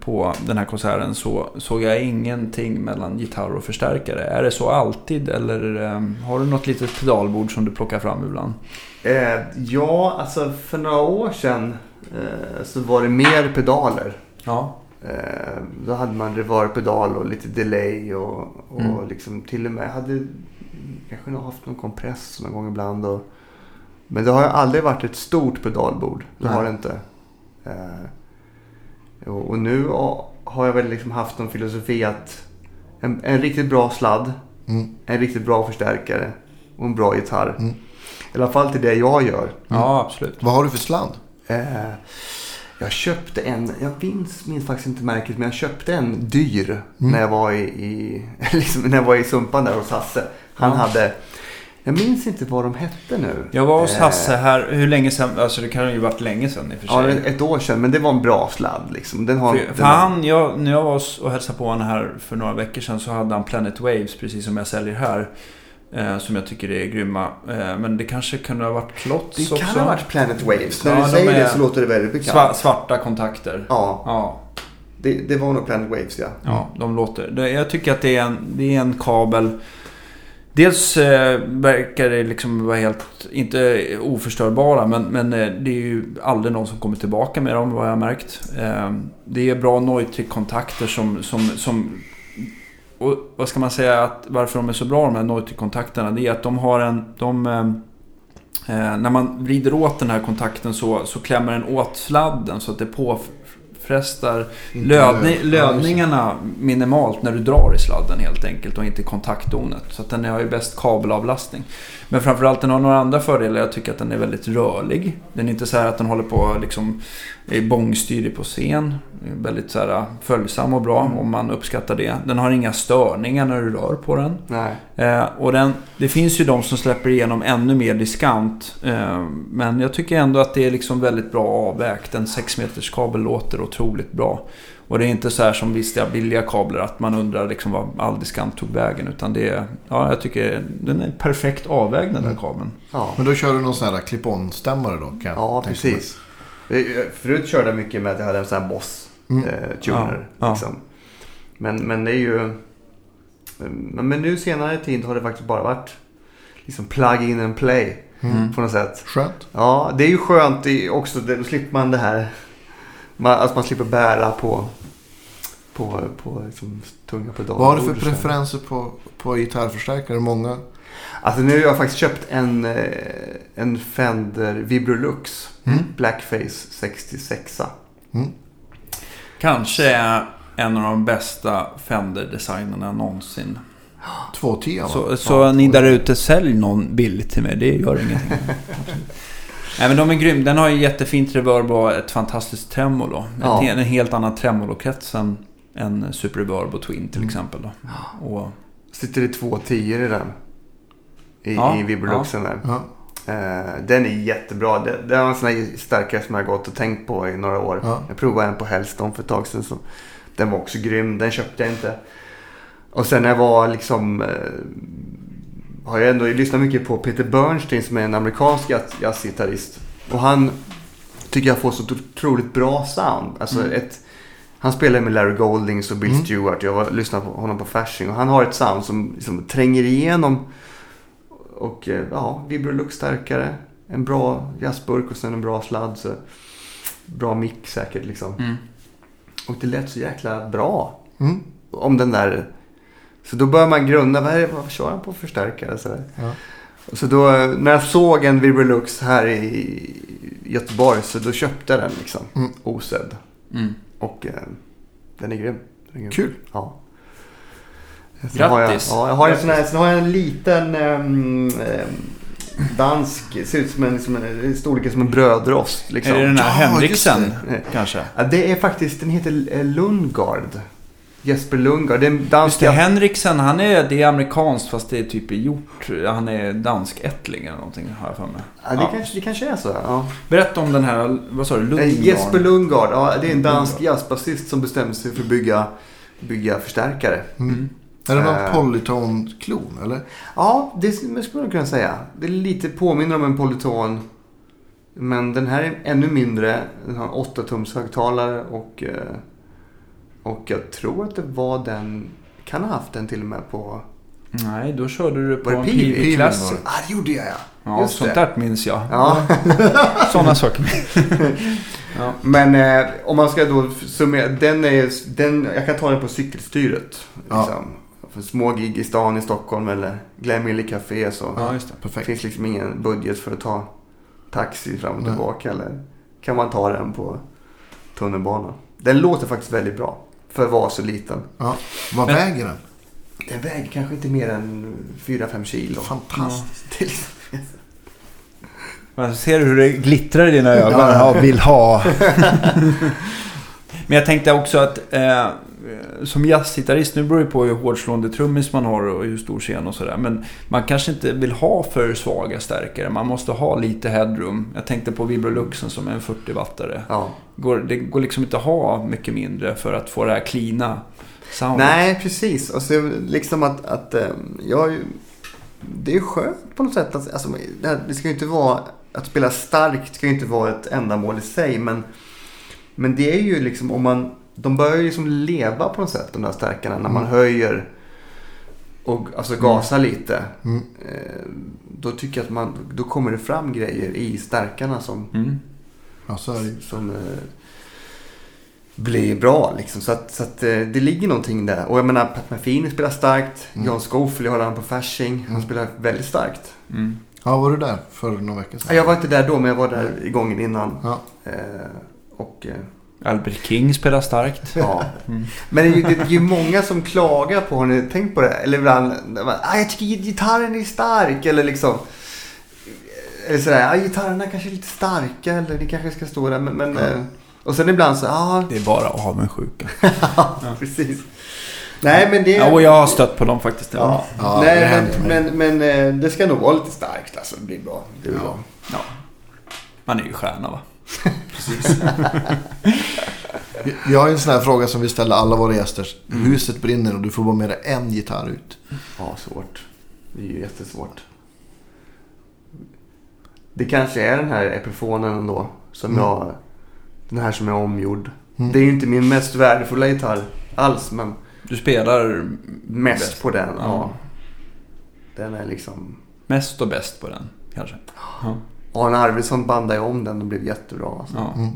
Speaker 1: på den här konserten så såg jag ingenting mellan gitarr och förstärkare. Är det så alltid eller eh, har du något litet pedalbord som du plockar fram ibland?
Speaker 3: Eh, ja, alltså för några år sedan eh, så var det mer pedaler.
Speaker 1: Ja.
Speaker 3: Eh, då hade man reverb-pedal och lite delay och, och
Speaker 1: Mm.
Speaker 3: liksom till och med hade kanske haft någon kompress någon gång ibland. Och, men det har aldrig varit ett stort pedalbord. Det har det inte. Och, nu har- jag väl liksom haft någon filosofi att en, en riktigt bra sladd,
Speaker 2: Mm.
Speaker 3: en riktigt bra förstärkare och en bra gitarr.
Speaker 2: Mm.
Speaker 3: I alla fall till det jag gör.
Speaker 1: ja, absolut.
Speaker 2: Vad har du för sladd?
Speaker 3: Eh, jag köpte en, jag minns, minns faktiskt inte märket, men jag köpte en dyr
Speaker 2: Mm.
Speaker 3: när jag var i, i liksom, när jag var i Sumpan där hos Hasse. Han hade, jag minns inte vad de hette nu.
Speaker 1: Jag var hos
Speaker 3: Eh,
Speaker 1: Hasse här, hur länge sedan? Alltså det kan ju varit länge sedan i och för
Speaker 3: Ja,
Speaker 1: sig.
Speaker 3: ett år sedan, men det var en bra sladd liksom. Den har,
Speaker 1: För,
Speaker 3: den
Speaker 1: för han, jag, när jag var och hälsade på honom här för några veckor sedan så hade han Planet Waves precis som jag säljer här. Eh, som jag tycker är grymma. Eh, men det kanske kunde ha varit Klotz
Speaker 3: det
Speaker 1: också.
Speaker 3: kan ha varit Planet Waves. När
Speaker 1: Ja,
Speaker 3: du
Speaker 1: de
Speaker 3: säger
Speaker 1: är
Speaker 3: det så låter det väldigt bekant.
Speaker 1: Sva, svarta kontakter.
Speaker 3: Ja,
Speaker 1: Ja,
Speaker 3: det, det var nog Planet Waves ja.
Speaker 1: ja de låter. Det, jag tycker att det är en, det är en kabel. Dels eh, verkar det liksom vara helt, inte oförstörbara, men, men eh, det är ju aldrig någon som kommer tillbaka med dem vad jag har märkt. Eh, det är bra Neutrik-kontakter som, som, som och vad ska man säga att varför de är så bra de här Neutrik-kontakterna det är att de har en, de eh, eh, när man vrider åt den här kontakten så, så klämmer den åt sladden så att det på...
Speaker 2: Inte
Speaker 1: lödni,
Speaker 2: löd. Ja,
Speaker 1: lödningarna minimalt när du drar i sladden helt enkelt och inte kontaktdonet. Så att den har ju bäst kabelavlastning. Men framförallt den har några andra fördelar. Jag tycker att den är väldigt rörlig. Den är inte så här att den håller på liksom är bångstyrig på scen. väldigt så här, följsam och bra om man uppskattar det. Den har inga störningar när du rör på den.
Speaker 3: Nej.
Speaker 1: Eh, och den, det finns ju de som släpper igenom ännu mer diskant. Eh, men jag tycker ändå att det är liksom väldigt bra avvägt. En 6 meters kabel låter otroligt bra. Och det är inte så här som vissa billiga kablar att man undrar liksom vad all diskant tog vägen. Utan det är, ja jag tycker den är perfekt avvägd den där kabeln.
Speaker 3: Ja,
Speaker 2: Men då kör du någon sån här clip-on-stämmare då? Kan
Speaker 3: ja precis. Eh, Förut körde jag mycket med att jag hade en sån här Boss
Speaker 2: Mm.
Speaker 3: eh.
Speaker 1: Ja, ja.
Speaker 3: Liksom. Men, men det är ju... Men men nu senare tid har det faktiskt bara varit liksom plug in and play
Speaker 1: Mm.
Speaker 3: på något sätt.
Speaker 2: Skönt.
Speaker 3: Ja, det är ju skönt i- också. Då slipper man det här. Man, alltså man slipper bära på, på, på liksom, tunga pedaler.
Speaker 2: Vad har du för preferenser på, på gitarrförstärkare? Många?
Speaker 3: Alltså nu har jag faktiskt köpt en, eh, en Fender Vibrolux
Speaker 2: Mm.
Speaker 3: Blackface 66.
Speaker 2: Mm.
Speaker 1: Kanske en av de bästa Fender-designerna någonsin.
Speaker 2: 210 va?
Speaker 1: Så, så ni där ute, sälj någon billigt till mig. Det gör ingenting. Nej men de är grym. Den har ju jättefint reverb och ett fantastiskt tremolo.
Speaker 3: Ja.
Speaker 1: En, en helt annan tremolokrets än, än Super Reverb och Twin till exempel. Då. Och,
Speaker 3: Sitter det två tior i den. I,
Speaker 1: Ja,
Speaker 3: i Vibroluxen där.
Speaker 2: Ja.
Speaker 3: Eh, den är jättebra. Det, det är en sån här starkare som jag har gått och tänkt på i några år.
Speaker 2: Ja.
Speaker 3: Jag provade en på Hellstone för ett tag sedan. Så den var också grym. Den köpte jag inte. Och sen när jag var liksom... Eh, har jag ändå lyssnat mycket på Peter Bernstein som är en amerikansk jazz- jazzgitarrist. Och han tycker jag får så otroligt bra sound. Alltså ett, han spelar med Larry Goldings och Bill
Speaker 2: Mm.
Speaker 3: Stewart. Jag var, lyssnade på honom på Fasching. Och han har ett sound som liksom tränger igenom. Och eh, ja, Vibrolux starkare. En bra jazzburk och sen en bra sladd. Så bra mick säkert liksom.
Speaker 1: mm.
Speaker 3: Och det lät så jäkla bra.
Speaker 2: Mm.
Speaker 3: Om den där. Så då börjar man grunna. Vad, är det, vad kör han på för förstärkare? Så, där.
Speaker 2: Ja.
Speaker 3: Och så då, när jag såg en Vibrolux här i Göteborg. Så då köpte jag den liksom.
Speaker 2: Mm.
Speaker 3: Osedd.
Speaker 1: Mm.
Speaker 3: Och eh, den är grym. Den är grym.
Speaker 2: Kul.
Speaker 3: Ja. Sen har jag,
Speaker 1: Grattis.
Speaker 3: ja, jag har en sån här, sen har jag en liten ehm, ehm, dansk, ser ut som en, liksom en storleken som en brödrost. Liksom.
Speaker 1: Är det den här
Speaker 2: Ja,
Speaker 1: Henriksen kanske?
Speaker 3: Ja, det är faktiskt, den heter eh, Lundgard. Jesper Lundgard. Det är dansk...
Speaker 1: Det, Henriksen, han är, det är amerikanskt fast det är typ gjort. Han är dansk ättling eller någonting har jag för mig.
Speaker 3: ja, det, Kanske, det kanske är så. Ja.
Speaker 1: Berätta om den här, vad sa du, Lundgren?
Speaker 3: Jesper Lundgard, ja, det är en dansk
Speaker 1: Lundgard.
Speaker 3: jazzbasist som bestämde sig för att bygga, bygga förstärkare.
Speaker 2: Mm. Är det någon
Speaker 3: Eh.
Speaker 2: polyton-klon eller?
Speaker 3: Ja, det skulle man kunna säga. Det är lite påminner om en Polyton. Men den här är ännu mindre. Den har 8 tums högtalare och, eh, och jag tror att det var den, kan ha haft den till och med på...
Speaker 1: Nej, då körde du på
Speaker 3: Var det
Speaker 1: en
Speaker 3: Pivi?
Speaker 1: Classic.
Speaker 2: var det.
Speaker 3: Det gjorde jag ja!
Speaker 1: Ja,
Speaker 3: Just
Speaker 1: sånt
Speaker 3: det.
Speaker 1: där minns jag.
Speaker 3: Ja,
Speaker 1: Sådana saker. ja.
Speaker 3: men eh, om man ska då summera. Den är, den, jag kan ta den på cykelstyret.
Speaker 2: Ja.
Speaker 3: Liksom. För små gig i stan i Stockholm eller Glenmille Café så.
Speaker 1: ja, just det.
Speaker 3: Finns liksom ingen budget för att ta taxi fram och
Speaker 2: Nej.
Speaker 3: tillbaka. Eller kan man ta den på tunnelbanan. Den låter faktiskt väldigt bra. För att vara så liten.
Speaker 2: Ja. Vad
Speaker 1: Men-
Speaker 2: väger den?
Speaker 3: Den väger kanske inte mer än 4-5 kilo.
Speaker 2: Fantastiskt.
Speaker 3: Det är liksom-
Speaker 1: Man ser hur det glittrar i dina ögon.
Speaker 2: Ja,
Speaker 1: Ja, vill ha. Men jag tänkte också att eh, som jazzgitarrist, nu beror det på hur hårdslående trummis man har och hur stor scen och sådär. Men man kanske inte vill ha för svaga stärkare. Man måste ha lite headroom. Jag tänkte på Vibroluxen som är en 40-wattare.
Speaker 3: Ja.
Speaker 1: Går, det går liksom inte att ha mycket mindre för att få det här cleana soundet.
Speaker 3: Nej, precis. Och så liksom att, att eh, jag Det är skönt på något sätt. Att, alltså, det ska ju inte vara... Att spela starkt ska ju inte vara ett ändamål i sig. Men, men det är ju liksom om man... De börjar ju liksom leva på något sätt, de där stärkarna. När man
Speaker 2: Mm.
Speaker 3: höjer och alltså gasar lite.
Speaker 2: Mm.
Speaker 3: Eh, då tycker jag att man... Då kommer det fram grejer i stärkarna som...
Speaker 1: Mm.
Speaker 2: Ja,
Speaker 3: som eh, blir bra. Liksom. Så, att, så att, eh, det ligger någonting där. Och jag menar, Pat Metheny spelar starkt.
Speaker 2: Mm.
Speaker 3: John Scofield, jag han på Fasching. Han
Speaker 2: Mm.
Speaker 3: spelar väldigt starkt.
Speaker 1: Mm.
Speaker 2: Ja, var du där för några veckor sedan?
Speaker 3: Ja, Jag var inte där då, men jag var där i gången innan.
Speaker 2: Ja.
Speaker 3: Eh, och,
Speaker 1: Albert King spelar starkt.
Speaker 3: ja.
Speaker 1: Mm.
Speaker 3: Men det är, ju, det är ju många som klagar på, har ni tänkt på det? Eller ibland, ah, jag tycker gitarren är stark. Eller liksom. Eller sådär, ah, gitarrerna kanske är lite starka. Eller det kanske ska stå där. Men, men
Speaker 2: Ja.
Speaker 3: eh, Och sen ibland så, ja,
Speaker 1: Det är bara avundsjuka.
Speaker 3: precis. Nej, men det...
Speaker 1: Ja, och jag har stött på dem faktiskt.
Speaker 3: Ja,
Speaker 2: Ja,
Speaker 3: nej, men, men, men eh, det ska nog vara lite starkt alltså. Det blir bra. Det blir bra.
Speaker 1: Ja. Man är ju stjärna va?
Speaker 2: Vi- Vi har ju en sån här fråga som vi ställer alla våra gäster.
Speaker 3: Mm.
Speaker 2: Huset brinner och du får bara med dig en gitarr ut.
Speaker 3: Ja, svårt. Det är ju jättesvårt. Det kanske är den här Epifonen ändå. Som
Speaker 2: Mm.
Speaker 3: jag... Den här som är omgjord.
Speaker 2: Mm.
Speaker 3: Det är ju inte min mest värdefulla gitarr alls, men
Speaker 1: Du spelar
Speaker 3: mest
Speaker 1: Bäst.
Speaker 3: på den. Ja.
Speaker 1: Ja.
Speaker 3: Den är liksom...
Speaker 1: mest och bäst på den kanske. Ja.
Speaker 3: Arne Arvidsson bandade om den och blev jättebra. Alltså.
Speaker 1: Ja.
Speaker 2: Mm.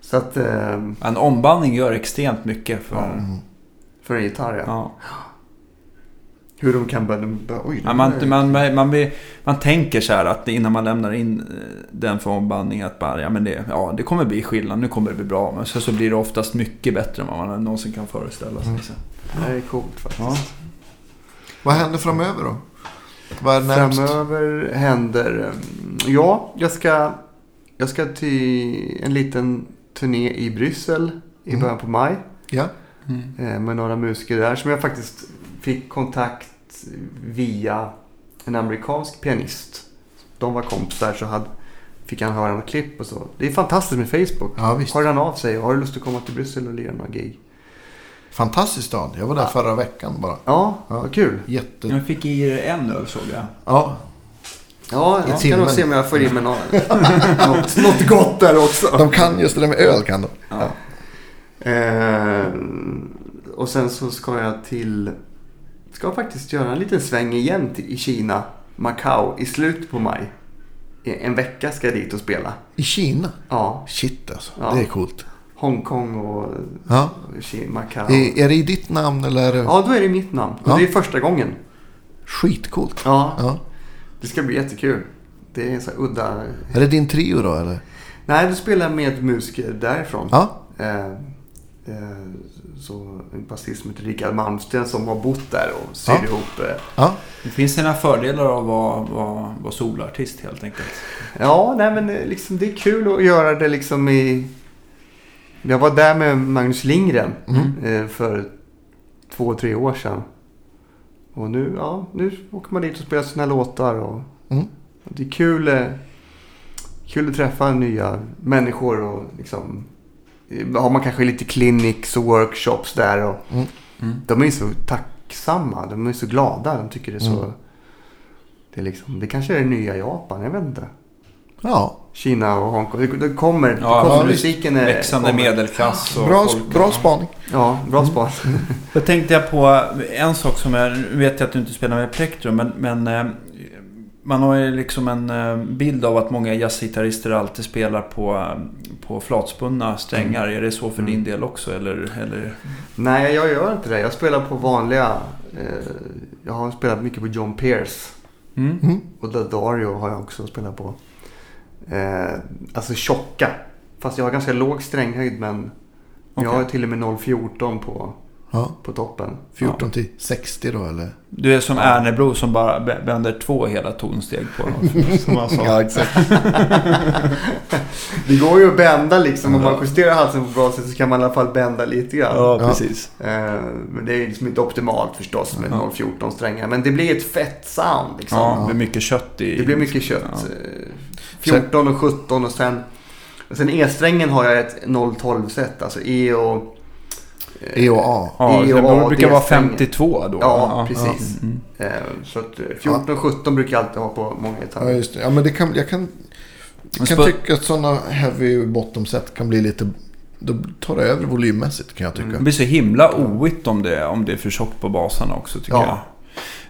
Speaker 3: Så att... Eh,
Speaker 1: En ombandning gör extremt mycket för...
Speaker 2: Mm.
Speaker 3: för en gitarr, ja.
Speaker 1: Ja.
Speaker 3: Hur de kan börja... Oj,
Speaker 1: Ja, man, man, man, man, man tänker så här att innan man lämnar in eh, den för ombandning att bara, ja, men det, ja, det kommer bli skillnad, nu kommer det bli bra. Men så, så blir det oftast mycket bättre än vad man någonsin kan föreställa sig.
Speaker 2: Mm.
Speaker 1: Så.
Speaker 3: Det är coolt faktiskt.
Speaker 1: Ja.
Speaker 2: Vad händer framöver då? Vad?
Speaker 3: Framöver händer... mm, Ja, jag ska, jag ska till en liten turné i Bryssel i
Speaker 2: Mm.
Speaker 3: början på maj.
Speaker 2: Ja.
Speaker 3: eh, Med några musiker där som jag faktiskt fick kontakt via en amerikansk pianist. De var kompisar så hade, fick han höra något klipp och så. Det är fantastiskt med Facebook.
Speaker 2: ja.
Speaker 3: Hör han av sig har du lust att komma till Bryssel och lira några gig?
Speaker 2: Fantastisk stad. Jag var där förra veckan bara.
Speaker 3: Ja,
Speaker 2: Ja.
Speaker 3: vad kul.
Speaker 2: Jätte...
Speaker 1: Jag fick i er en öl såg jag.
Speaker 2: Ja,
Speaker 3: Ja, jag
Speaker 2: timmen.
Speaker 3: nog se om jag får i mig något, något, något gott där också.
Speaker 2: de kan just det där med öl kan de.
Speaker 1: Ja.
Speaker 3: Eh, och sen så ska jag till... Ska faktiskt göra en liten sväng igen till, i Kina, Macau, i slutet på maj. En vecka ska jag dit och spela.
Speaker 2: I Kina?
Speaker 3: Ja,
Speaker 2: Shit alltså.
Speaker 3: Ja.
Speaker 2: Det är coolt.
Speaker 3: Hongkong och
Speaker 2: Ja.
Speaker 3: Macau.
Speaker 2: Är, är det i ditt namn eller?
Speaker 3: Ja, då är det mitt namn. Och
Speaker 2: Ja.
Speaker 3: det är första gången.
Speaker 2: Skitcoolt.
Speaker 3: Ja,
Speaker 2: Ja.
Speaker 3: det ska bli jättekul. Det är en så här udda...
Speaker 2: Är det din trio då eller?
Speaker 3: Nej, du spelar med musiker därifrån.
Speaker 2: Ja.
Speaker 3: Eh, eh, så en basist som heter Rickard Malmsten som har bott där och syr
Speaker 2: Ja.
Speaker 3: ihop. Eh,
Speaker 2: Ja.
Speaker 1: Det finns sina fördelar av att vara, vara, vara solartist helt enkelt.
Speaker 3: Ja, nej men eh, liksom, det är kul att göra det liksom i... Jag var där med Magnus Lindgren
Speaker 2: Mm.
Speaker 3: eh, för två, tre år sedan. Och nu, ja, nu åker man dit och spelar sina låtar. Och
Speaker 2: Mm.
Speaker 3: det är kul, eh, kul att träffa nya människor och liksom... Har man kanske lite clinics och workshops där. Och
Speaker 2: Mm.
Speaker 1: Mm.
Speaker 3: De är så tacksamma. De är så glada. De tycker det är så...
Speaker 2: Mm.
Speaker 3: Det, är liksom, det kanske är det nya Japan, jag vet inte.
Speaker 2: Ja.
Speaker 3: Kina och Hongkong. Det, det kommer. Det
Speaker 1: Ja,
Speaker 3: kommer
Speaker 2: ja, visst.
Speaker 3: musiken är,
Speaker 1: Växande
Speaker 3: kommer.
Speaker 1: medelklass. Och
Speaker 2: Bra,
Speaker 1: folk,
Speaker 2: bra
Speaker 1: ja.
Speaker 2: spaning.
Speaker 3: Ja, bra span.
Speaker 1: Då tänkte jag på en sak som jag nu vet jag att du inte spelar med plektrum men, men eh, man har ju liksom en eh, bild av att många jazzgitarrister alltid spelar på, eh, på flatspunna strängar. Är det så för
Speaker 3: Mm.
Speaker 1: din del också? Eller, eller?
Speaker 3: Nej, jag gör inte det. Jag spelar på vanliga... Eh, jag har spelat mycket på John Pierce.
Speaker 1: Mm?
Speaker 2: Mm.
Speaker 3: Och Dario har jag också spelat på. Eh, alltså tjocka. Fast jag har ganska låg stränghöjd men jag
Speaker 1: Okej.
Speaker 3: har till och med 0,14 på,
Speaker 2: Ja.
Speaker 3: på toppen.
Speaker 2: 14 till 60 då eller?
Speaker 1: Du är som
Speaker 3: Ja.
Speaker 1: Ernebro som bara vänder två hela tonsteg på som han sa.
Speaker 2: Ja, exakt.
Speaker 3: Det går ju att bända liksom. Om
Speaker 1: Ja.
Speaker 3: man justerar halsen på ett bra sätt så kan man i alla fall bända lite grann.
Speaker 1: Ja,
Speaker 2: Ja.
Speaker 1: precis.
Speaker 3: Eh, men det är liksom inte optimalt förstås med
Speaker 1: Ja.
Speaker 3: 0,14 strängar. Men det blir ett fett sound liksom.
Speaker 1: Ja, det blir mycket kött i...
Speaker 3: Det blir mycket kött.
Speaker 1: Ja.
Speaker 3: Eh, 14 och 17 och sen... Och sen E-strängen har jag ett 0,12 set. Alltså E och...
Speaker 2: E och A.
Speaker 1: Ja,
Speaker 3: E
Speaker 1: det
Speaker 3: och A,
Speaker 1: brukar vara
Speaker 3: D-strängen.
Speaker 1: 52 då.
Speaker 3: Ja, precis.
Speaker 1: Mm.
Speaker 3: Eh, så att eh, 14 och 17 brukar jag alltid ha på många
Speaker 2: Ja,
Speaker 3: gitarrer.
Speaker 2: just det. Ja, men det kan, jag kan, jag kan tycka att sådana heavy bottom set kan bli lite... Då tar det över volymmässigt kan jag tycka.
Speaker 1: Det blir så himla oigt om det, om det är för tjockt på basarna också tycker
Speaker 3: Ja,
Speaker 1: jag.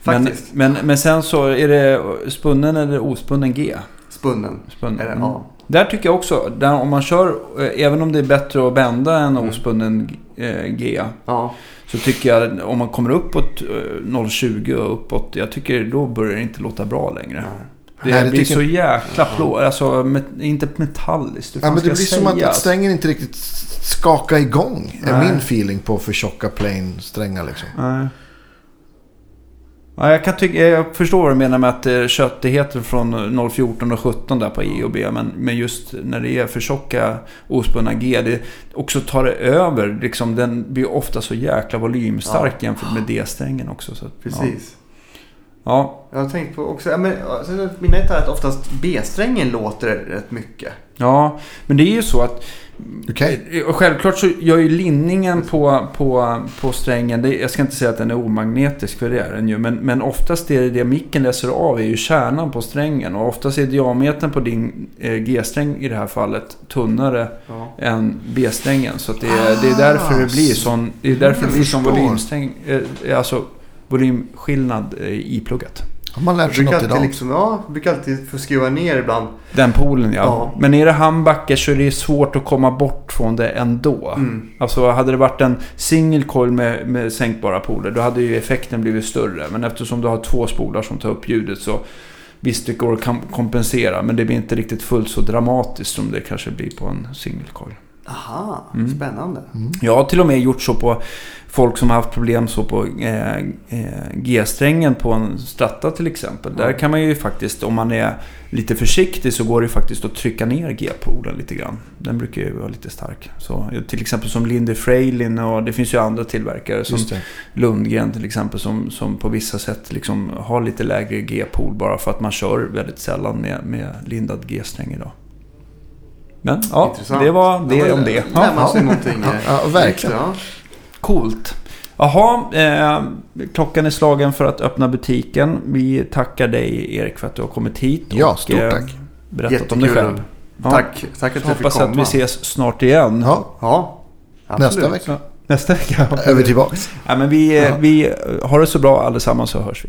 Speaker 1: Men,
Speaker 3: Faktiskt.
Speaker 1: men, men sen så är det spunnen eller ospunnen G.
Speaker 3: Spunnen.
Speaker 1: Spunnen.
Speaker 3: Är det,
Speaker 1: Mm.
Speaker 3: ja.
Speaker 1: Där tycker jag också, där om man kör, eh, även om det är bättre att bända en
Speaker 3: Mm.
Speaker 1: ospunnen eh, G.
Speaker 3: ja.
Speaker 1: Så tycker jag om man kommer uppåt eh, 0,20 och uppåt. Jag tycker då börjar det inte låta bra längre. Det,
Speaker 2: Nej, det
Speaker 1: blir
Speaker 2: tycker
Speaker 1: så jäkla plå, alltså met, inte metalliskt.
Speaker 2: Ja, men det blir som att, att strängen inte riktigt skakar igång. Är
Speaker 1: Nej.
Speaker 2: min feeling på för tjocka plain strängar liksom.
Speaker 1: Nej. Ja, jag, kan tycka, jag förstår vad du menar med att köttigheten från 014 och 17 där på I och B. Men, men just när det är för tjocka ospunna G. Det också tar det över. Liksom, den blir ofta så jäkla volymstark
Speaker 3: Ja.
Speaker 1: jämfört med D-strängen också. Så,
Speaker 3: Precis.
Speaker 1: Ja.
Speaker 3: Jag har tänkt på också, men, mina gitarrer att oftast B-strängen låter rätt mycket.
Speaker 1: ja, men det är ju så att
Speaker 2: Okej.
Speaker 1: Och Självklart så gör ju linningen på, på, på strängen, det, jag ska inte säga att den är omagnetisk för det är den ju. Men, men oftast är det det micken läser av är ju kärnan på strängen. Och oftast är diametern på din eh, G-sträng i det här fallet tunnare
Speaker 3: Ja.
Speaker 1: än B-strängen. Så att det, är, det är därför det blir sån, det är därför det blir sån volymsträng, eh, alltså volymskillnad eh, i plugget.
Speaker 2: Har man
Speaker 3: Jag
Speaker 2: lärt sig något
Speaker 3: alltid,
Speaker 2: idag?
Speaker 3: liksom, ja, brukar alltid få skruva ner ibland.
Speaker 1: Den polen ja.
Speaker 3: Ja.
Speaker 1: Men är det handbacker så är det svårt att komma bort från det ändå.
Speaker 3: Mm.
Speaker 1: Alltså hade det varit en single coil med, med sänkbara poler då hade ju effekten blivit större. Men eftersom du har två spolar som tar upp ljudet så visst det går att kompensera. Men det blir inte riktigt fullt så dramatiskt som det kanske blir på en single coil.
Speaker 3: Aha,
Speaker 1: Mm.
Speaker 3: spännande.
Speaker 1: Jag har till och med gjort så på folk som har haft problem så på eh, eh, G-strängen på en stratta till exempel. Där
Speaker 3: Ja.
Speaker 1: kan man ju faktiskt, om man är lite försiktig så går det faktiskt att trycka ner G-polen lite grann. Den brukar ju vara lite stark. Så, till exempel som Lindy Frailin och det finns ju andra tillverkare som. Lundgren till exempel som, som på vissa sätt liksom har lite lägre G-pol bara för att man kör väldigt sällan med, med lindad G-sträng idag. Men ja,
Speaker 3: Intressant.
Speaker 1: det var det
Speaker 3: Ja,
Speaker 1: om det.
Speaker 3: Lär man
Speaker 1: Ja.
Speaker 3: sig någonting.
Speaker 2: Ja,
Speaker 3: eh,
Speaker 2: ja, verkligen.
Speaker 3: extra.
Speaker 1: Coolt. Jaha, eh, klockan är slagen för att öppna butiken. Vi tackar dig Erik för att du har kommit hit.
Speaker 2: Ja,
Speaker 1: och,
Speaker 2: stort
Speaker 1: eh,
Speaker 2: tack.
Speaker 1: Berättat om dig
Speaker 3: Jättekul.
Speaker 1: själv. Ja.
Speaker 3: Tack, tack att jag fick
Speaker 1: hoppas
Speaker 3: komma.
Speaker 1: att vi ses snart igen.
Speaker 2: Ja,
Speaker 3: Ja, absolut.
Speaker 2: nästa vecka
Speaker 1: Nästa vecka.
Speaker 2: är vi tillbaka.
Speaker 1: Ja, men vi, eh,
Speaker 2: Ja.
Speaker 1: vi har det så bra allesammans så hörs vi.